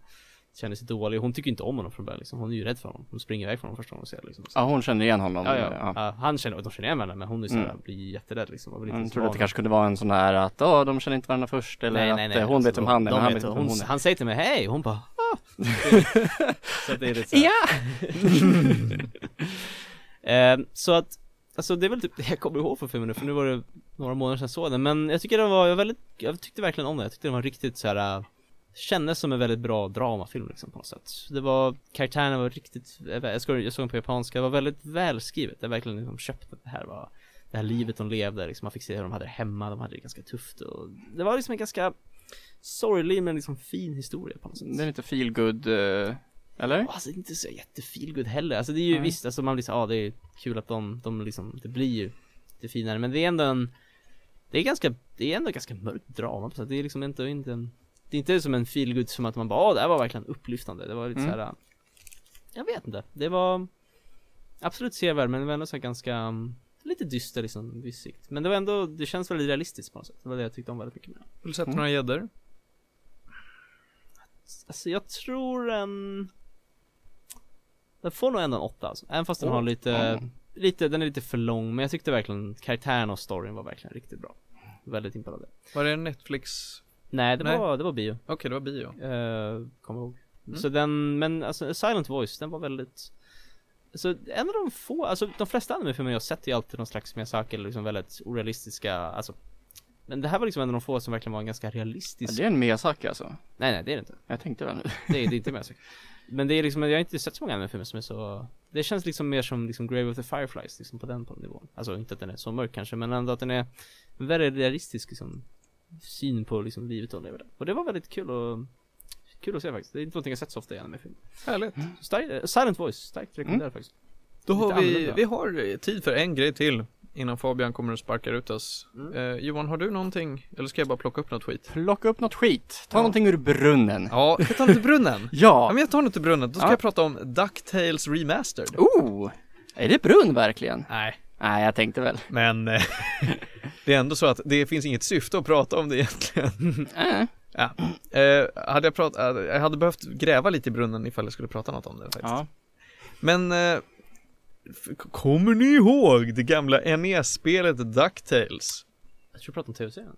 känner sig dålig. Hon tycker inte om honom från början liksom. Hon är ju rädd för honom. Hon springer iväg från honom första gången hon ser liksom. Så, Ja, hon känner igen honom. ja, ja, ja. han känner, de känner igen varandra men hon är så här, Mm. blir jätterädd liksom. Jag ens trodde att det kanske kunde vara en sån här att, ja, de känner inte varandra först eller att eh, hon alltså, vet om han eller han vet hon, hon är. Han säger till mig hej, hon bara ah. [LAUGHS] Så att det är lite här. [LAUGHS] Eh, så att, alltså det är väl typ det jag kommer ihåg från filmen nu, för nu var det några månader sedan jag såg den, men jag tycker den var, jag, väldigt, jag tyckte verkligen om den, jag tyckte den var riktigt så här. Kändes som en väldigt bra dramafilm liksom på något sätt. Det var, karaktärerna var riktigt, jag såg, jag såg den på japanska, det var väldigt välskrivet. Jag verkligen liksom köpte det här var Det här livet de levde liksom, man fick se hur de hade det hemma, de hade det ganska tufft och Det var liksom en ganska sorglig men liksom fin historia på något sätt. Det är lite feel good eh, eller? Alltså inte så jättefeelgood heller, alltså det är ju Nej. visst, alltså man blir så, ja det är kul att de, de liksom, det blir ju lite finare men det är ändå en Det är ganska, det är ändå ganska mörkt drama på sätt, det är liksom inte, inte en Det är inte som en feelgood som att man bara, åh det här var verkligen upplyftande, det var lite Mm. så här. Jag vet inte, det var Absolut sevärd men det var ändå så här ganska um, Lite dyster liksom, viss sikt Men det var ändå, det känns väldigt realistiskt på något sätt, det var det jag tyckte om väldigt mycket med. Vill du sätta Mm. några gäddor? Alltså jag tror en Den får nog ändå en åtta alltså. Även fast den Åh, har lite, ja. lite, den är lite för lång men jag tyckte verkligen karaktären och storyn var verkligen riktigt bra Väldigt imponerad det Var det en Netflix? Nej det Nej. var, det var bio, Okej, det var bio. uh, kommer ihåg Mm. Så den, men alltså Silent Voice, den var väldigt Så en av de få, alltså de flesta animefilmer jag sett är alltid någon slags Miyazaki eller liksom väldigt orealistiska, alltså Men det här var liksom en av de få som verkligen var en ganska Ja, realistisk det är en Miyazaki alltså. Nej nej det är det inte Jag tänkte väl. Det är, det är inte Miyazaki Men det är liksom, jag har inte sett så många anime-filmer som är så Det känns liksom mer som liksom Grave of the Fireflies liksom på den på nivån Alltså inte att den är så mörk kanske men ändå att den är väldigt realistisk liksom Syn på liksom livet de lever där Och det var väldigt kul och Kul att se faktiskt, det är inte någonting jag sett så ofta i anime-film Härligt. Stark, eh, Silent Voice, starkt rekommenderat faktiskt Då har vi, annorlunda. vi har tid för en grej till innan Fabian kommer och sparkar ut oss. Mm. Eh, Johan, har du någonting? Eller ska jag bara plocka upp något skit? Plocka upp något skit. Ta Ja. någonting ur brunnen. Ja, jag tar något ur brunnen. [LAUGHS] Ja, Ja. men jag tar något ur brunnen. Då ska Ja. jag prata om DuckTales Remastered. Oh! Är det brunn verkligen? Nej, Nej, jag tänkte väl. men eh, [LAUGHS] [LAUGHS] det är ändå så att det finns inget syfte att prata om det egentligen. Äh. [LAUGHS] Ja. Eh, hade jag pratat, eh, jag hade behövt gräva lite i brunnen ifall jag skulle prata något om det faktiskt. Ja. Men eh, kommer ni ihåg det gamla NES-spelet DuckTales? Jag tror du pratar om tv-serien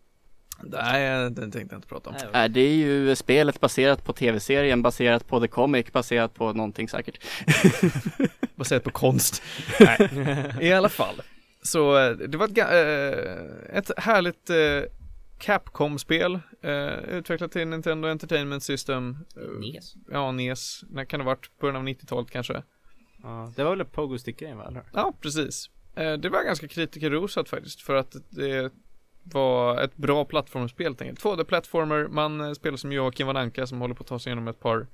Nej, den tänkte jag inte prata om. Nej, Äh, det är ju spelet baserat på tv-serien, baserat på The Comic, baserat på någonting säkert. [LAUGHS] Baserat på konst. [LAUGHS] Nej, i alla fall. Så eh, det var ett, eh, ett härligt eh, Capcom-spel utvecklat till Nintendo Entertainment System. NES Ja, NES. När kan det ha varit? Början av 90-talet kanske? Ja, det var väl Pogo Stick-grejen va, eller? Ja, precis. Det var ganska kritikerrosat faktiskt för att det var ett bra plattformsspel helt enkelt. 2D-plattformer, man spelar som Joakim Van Anka som håller på att ta sig igenom ett par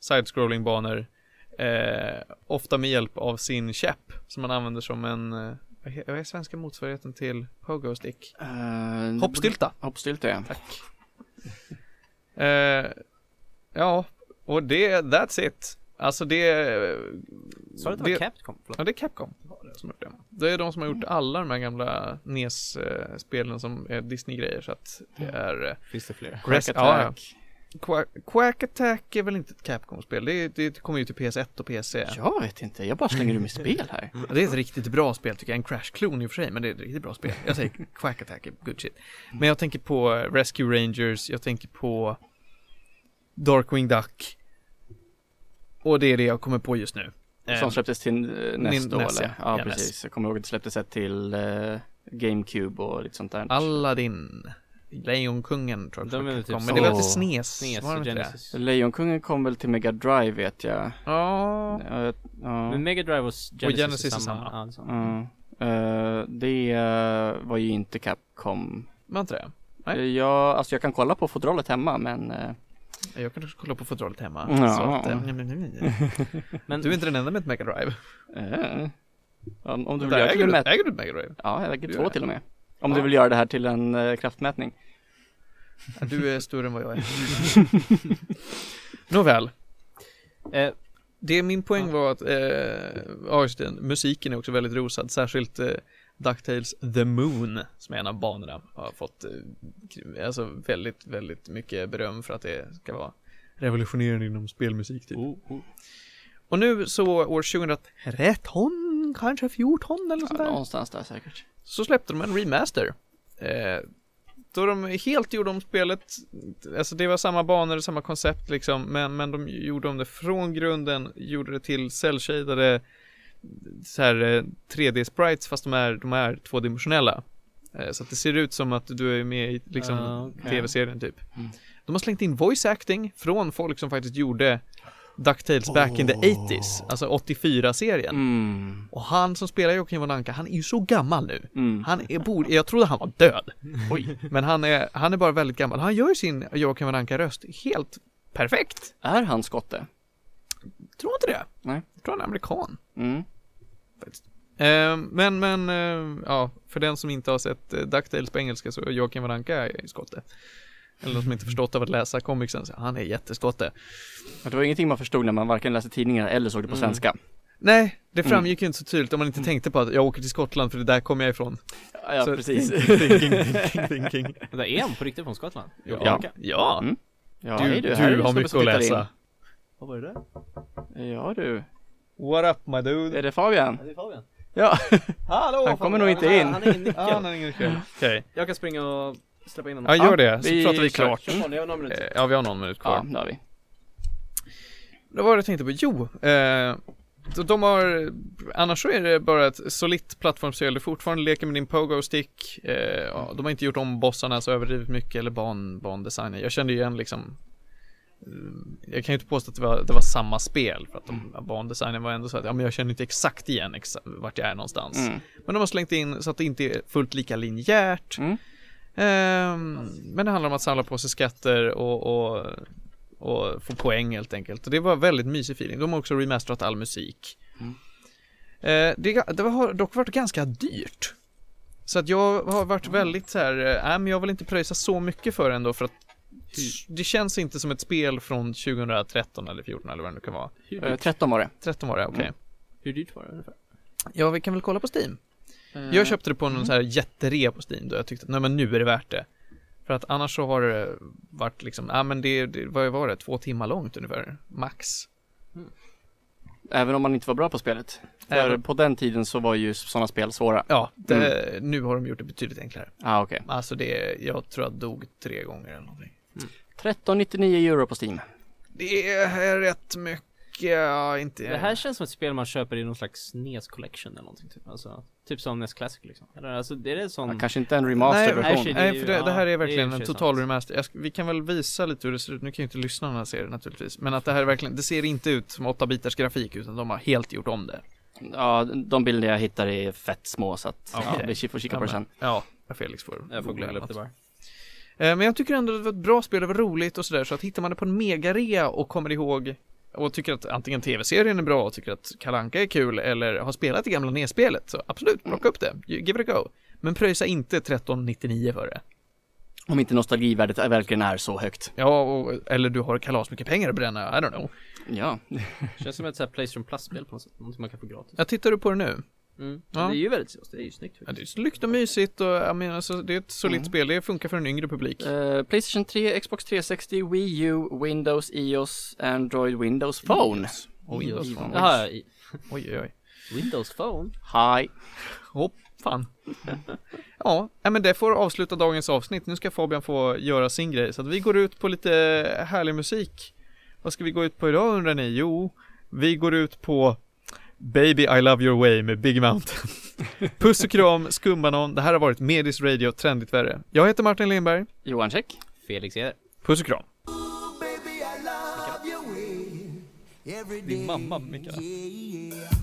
side-scrolling-banor. Eh, ofta med hjälp av sin käpp som man använder som en, eh, vad är svenska motsvarigheten till Pogo Stick? Uh, Hoppstylta. Hoppstylta ja. [LAUGHS] Eh, ja, och det, that's it. Alltså det... Sa du att det var Capcom? Förlåt. Ja, det är Capcom som gjort det. Det är de som har gjort alla de här gamla NES-spelen som är Disney-grejer så att det är... eh, Finns det fler? Quack ja, ja. Quack, Quack Attack är väl inte ett Capcom-spel? Det, det kommer ju till PS1 och PC. Jag vet inte, jag bara slänger ur [LAUGHS] mig spel här. Det är ett riktigt bra spel tycker jag, en Crash-klon i och för sig, men det är ett riktigt bra spel. Jag säger [LAUGHS] Quack Attack är good shit. Men jag tänker på eh, Rescue Rangers, jag tänker på Darkwing Duck. Och det är det jag kommer på just nu. Som Eh, släpptes till uh, Nin- då NES, eller? ja. Ja, Ja, precis. Jag kommer ihåg att det släpptes ett till eh, GameCube och lite sånt där. Aladdin. Lejonkungen tror jag De är typ kom. Men det så- inte SNES? SNES var det och Lejonkungen kom väl till Mega Drive vet jag. Ja. Men Mega Drive och Genesis, Genesis är samma, är samma. Eh, det eh, var ju inte Capcom. Var inte det? Nej. Uh, ja, alltså jag kan kolla på fodrollet hemma men eh, Jag kan också kolla på fodrollet hemma. Ja. Så att, eh, [LAUGHS] Men du är inte den enda med ett Mega Drive. eh, om, om du vill göra till äger, du, äger du ett Mega Drive? Ja, jag äger Du två till och med. Om Ja. du vill göra det här till en eh, kraftmätning. Du är större än vad jag är. [LAUGHS] Nåväl. Eh, Det min poäng var att, eh, ja just det, musiken är också väldigt rosad, särskilt eh, DuckTales The Moon, som är en av banorna, har fått eh, alltså väldigt, väldigt mycket beröm för att det ska vara revolutionerande inom spelmusik typ. Oh, oh. Och nu så år 2013, kanske 14 eller Ja, sådär, någonstans där säkert. så släppte de en remaster. Eh, då de helt gjorde om spelet, alltså det var samma banor, samma koncept liksom, men, men de gjorde om det från grunden, gjorde det till cell-shadade så här eh, 3D-sprites fast de är, de är tvådimensionella. Eh, så att det ser ut som att du är med i liksom Ah, okej. tv-serien typ. Mm. De har slängt in voice acting från folk som faktiskt gjorde DuckTales back in the 80s, alltså 84-serien. Mm. Och han som spelar Joakim von Anka, han är ju så gammal nu. Mm. Han är, borde, jag trodde han var död. [LAUGHS] Oj. Men han är, han är bara väldigt gammal. Han gör sin Joakim von Anka-röst helt perfekt. Är han skotte? Tror inte det. Nej. Jag tror han är amerikan. Mm. Eh, men, men, eh, ja, för den som inte har sett eh, DuckTales på engelska så Joakim von Anka är skotte. Eller som inte förstått av att läsa comicsen, så han är jätteskotte. Det var ingenting man förstod när man varken läste tidningar eller såg det på Mm. svenska. Nej, det Mm. framgick ju inte så tydligt om man inte tänkte på att jag åker till Skottland för det där kommer jag ifrån. Ja, ja så, precis. Thinking, thinking, thinking. Det är han på riktigt från Skottland? Ja. Ja. ja. Mm. Ja, Du, du, är det har mycket att tittar in. läsa. Vad var det där? Ja du. What up my dude? Är det Fabian? det är Fabian. Ja. [LAUGHS] Hallå! Han kommer nog inte in. Han är ingen Ja, nyckel. han har ingen nyckel. [LAUGHS] Okej. Jag kan springa och släppa in honom. Ja, gör det. Så vi pratar vi kör. klart. Kör ni har några minuter. Eh, Ja, vi har någon minut kvar. Ja, det har vi. Det var det jag tänkte på. Jo, eh, de- har, annars så är det bara ett solitt plattformsspel. Du fortfarande leker med din pogo-stick. Eh, ja, de har inte gjort om bossarna så överdrivet mycket eller ban, bandesignen. Jag kände igen liksom eh, jag kan ju inte påstå att det var, det var samma spel för att de, bandesignen var ändå så att ja, men jag känner inte exakt igen exa, vart jag är någonstans. Mm. Men de har slängt in så att det inte är fullt lika linjärt. Mm. Ehm, men det handlar om att samla på sig skatter och, och, och få poäng helt enkelt. Och det var väldigt mysig feeling. De har också remasterat all musik. Mm. Eh, det, det har dock varit ganska dyrt. Så att jag har varit väldigt så här, nej men jag vill inte pröjsa så mycket för det ändå för att det känns inte som ett spel från 2013 eller 14 eller vad det nu kan vara. Hur Eh, dyrt, 13 var det. 13 var det, okej. Mm. hur dyrt var det ungefär? Ja, vi kan väl kolla på Steam. Eh, Jag köpte det på någon så här jätterea på Steam då jag tyckte att nej men nu är det värt det. För att annars så har det varit liksom, ja men det, det vad var det, två timmar långt ungefär, max. Även om man inte var bra på spelet. För Även- på den tiden så var ju sådana spel svåra. Ja, det, nu har de gjort det betydligt enklare. Ah, okej. Alltså det, jag tror jag dog tre gånger eller någonting. 13,99 euro på Steam. Det är rätt mycket, ja inte... Det här känns som ett spel man köper i någon slags NES collection eller någonting typ. Alltså, typ som NES Classic liksom. Eller alltså, är det sån... Ja, kanske inte en Nej, remastered nej, version. shit. nej, för det, ja, det här det är verkligen en total remaster. Jag, vi kan väl visa lite hur det ser ut. Nu kan ju inte lyssnarna se det naturligtvis. Men att det här är verkligen, det ser inte ut som 8-bitars grafik utan de har helt gjort om det. Ja, de bilder jag hittar är fett små så att ja, vi får kika på det sen. Ja, Felix får Jag får googla upp det bara. Eh, Men jag tycker ändå att det var ett bra spel, det var roligt och sådär, så att hittar man det på en megarea och kommer ihåg och tycker att antingen tv-serien är bra och tycker att Kalanka är kul eller har spelat det gamla NES-spelet, så absolut, plocka upp det, give it a go. Men pröjsa inte 1399 för det. Om inte nostalgivärdet är- verkligen är så högt. Ja, och, eller du har kalas mycket pengar att bränna, I don't know. Ja, Känns som ett sånt här Playstation Plus-spel på något sätt. Någonting man kan få gratis. Jag tittar du på det nu? Mm. Ja. Det är ju väldigt det är ju snyggt Ja, det är snyggt och mysigt och jag menar, alltså, det är ett solitt Mm. spel, det funkar för en yngre publik. Eh, Playstation 3, Xbox 360, Wii U, Windows, iOS, Android, Windows Phone. Windows Oj. Phone. Jaha, Oj, oj, oj. Windows Phone? Hi. [LAUGHS] Hopp, fan. ja, men det får avsluta dagens avsnitt. Nu ska Fabian få göra sin grej. Så att vi går ut på lite härlig musik. Vad ska vi gå ut på idag undrar ni? Jo, vi går ut på Baby I Love Your Way med Big Mountain. [LAUGHS] Puss och kram, skumbanan. Det här har varit Medis Radio, trendigt värre. Jag heter Martin Lindberg. Johan Check. Felix Eder. Puss och kram. Baby, I love your way every day. Din mamma, Mikaela. Yeah, yeah.